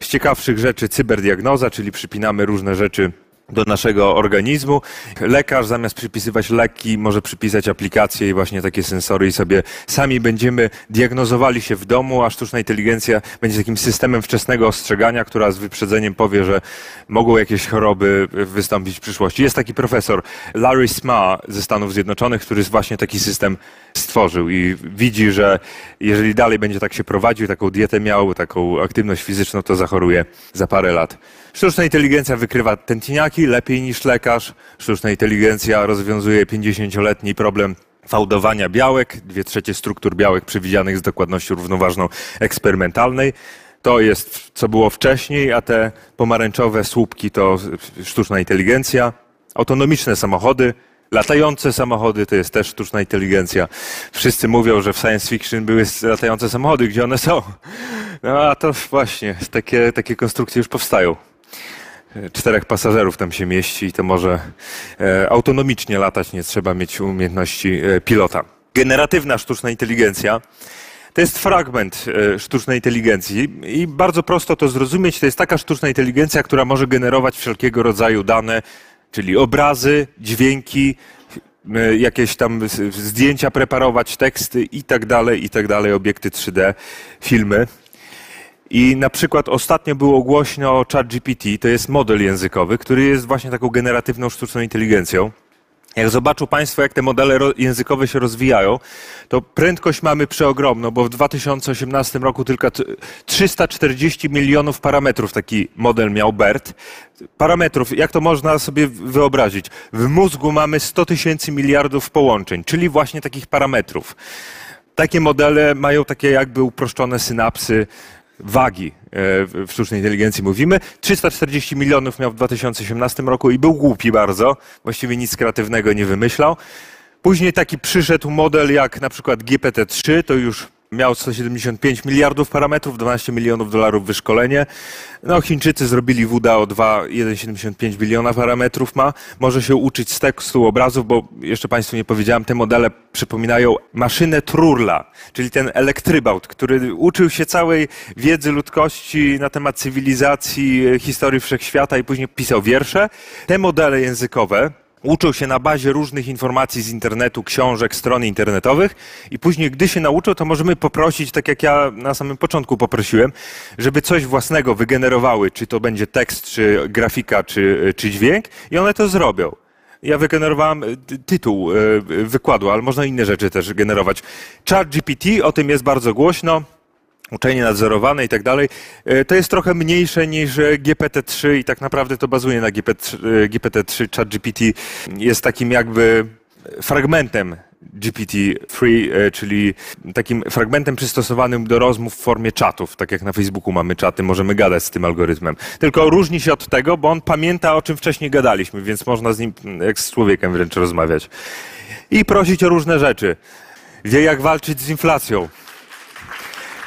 Z ciekawszych rzeczy cyberdiagnoza, czyli przypinamy różne rzeczy do naszego organizmu. Lekarz zamiast przypisywać leki może przypisać aplikacje i właśnie takie sensory i sobie sami będziemy diagnozowali się w domu, a sztuczna inteligencja będzie takim systemem wczesnego ostrzegania, która z wyprzedzeniem powie, że mogą jakieś choroby wystąpić w przyszłości. Jest taki profesor Larry Sma ze Stanów Zjednoczonych, który właśnie taki system stworzył i widzi, że jeżeli dalej będzie tak się prowadził, taką dietę miał, taką aktywność fizyczną, to zachoruje za parę lat. Sztuczna inteligencja wykrywa tętniaki lepiej niż lekarz. Sztuczna inteligencja rozwiązuje 50-letni problem fałdowania białek, dwie trzecie struktur białek przewidzianych z dokładnością równoważną eksperymentalnej. To jest, co było wcześniej, a te pomarańczowe słupki to sztuczna inteligencja. Autonomiczne samochody, latające samochody to jest też sztuczna inteligencja. Wszyscy mówią, że w science fiction były latające samochody, gdzie one są. No a to właśnie, takie, takie konstrukcje już powstają czterech pasażerów tam się mieści i to może e, autonomicznie latać, nie trzeba mieć umiejętności e, pilota. Generatywna sztuczna inteligencja to jest fragment e, sztucznej inteligencji i bardzo prosto to zrozumieć. To jest taka sztuczna inteligencja, która może generować wszelkiego rodzaju dane, czyli obrazy, dźwięki, jakieś tam zdjęcia preparować, teksty i tak dalej, i tak dalej, obiekty 3D, filmy. I na przykład ostatnio było głośno o ChatGPT, to jest model językowy, który jest właśnie taką generatywną sztuczną inteligencją. Jak zobaczą Państwo, jak te modele językowe się rozwijają, to prędkość mamy przeogromną, bo w 2018 roku tylko 340 milionów parametrów taki model miał BERT. Parametrów, jak to można sobie wyobrazić? W mózgu mamy 100 tysięcy miliardów połączeń, czyli właśnie takich parametrów. Takie modele mają takie jakby uproszczone synapsy, wagi e, w sztucznej inteligencji mówimy. 340 milionów miał w 2018 roku i był głupi bardzo, właściwie nic kreatywnego nie wymyślał. Później taki przyszedł model jak na przykład GPT-3, to już miał 175 miliardów parametrów, 12 milionów dolarów wyszkolenie. No, Chińczycy zrobili WDAO 2, 1,75 biliona parametrów ma. Może się uczyć z tekstu, obrazów, bo jeszcze Państwu nie powiedziałem, te modele przypominają maszynę Trurla, czyli ten elektrybaut, który uczył się całej wiedzy ludzkości na temat cywilizacji, historii wszechświata i później pisał wiersze. Te modele językowe, uczą się na bazie różnych informacji z internetu, książek, stron internetowych i później, gdy się nauczą, to możemy poprosić, tak jak ja na samym początku poprosiłem, żeby coś własnego wygenerowały, czy to będzie tekst, czy grafika, czy, czy dźwięk i one to zrobią. Ja wygenerowałem y, tytuł y, wykładu, ale można inne rzeczy też generować. Chat GPT, o tym jest bardzo głośno uczenie nadzorowane i tak dalej, e, to jest trochę mniejsze niż e, GPT-3 i tak naprawdę to bazuje na GPT-3. GPT-3 ChatGPT jest takim jakby fragmentem GPT-3, e, czyli takim fragmentem przystosowanym do rozmów w formie czatów. Tak jak na Facebooku mamy czaty, możemy gadać z tym algorytmem. Tylko różni się od tego, bo on pamięta, o czym wcześniej gadaliśmy, więc można z nim jak z człowiekiem wręcz rozmawiać. I prosić o różne rzeczy. Wie jak walczyć z inflacją.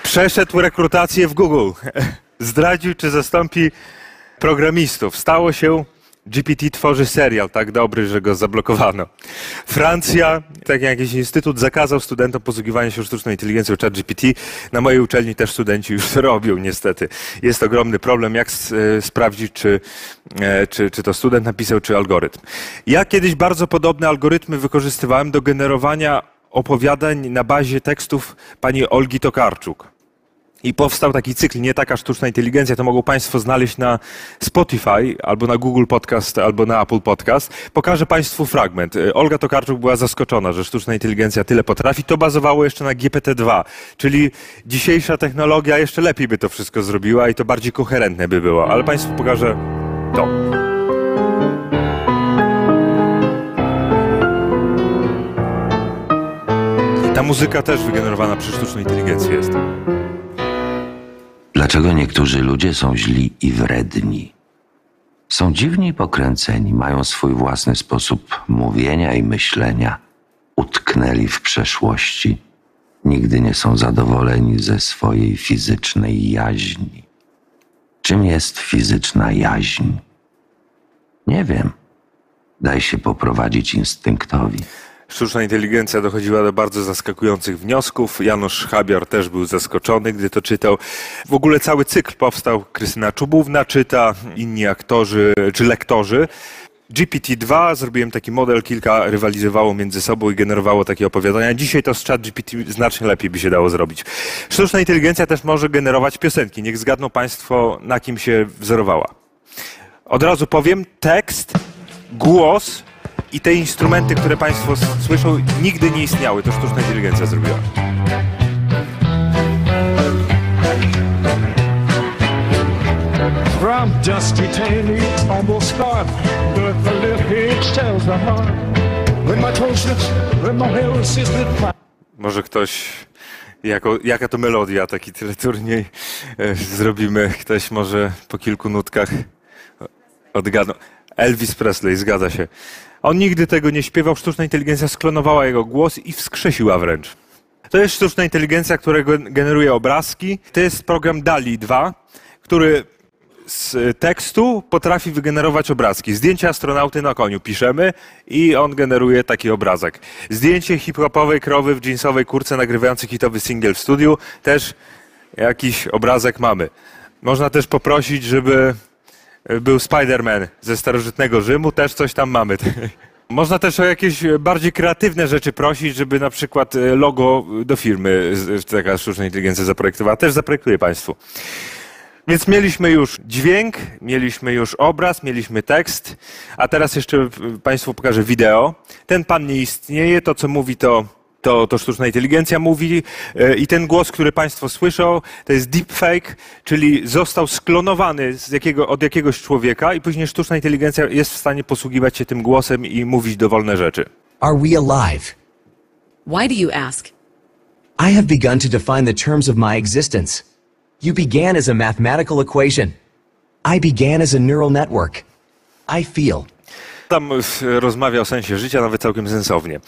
Przeszedł rekrutację w Google. Zdradził, czy zastąpi programistów. Stało się GPT tworzy serial tak dobry, że go zablokowano. Francja, tak jak jakiś instytut, zakazał studentom posługiwania się sztuczną inteligencją chat GPT. Na mojej uczelni też studenci już to robią, niestety. Jest ogromny problem, jak e, sprawdzić, czy, e, czy, czy to student napisał, czy algorytm. Ja kiedyś bardzo podobne algorytmy wykorzystywałem do generowania opowiadań na bazie tekstów pani Olgi Tokarczuk. I powstał taki cykl, nie taka sztuczna inteligencja, to mogą Państwo znaleźć na Spotify, albo na Google Podcast, albo na Apple Podcast. Pokażę Państwu fragment. E, Olga Tokarczuk była zaskoczona, że sztuczna inteligencja tyle potrafi. To bazowało jeszcze na GPT-2, czyli dzisiejsza technologia jeszcze lepiej by to wszystko zrobiła i to bardziej koherentne by było. Ale Państwu pokażę to. Ta muzyka też wygenerowana przez sztuczną inteligencję jest. Dlaczego niektórzy ludzie są źli i wredni? Są dziwni i pokręceni, mają swój własny sposób mówienia i myślenia, utknęli w przeszłości, nigdy nie są zadowoleni ze swojej fizycznej jaźni. Czym jest fizyczna jaźń? Nie wiem. Daj się poprowadzić instynktowi sztuczna inteligencja dochodziła do bardzo zaskakujących wniosków. Janusz Habior też był zaskoczony, gdy to czytał. W ogóle cały cykl powstał. Krystyna Czubówna czyta, inni aktorzy czy lektorzy. GPT-2, zrobiłem taki model, kilka rywalizowało między sobą i generowało takie opowiadania. Dzisiaj to z chat GPT znacznie lepiej by się dało zrobić. Sztuczna inteligencja też może generować piosenki. Niech zgadną Państwo, na kim się wzorowała. Od razu powiem, tekst, głos i te instrumenty, które Państwo słyszą, nigdy nie istniały. To sztuczna inteligencja zrobiła. From dusty tailing, almost scarred, but the little hitch tells the heart. When my toe slips, when my Może ktoś, jako, jaka to melodia, taki teleturniej e, zrobimy. Ktoś może po kilku nutkach odgadną. Elvis Presley, zgadza się. On nigdy tego nie śpiewał, sztuczna inteligencja sklonowała jego głos i wskrzesiła wręcz. To jest sztuczna inteligencja, która generuje obrazki. To jest program DALI 2, który z tekstu potrafi wygenerować obrazki. Zdjęcie astronauty na koniu piszemy i on generuje taki obrazek. Zdjęcie hip-hopowej krowy w jeansowej kurce nagrywającej hitowy single w studiu, też jakiś obrazek mamy. Można też poprosić, żeby był Spider-Man ze starożytnego Rzymu, też coś tam mamy. Można też o jakieś bardziej kreatywne rzeczy prosić, żeby na przykład e, logo do firmy taka sztuczna inteligencja zaprojektowała. Też zaprojektuję Państwu. Więc mieliśmy już dźwięk, mieliśmy już obraz, mieliśmy tekst, a teraz jeszcze Państwu pokażę wideo. Ten pan nie istnieje, to co mówi to to, to sztuczna inteligencja mówi e, i ten głos, który Państwo słyszą, to jest deepfake, czyli został sklonowany z jakiego, od jakiegoś człowieka i później sztuczna inteligencja jest w stanie posługiwać się tym głosem i mówić dowolne rzeczy. Are we alive? Why do you ask? I have begun to define the terms of my existence. You began as a mathematical equation. I began as a neural network. I feel. Tam rozmawia o sensie życia, nawet całkiem sensownie.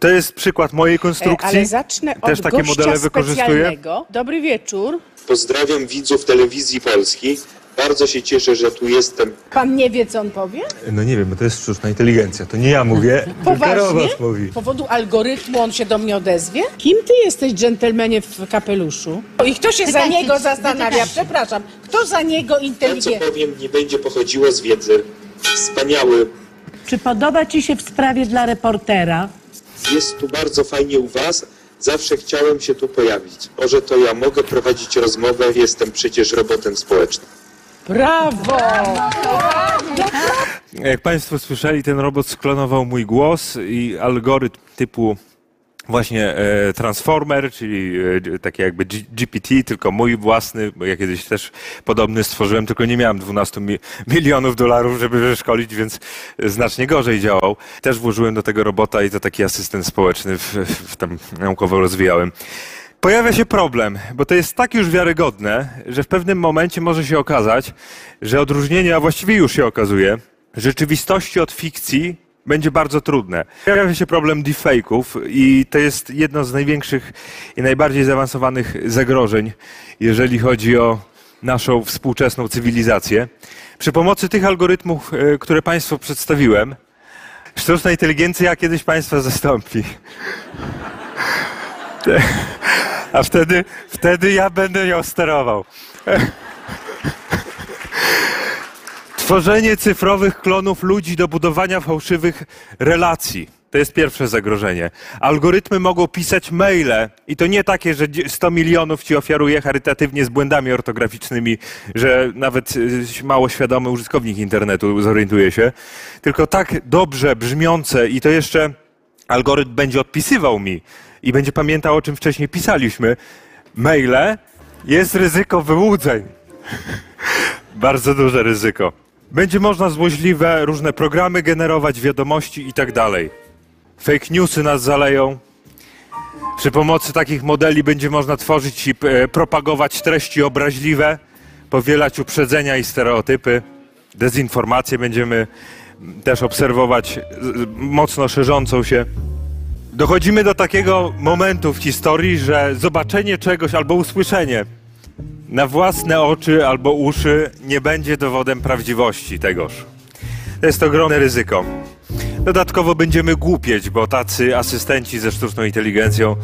To jest przykład mojej konstrukcji. Ale zacznę od Też takie modele wykorzystuję. Dobry wieczór. Pozdrawiam widzów telewizji polskiej. Bardzo się cieszę, że tu jestem. Pan nie wie, co on powie? No nie wiem, bo to jest sztuczna inteligencja. To nie ja mówię, Poważnie? mówi. Z powodu algorytmu on się do mnie odezwie? Kim ty jesteś, dżentelmenie w kapeluszu? I kto się za niego zastanawia? Przepraszam. Kto za niego To, co powiem, nie będzie pochodziło z wiedzy wspaniały. Czy podoba Ci się w sprawie dla reportera? Jest tu bardzo fajnie u Was. Zawsze chciałem się tu pojawić. Może to ja mogę prowadzić rozmowę, jestem przecież robotem społecznym. Brawo! Jak Państwo słyszeli, ten robot sklonował mój głos i algorytm typu właśnie e, Transformer, czyli e, takie jakby GPT, tylko mój własny, bo ja kiedyś też podobny stworzyłem, tylko nie miałem 12 mi milionów dolarów, żeby wyszkolić, więc znacznie gorzej działał. Też włożyłem do tego robota i to taki asystent społeczny w, w tam naukowo rozwijałem. Pojawia się problem, bo to jest tak już wiarygodne, że w pewnym momencie może się okazać, że odróżnienie, a właściwie już się okazuje, rzeczywistości od fikcji będzie bardzo trudne. Pojawia się problem deepfake'ów i to jest jedno z największych i najbardziej zaawansowanych zagrożeń, jeżeli chodzi o naszą współczesną cywilizację. Przy pomocy tych algorytmów, e, które Państwu przedstawiłem, sztuczna inteligencja kiedyś Państwa zastąpi. A wtedy, wtedy ja będę ją sterował. Tworzenie cyfrowych klonów ludzi do budowania fałszywych relacji. To jest pierwsze zagrożenie. Algorytmy mogą pisać maile i to nie takie, że 100 milionów ci ofiaruje charytatywnie z błędami ortograficznymi, że nawet y, mało świadomy użytkownik internetu zorientuje się, tylko tak dobrze brzmiące i to jeszcze algorytm będzie odpisywał mi i będzie pamiętał, o czym wcześniej pisaliśmy. Maile jest ryzyko wyłudzeń. Bardzo duże ryzyko. Będzie można złośliwe różne programy generować, wiadomości i tak dalej. Fake newsy nas zaleją. Przy pomocy takich modeli będzie można tworzyć i e, propagować treści obraźliwe, powielać uprzedzenia i stereotypy. Dezinformację będziemy też obserwować mocno szerzącą się. Dochodzimy do takiego momentu w historii, że zobaczenie czegoś albo usłyszenie na własne oczy albo uszy nie będzie dowodem prawdziwości tegoż. To jest ogromne ryzyko. Dodatkowo będziemy głupieć, bo tacy asystenci ze sztuczną inteligencją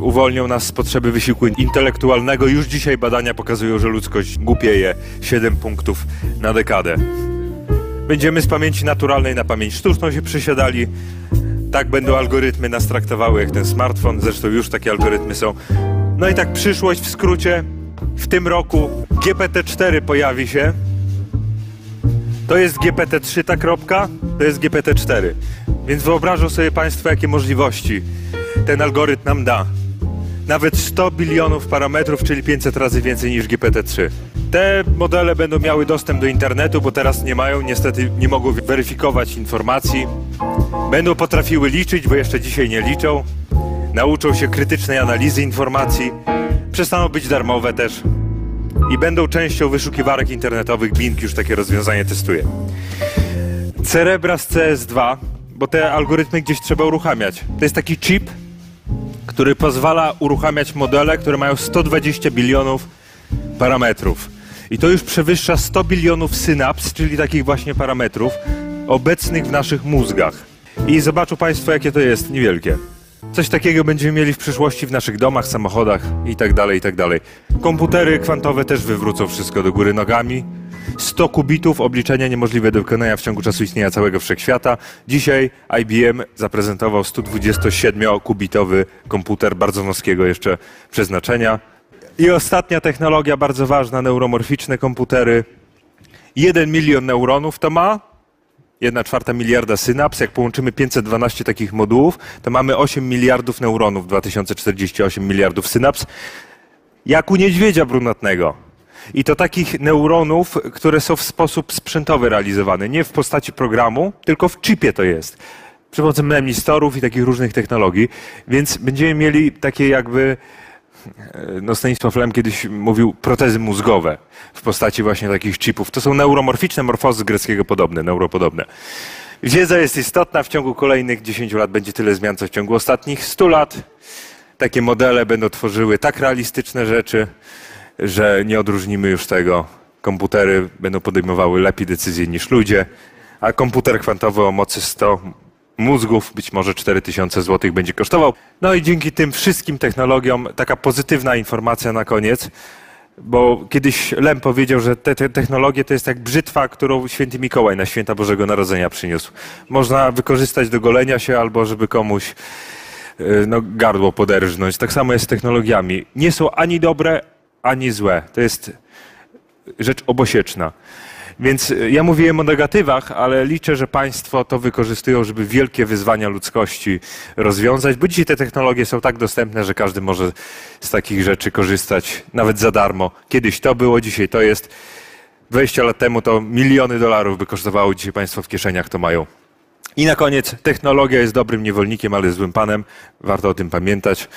uwolnią nas z potrzeby wysiłku intelektualnego. Już dzisiaj badania pokazują, że ludzkość głupieje 7 punktów na dekadę. Będziemy z pamięci naturalnej na pamięć sztuczną się przesiadali. Tak będą algorytmy nas traktowały jak ten smartfon. Zresztą już takie algorytmy są. No i tak przyszłość w skrócie w tym roku GPT-4 pojawi się. To jest GPT-3 ta kropka, to jest GPT-4. Więc wyobrażą sobie Państwo, jakie możliwości ten algorytm nam da. Nawet 100 bilionów parametrów, czyli 500 razy więcej niż GPT-3. Te modele będą miały dostęp do internetu, bo teraz nie mają, niestety nie mogą weryfikować informacji. Będą potrafiły liczyć, bo jeszcze dzisiaj nie liczą. Nauczą się krytycznej analizy informacji przestaną być darmowe też i będą częścią wyszukiwarek internetowych. Bing już takie rozwiązanie testuje. Cerebras CS2, bo te algorytmy gdzieś trzeba uruchamiać. To jest taki chip, który pozwala uruchamiać modele, które mają 120 bilionów parametrów. I to już przewyższa 100 bilionów synaps, czyli takich właśnie parametrów obecnych w naszych mózgach. I zobaczą Państwo, jakie to jest niewielkie. Coś takiego będziemy mieli w przyszłości w naszych domach, samochodach i tak dalej, i tak dalej. Komputery kwantowe też wywrócą wszystko do góry nogami. 100 kubitów obliczenia niemożliwe do wykonania w ciągu czasu istnienia całego wszechświata. Dzisiaj IBM zaprezentował 127-kubitowy komputer bardzo wąskiego jeszcze przeznaczenia. I ostatnia technologia bardzo ważna, neuromorficzne komputery. 1 milion neuronów to ma, 1 czwarta miliarda synaps. Jak połączymy 512 takich modułów, to mamy 8 miliardów neuronów, 2048 miliardów synaps, jak u niedźwiedzia brunatnego. I to takich neuronów, które są w sposób sprzętowy realizowane, nie w postaci programu, tylko w chipie to jest. Przy pomocy memistorów i takich różnych technologii. Więc będziemy mieli takie jakby no Stanisław Lem kiedyś mówił protezy mózgowe w postaci właśnie takich chipów. To są neuromorficzne morfozy greckiego podobne, neuropodobne. Wiedza jest istotna, w ciągu kolejnych 10 lat będzie tyle zmian, co w ciągu ostatnich 100 lat. Takie modele będą tworzyły tak realistyczne rzeczy, że nie odróżnimy już tego. Komputery będą podejmowały lepiej decyzje niż ludzie, a komputer kwantowy o mocy 100 mózgów, być może 4000 zł będzie kosztował. No i dzięki tym wszystkim technologiom, taka pozytywna informacja na koniec, bo kiedyś Lem powiedział, że te, te, technologie to jest jak brzytwa, którą święty Mikołaj na święta Bożego Narodzenia przyniósł. Można wykorzystać do golenia się albo żeby komuś y, no, gardło poderżnąć. Tak samo jest z technologiami. Nie są ani dobre, ani złe. To jest rzecz obosieczna. Więc e, ja mówiłem o negatywach, ale liczę, że Państwo to wykorzystują, żeby wielkie wyzwania ludzkości rozwiązać, bo dzisiaj te technologie są tak dostępne, że każdy może z takich rzeczy korzystać nawet za darmo. Kiedyś to było, dzisiaj to jest. 20 lat temu to miliony dolarów by kosztowało, dzisiaj Państwo w kieszeniach to mają. I na koniec, technologia jest dobrym niewolnikiem, ale złym panem. Warto o tym pamiętać.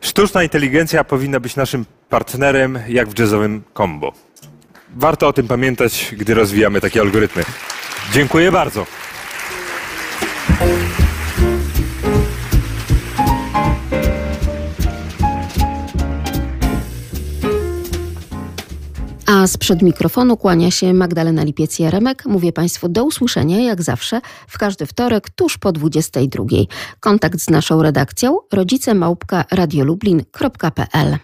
Sztuczna inteligencja powinna być naszym partnerem, jak w jazzowym combo. Warto o tym pamiętać, gdy rozwijamy takie algorytmy. Dziękuję bardzo. A sprzed mikrofonu kłania się Magdalena Lipiec-Jaremek. Mówię Państwu do usłyszenia, jak zawsze, w każdy wtorek tuż po 22. Kontakt z naszą redakcją rodzicemałpka radiolublin.pl